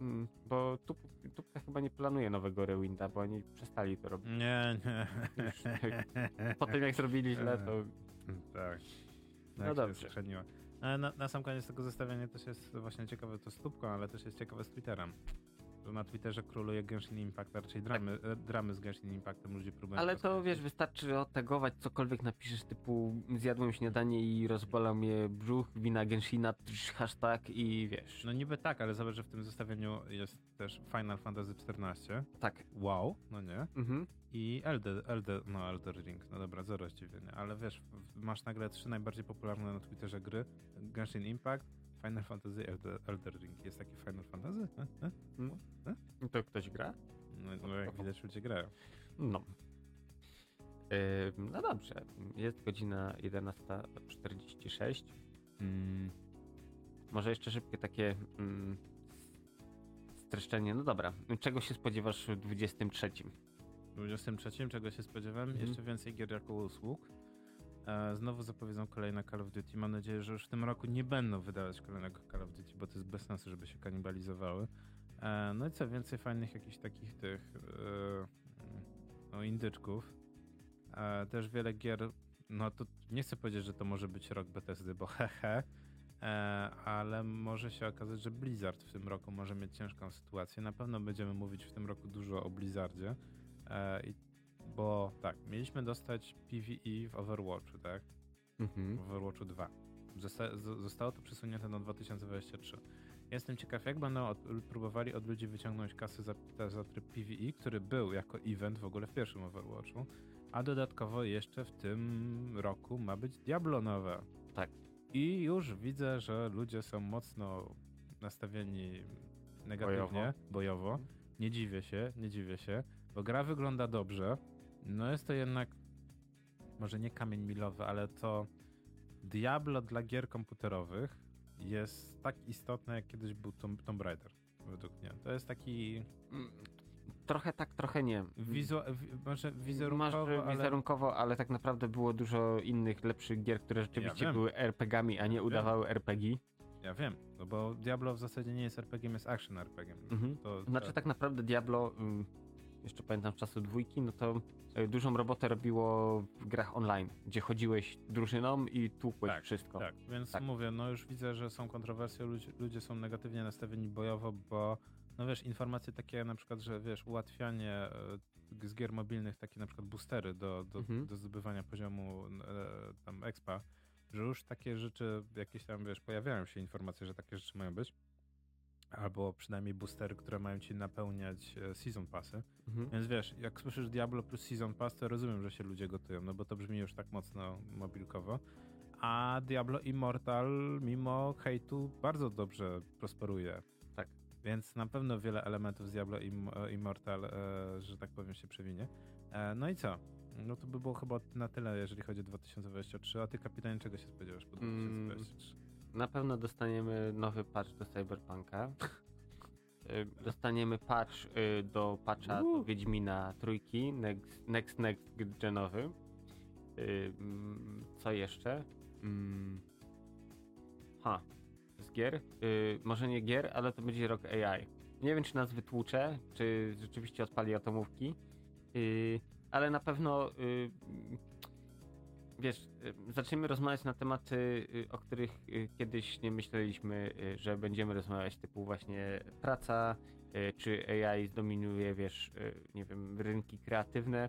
mm, bo tup, Tupka chyba nie planuje nowego Rewinda, bo oni przestali to robić. Nie, nie. Już Po tym jak zrobili źle, to *laughs* tak. No Tak się dobrze. Ale na, na sam koniec tego zestawienia też jest właśnie ciekawe to z tubką, ale też jest ciekawe z Twitterem. Na Twitterze króluje Genshin Impact, raczej dramy, e, dramy z Genshin Impactem ludzie próbują. Ale to wiesz, wystarczy otegować cokolwiek napiszesz typu zjadłem śniadanie i rozbolał mnie brzuch, wina Genshina, hashtag i wiesz. No niby tak, ale zobacz, że w tym zestawieniu jest też Final Fantasy XIV. tak. Wow, no nie? Mhm. I Elder, Elder, no Elder Ring, no dobra, zero zdziwienia, ale wiesz, masz nagle trzy najbardziej popularne na Twitterze gry, Genshin Impact, Final Fantasy, Elder, Elder Ring. Jest taki Final Fantasy? E? E? To ktoś gra? No, no jak widać ludzie grają. No. No dobrze. Jest godzina 11.46. Mm, może jeszcze szybkie takie mm, streszczenie. No dobra. Czego się spodziewasz w 23? W 23 czego się spodziewam? Mhm. Jeszcze więcej gier jako usług. E, znowu zapowiedzą kolejne Call of Duty. Mam nadzieję, że już w tym roku nie będą wydawać kolejnego Call of Duty, bo to jest bez sensu, żeby się kanibalizowały. E, no i co, więcej fajnych jakichś takich tych e, no, indyczków. Też wiele gier, no to nie chcę powiedzieć, że to może być rok Bethesdy, bo hehe, ale może się okazać, że Blizzard w tym roku może mieć ciężką sytuację. Na pewno będziemy mówić w tym roku dużo o Blizzardzie. I, bo tak, mieliśmy dostać PvE w Overwatchu, tak? Mhm. W Overwatchu 2. Zosta- zostało to przesunięte na 2023. Jestem ciekaw, jak będą od, próbowali od ludzi wyciągnąć kasy za, za, za tryb PvE, który był jako event w ogóle w pierwszym Overwatchu, a dodatkowo jeszcze w tym roku ma być Diablo nowe. Tak. I już widzę, że ludzie są mocno nastawieni negatywnie, Bojowo. bojowo. Nie dziwię się, nie dziwię się, bo gra wygląda dobrze. No jest to jednak może nie kamień milowy, ale to Diablo dla gier komputerowych jest tak istotne, jak kiedyś był Tomb, Tomb Raider, według mnie. To jest taki Mm, Trochę tak, trochę nie. wizu- wi- może Masz wizerunkowo, ale... wizerunkowo, ale tak naprawdę było dużo innych, lepszych gier, które rzeczywiście wiem. były RPG-ami, a nie udawały RPG. Ja wiem, no bo Diablo w zasadzie nie jest RPG, jest action RPG. Mhm. To, Znaczy tak naprawdę Diablo, ym, jeszcze pamiętam z czasu dwójki, no to y, dużą robotę robiło w grach online, gdzie chodziłeś drużyną i tłukłeś Tak, wszystko. Tak, więc Tak. mówię, no już widzę, że są kontrowersje, ludzie, ludzie są negatywnie nastawieni bojowo, bo no wiesz, informacje takie na przykład, że wiesz, ułatwianie e, z gier mobilnych, takie na przykład boostery do, do, Mhm. do zdobywania poziomu e, tam expa, że już takie rzeczy, jakieś tam, wiesz, pojawiają się informacje, że takie rzeczy mają być. Albo przynajmniej boostery, które mają ci napełniać e, season passy. Mhm. Więc wiesz, jak słyszysz Diablo plus Season Pass, to rozumiem, że się ludzie gotują, no bo to brzmi już tak mocno mobilkowo. A Diablo Immortal, mimo hejtu, bardzo dobrze prosperuje. Tak. Więc na pewno wiele elementów z Diablo Im Immortal, e, że tak powiem, się przewinie. E, no i co? No to by było chyba na tyle, jeżeli chodzi o 2023. A ty, kapitanie, czego się spodziewasz po Mm, 2023? Na pewno dostaniemy nowy patch do Cyberpunka. *laughs* Y, Dostaniemy patch y, do patcha do. Wiedźmina trójki, next, next, next genowy. Y, mm, Co jeszcze? Mm. Ha, z gier? Może nie gier, ale to będzie rok AI. Nie wiem, czy nas wytłucze, czy rzeczywiście odpali atomówki, ale na pewno wiesz, y, zaczniemy rozmawiać na tematy, y, o których y, kiedyś nie myśleliśmy, że będziemy rozmawiać, typu właśnie praca, czy AI zdominuje, wiesz, nie wiem, rynki kreatywne.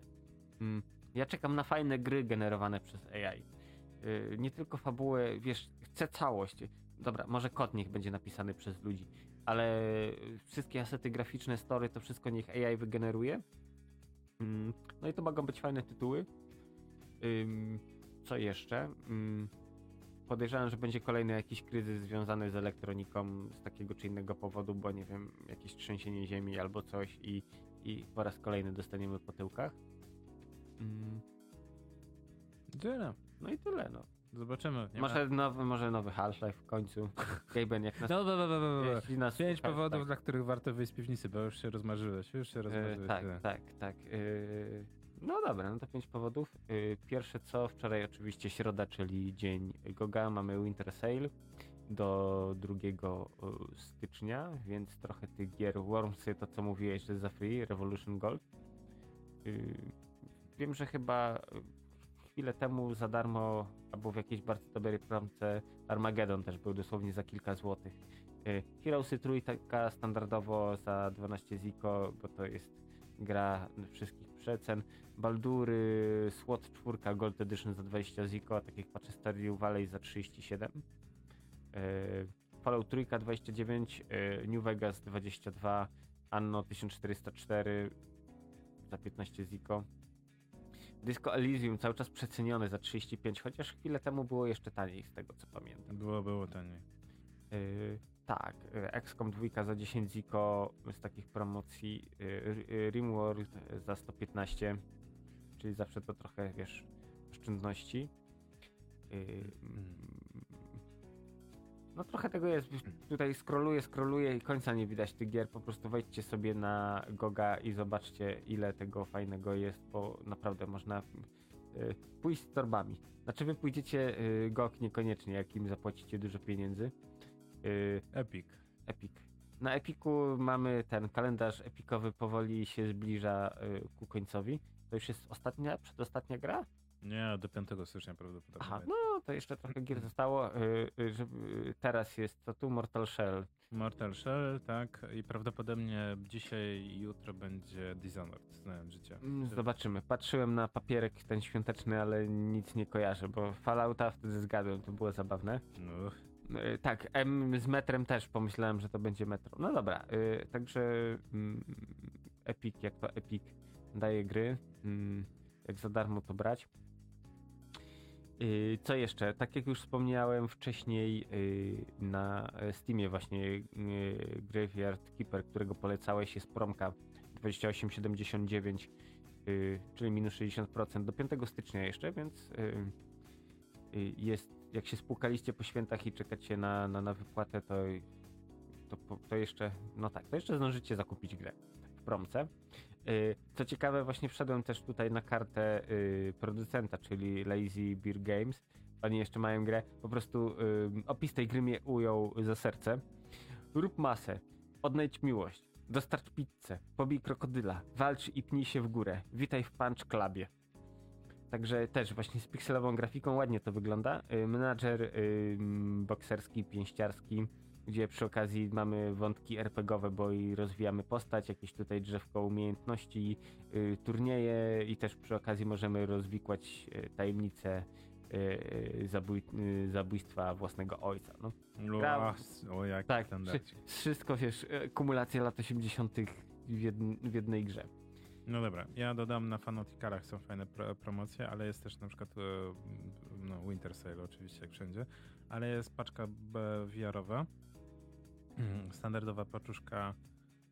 Mm, Ja czekam na fajne gry generowane przez AI. Nie tylko fabułę, wiesz, chcę całość. Dobra, może kod niech będzie napisany przez ludzi, ale wszystkie asety graficzne, story, to wszystko niech AI wygeneruje. Mm, No i to mogą być fajne tytuły. Co jeszcze? Ym, Podejrzewam, że będzie kolejny jakiś kryzys związany z elektroniką z takiego czy innego powodu, bo nie wiem, jakieś trzęsienie ziemi albo coś i, i po raz kolejny dostaniemy po tyłkach. Ym, Tyle. No i tyle, no. Zobaczymy. Może nowy, może nowy Half-Life w końcu. *laughs* Gaben, jak nas... No, no, no, no. jeśli nas Pięć słuchasz, powodów, tak. dla których warto wyjść z piwnicy, bo już się rozmarzyłeś, już się E, rozmarzyłeś. tak, tyle. tak, tak. E, no dobra, no to pięć powodów. E, pierwsze co, wczoraj oczywiście środa, czyli dzień Goga, mamy Winter Sale do 2 e, stycznia, więc trochę tych gier Wormsy, to co mówiłeś, że za free, Revolution Gold. E, wiem, że chyba chwilę temu za darmo, albo w jakiejś bardzo dobrej promce Armageddon też był dosłownie za kilka złotych. Y, Heroesy trójka standardowo za 12 ziko, bo to jest gra wszystkich przecen. Baldury, SWAT 4 Gold Edition za 20 ziko, a tak jak patrzę Stardew Valley za 37. Y, Fallout trójka 29, y, New Vegas 22, Anno 1404 za 15 ziko. Disco Elysium cały czas przecenione za 35, chociaż chwilę temu było jeszcze taniej z tego co pamiętam. Było, było taniej. Tak, yy, XCOM 2 za 10 ziko z takich promocji, yy, yy, RimWorld za 115, czyli zawsze to trochę, wiesz, oszczędności. Mm, no trochę tego jest, tutaj scrolluję, scrolluję i końca nie widać tych gier, po prostu wejdźcie sobie na Goga i zobaczcie ile tego fajnego jest, bo naprawdę można pójść z torbami. Znaczy wy pójdziecie GOG niekoniecznie, jak im zapłacicie dużo pieniędzy, Yy, Epic. Epic. Na Epiku mamy ten kalendarz epikowy powoli się zbliża y, ku końcowi. To już jest ostatnia, przedostatnia gra? Nie, do 5 stycznia prawdopodobnie. Aha, no to jeszcze trochę gier zostało. Y, y, żeby, y, teraz jest to tu Mortal Shell. Mortal Shell, tak. I prawdopodobnie dzisiaj i jutro będzie Dishonored, znałem życia. Mm, Zobaczymy. Patrzyłem na papierek ten świąteczny, ale nic nie kojarzę, bo Fallouta wtedy zgadłem, to było zabawne. Y, Tak, M z metrem też pomyślałem, że to będzie metro. No dobra, y, także mm, Epic, jak to Epic daje gry, mm, jak za darmo to brać. Y, Co jeszcze? Tak jak już wspomniałem wcześniej y, na Steamie właśnie Graveyard Keeper, którego polecałeś jest promka 28,79 y, czyli minus 60% do 5 stycznia jeszcze, więc jest, jak się spłukaliście po świętach i czekacie na, na, na wypłatę, to, to, to jeszcze, no tak, to jeszcze zdążycie zakupić grę w promce. Y, Co ciekawe, właśnie wszedłem też tutaj na kartę y, producenta, czyli Lazy Beer Games. Oni jeszcze mają grę. Po prostu y, opis tej gry mnie ujął za serce. Rób masę, odnajdź miłość, dostarcz pizzę, pobij krokodyla, walcz i pnij się w górę. Witaj w Punch Clubie. Także też właśnie z pikselową grafiką ładnie to wygląda. Y, Menadżer y, bokserski, pięściarski, gdzie przy okazji mamy wątki RPGowe, bo i rozwijamy postać, jakieś tutaj drzewko umiejętności, y, turnieje i też przy okazji możemy rozwikłać tajemnice zabój, zabójstwa własnego ojca. No. Gra- o jak Tak, wszystko wiesz, kumulacja lat 80. W, jedn, w jednej grze. No dobra, ja dodam na Fanaticalach są fajne pro, promocje, ale jest też na przykład e, no, Winter Sale oczywiście jak wszędzie, ale jest paczka VR-owa, standardowa paczuszka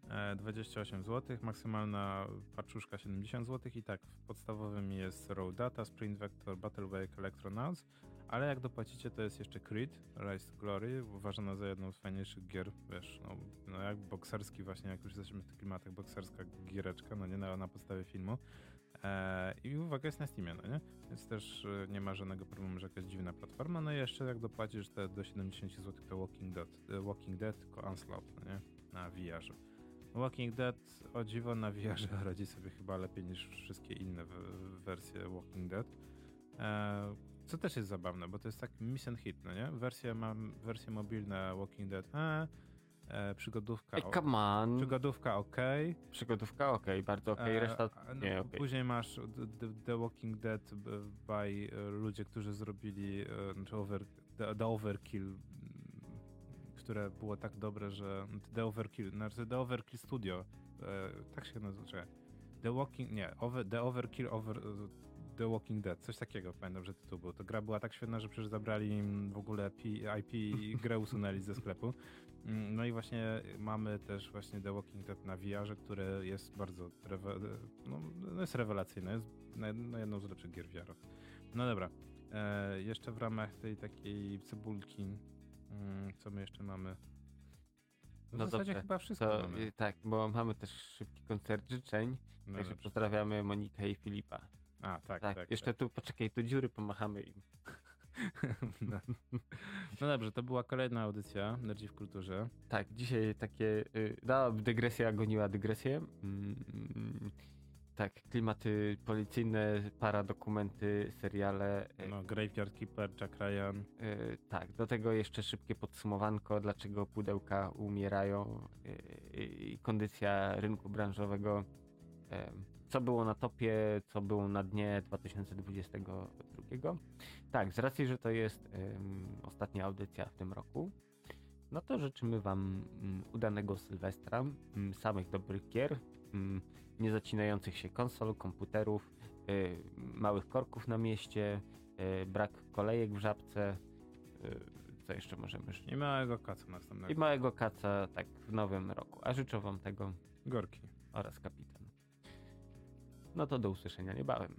e, 28 zł, maksymalna paczuszka 70 zł i tak w podstawowym jest Raw Data, Sprint Vector, Battle Wake, Electronauts, ale jak dopłacicie to jest jeszcze Creed, Rise Glory, uważana za jedną z fajniejszych gier, wiesz, no, no jak bokserski właśnie, jak już jesteśmy w tych klimatach, bokserska giereczka, no nie na, na podstawie filmu. E, I uwaga, jest na Steamie, no nie? Więc też e, nie ma żadnego problemu, że jakaś dziwna platforma. No i jeszcze jak dopłacisz te do 70 zł to Walking Dead, e, Walking Dead, tylko Onslaught, no nie? Na VR-ze. Walking Dead o dziwo na VR-ze radzi sobie chyba lepiej niż wszystkie inne wersje Walking Dead. E, co też jest zabawne, bo to jest tak miss and hit, no nie? Wersje, mam, wersje mobilne Walking Dead, e, e, przygodówka, Ej, come on. przygodówka ok, Przygodówka okej, bardzo okej, E, reszta no, nie okej. Później masz The, The, Walking Dead by e, ludzie, którzy zrobili e, znaczy over, The, The Overkill, mm, które było tak dobre, że The Overkill, znaczy The Overkill Studio, e, tak się nazywa. The Walking, nie, over, The Overkill over, The Walking Dead, coś takiego, pamiętam, że tytuł był. To gra była tak świetna, że przecież zabrali w ogóle IP i grę usunęli ze sklepu. Mm, No i właśnie mamy też właśnie The Walking Dead na VR, które jest bardzo no, no jest rewelacyjne, jest no, jedną z lepszych gier VR. No dobra, e, jeszcze w ramach tej takiej cebulki, mm, co my jeszcze mamy? W No zasadzie dobrze, chyba wszystko To, mamy. y, tak, bo mamy też szybki koncert życzeń, No także dobrze. pozdrawiamy Monikę i Filipa. A, tak, Tak, tak. jeszcze tu, poczekaj, tu dziury pomachamy im. *laughs* no. no dobrze, to była kolejna audycja Nerdzi w Kulturze. Tak, dzisiaj takie, y, no, dygresja goniła dygresję. Mm, tak, klimaty policyjne, paradokumenty, seriale. e, No, Graveyard Keeper, Jack Ryan. E, tak, do tego jeszcze szybkie podsumowanko, dlaczego pudełka umierają i kondycja rynku branżowego. E, Co było na topie, co było na dnie 2022. Tak, z racji, że to jest em, ostatnia audycja w tym roku, no to życzymy Wam mm, udanego Sylwestra, mm, samych dobrych gier, mm, niezacinających się konsol, komputerów, y, małych korków na mieście, y, brak kolejek w żabce. y, Co jeszcze możemy życzyć? I małego kaca następnego. I małego kaca tak w nowym roku. A życzę Wam tego Gorki. oraz kapitan. No to do usłyszenia niebawem.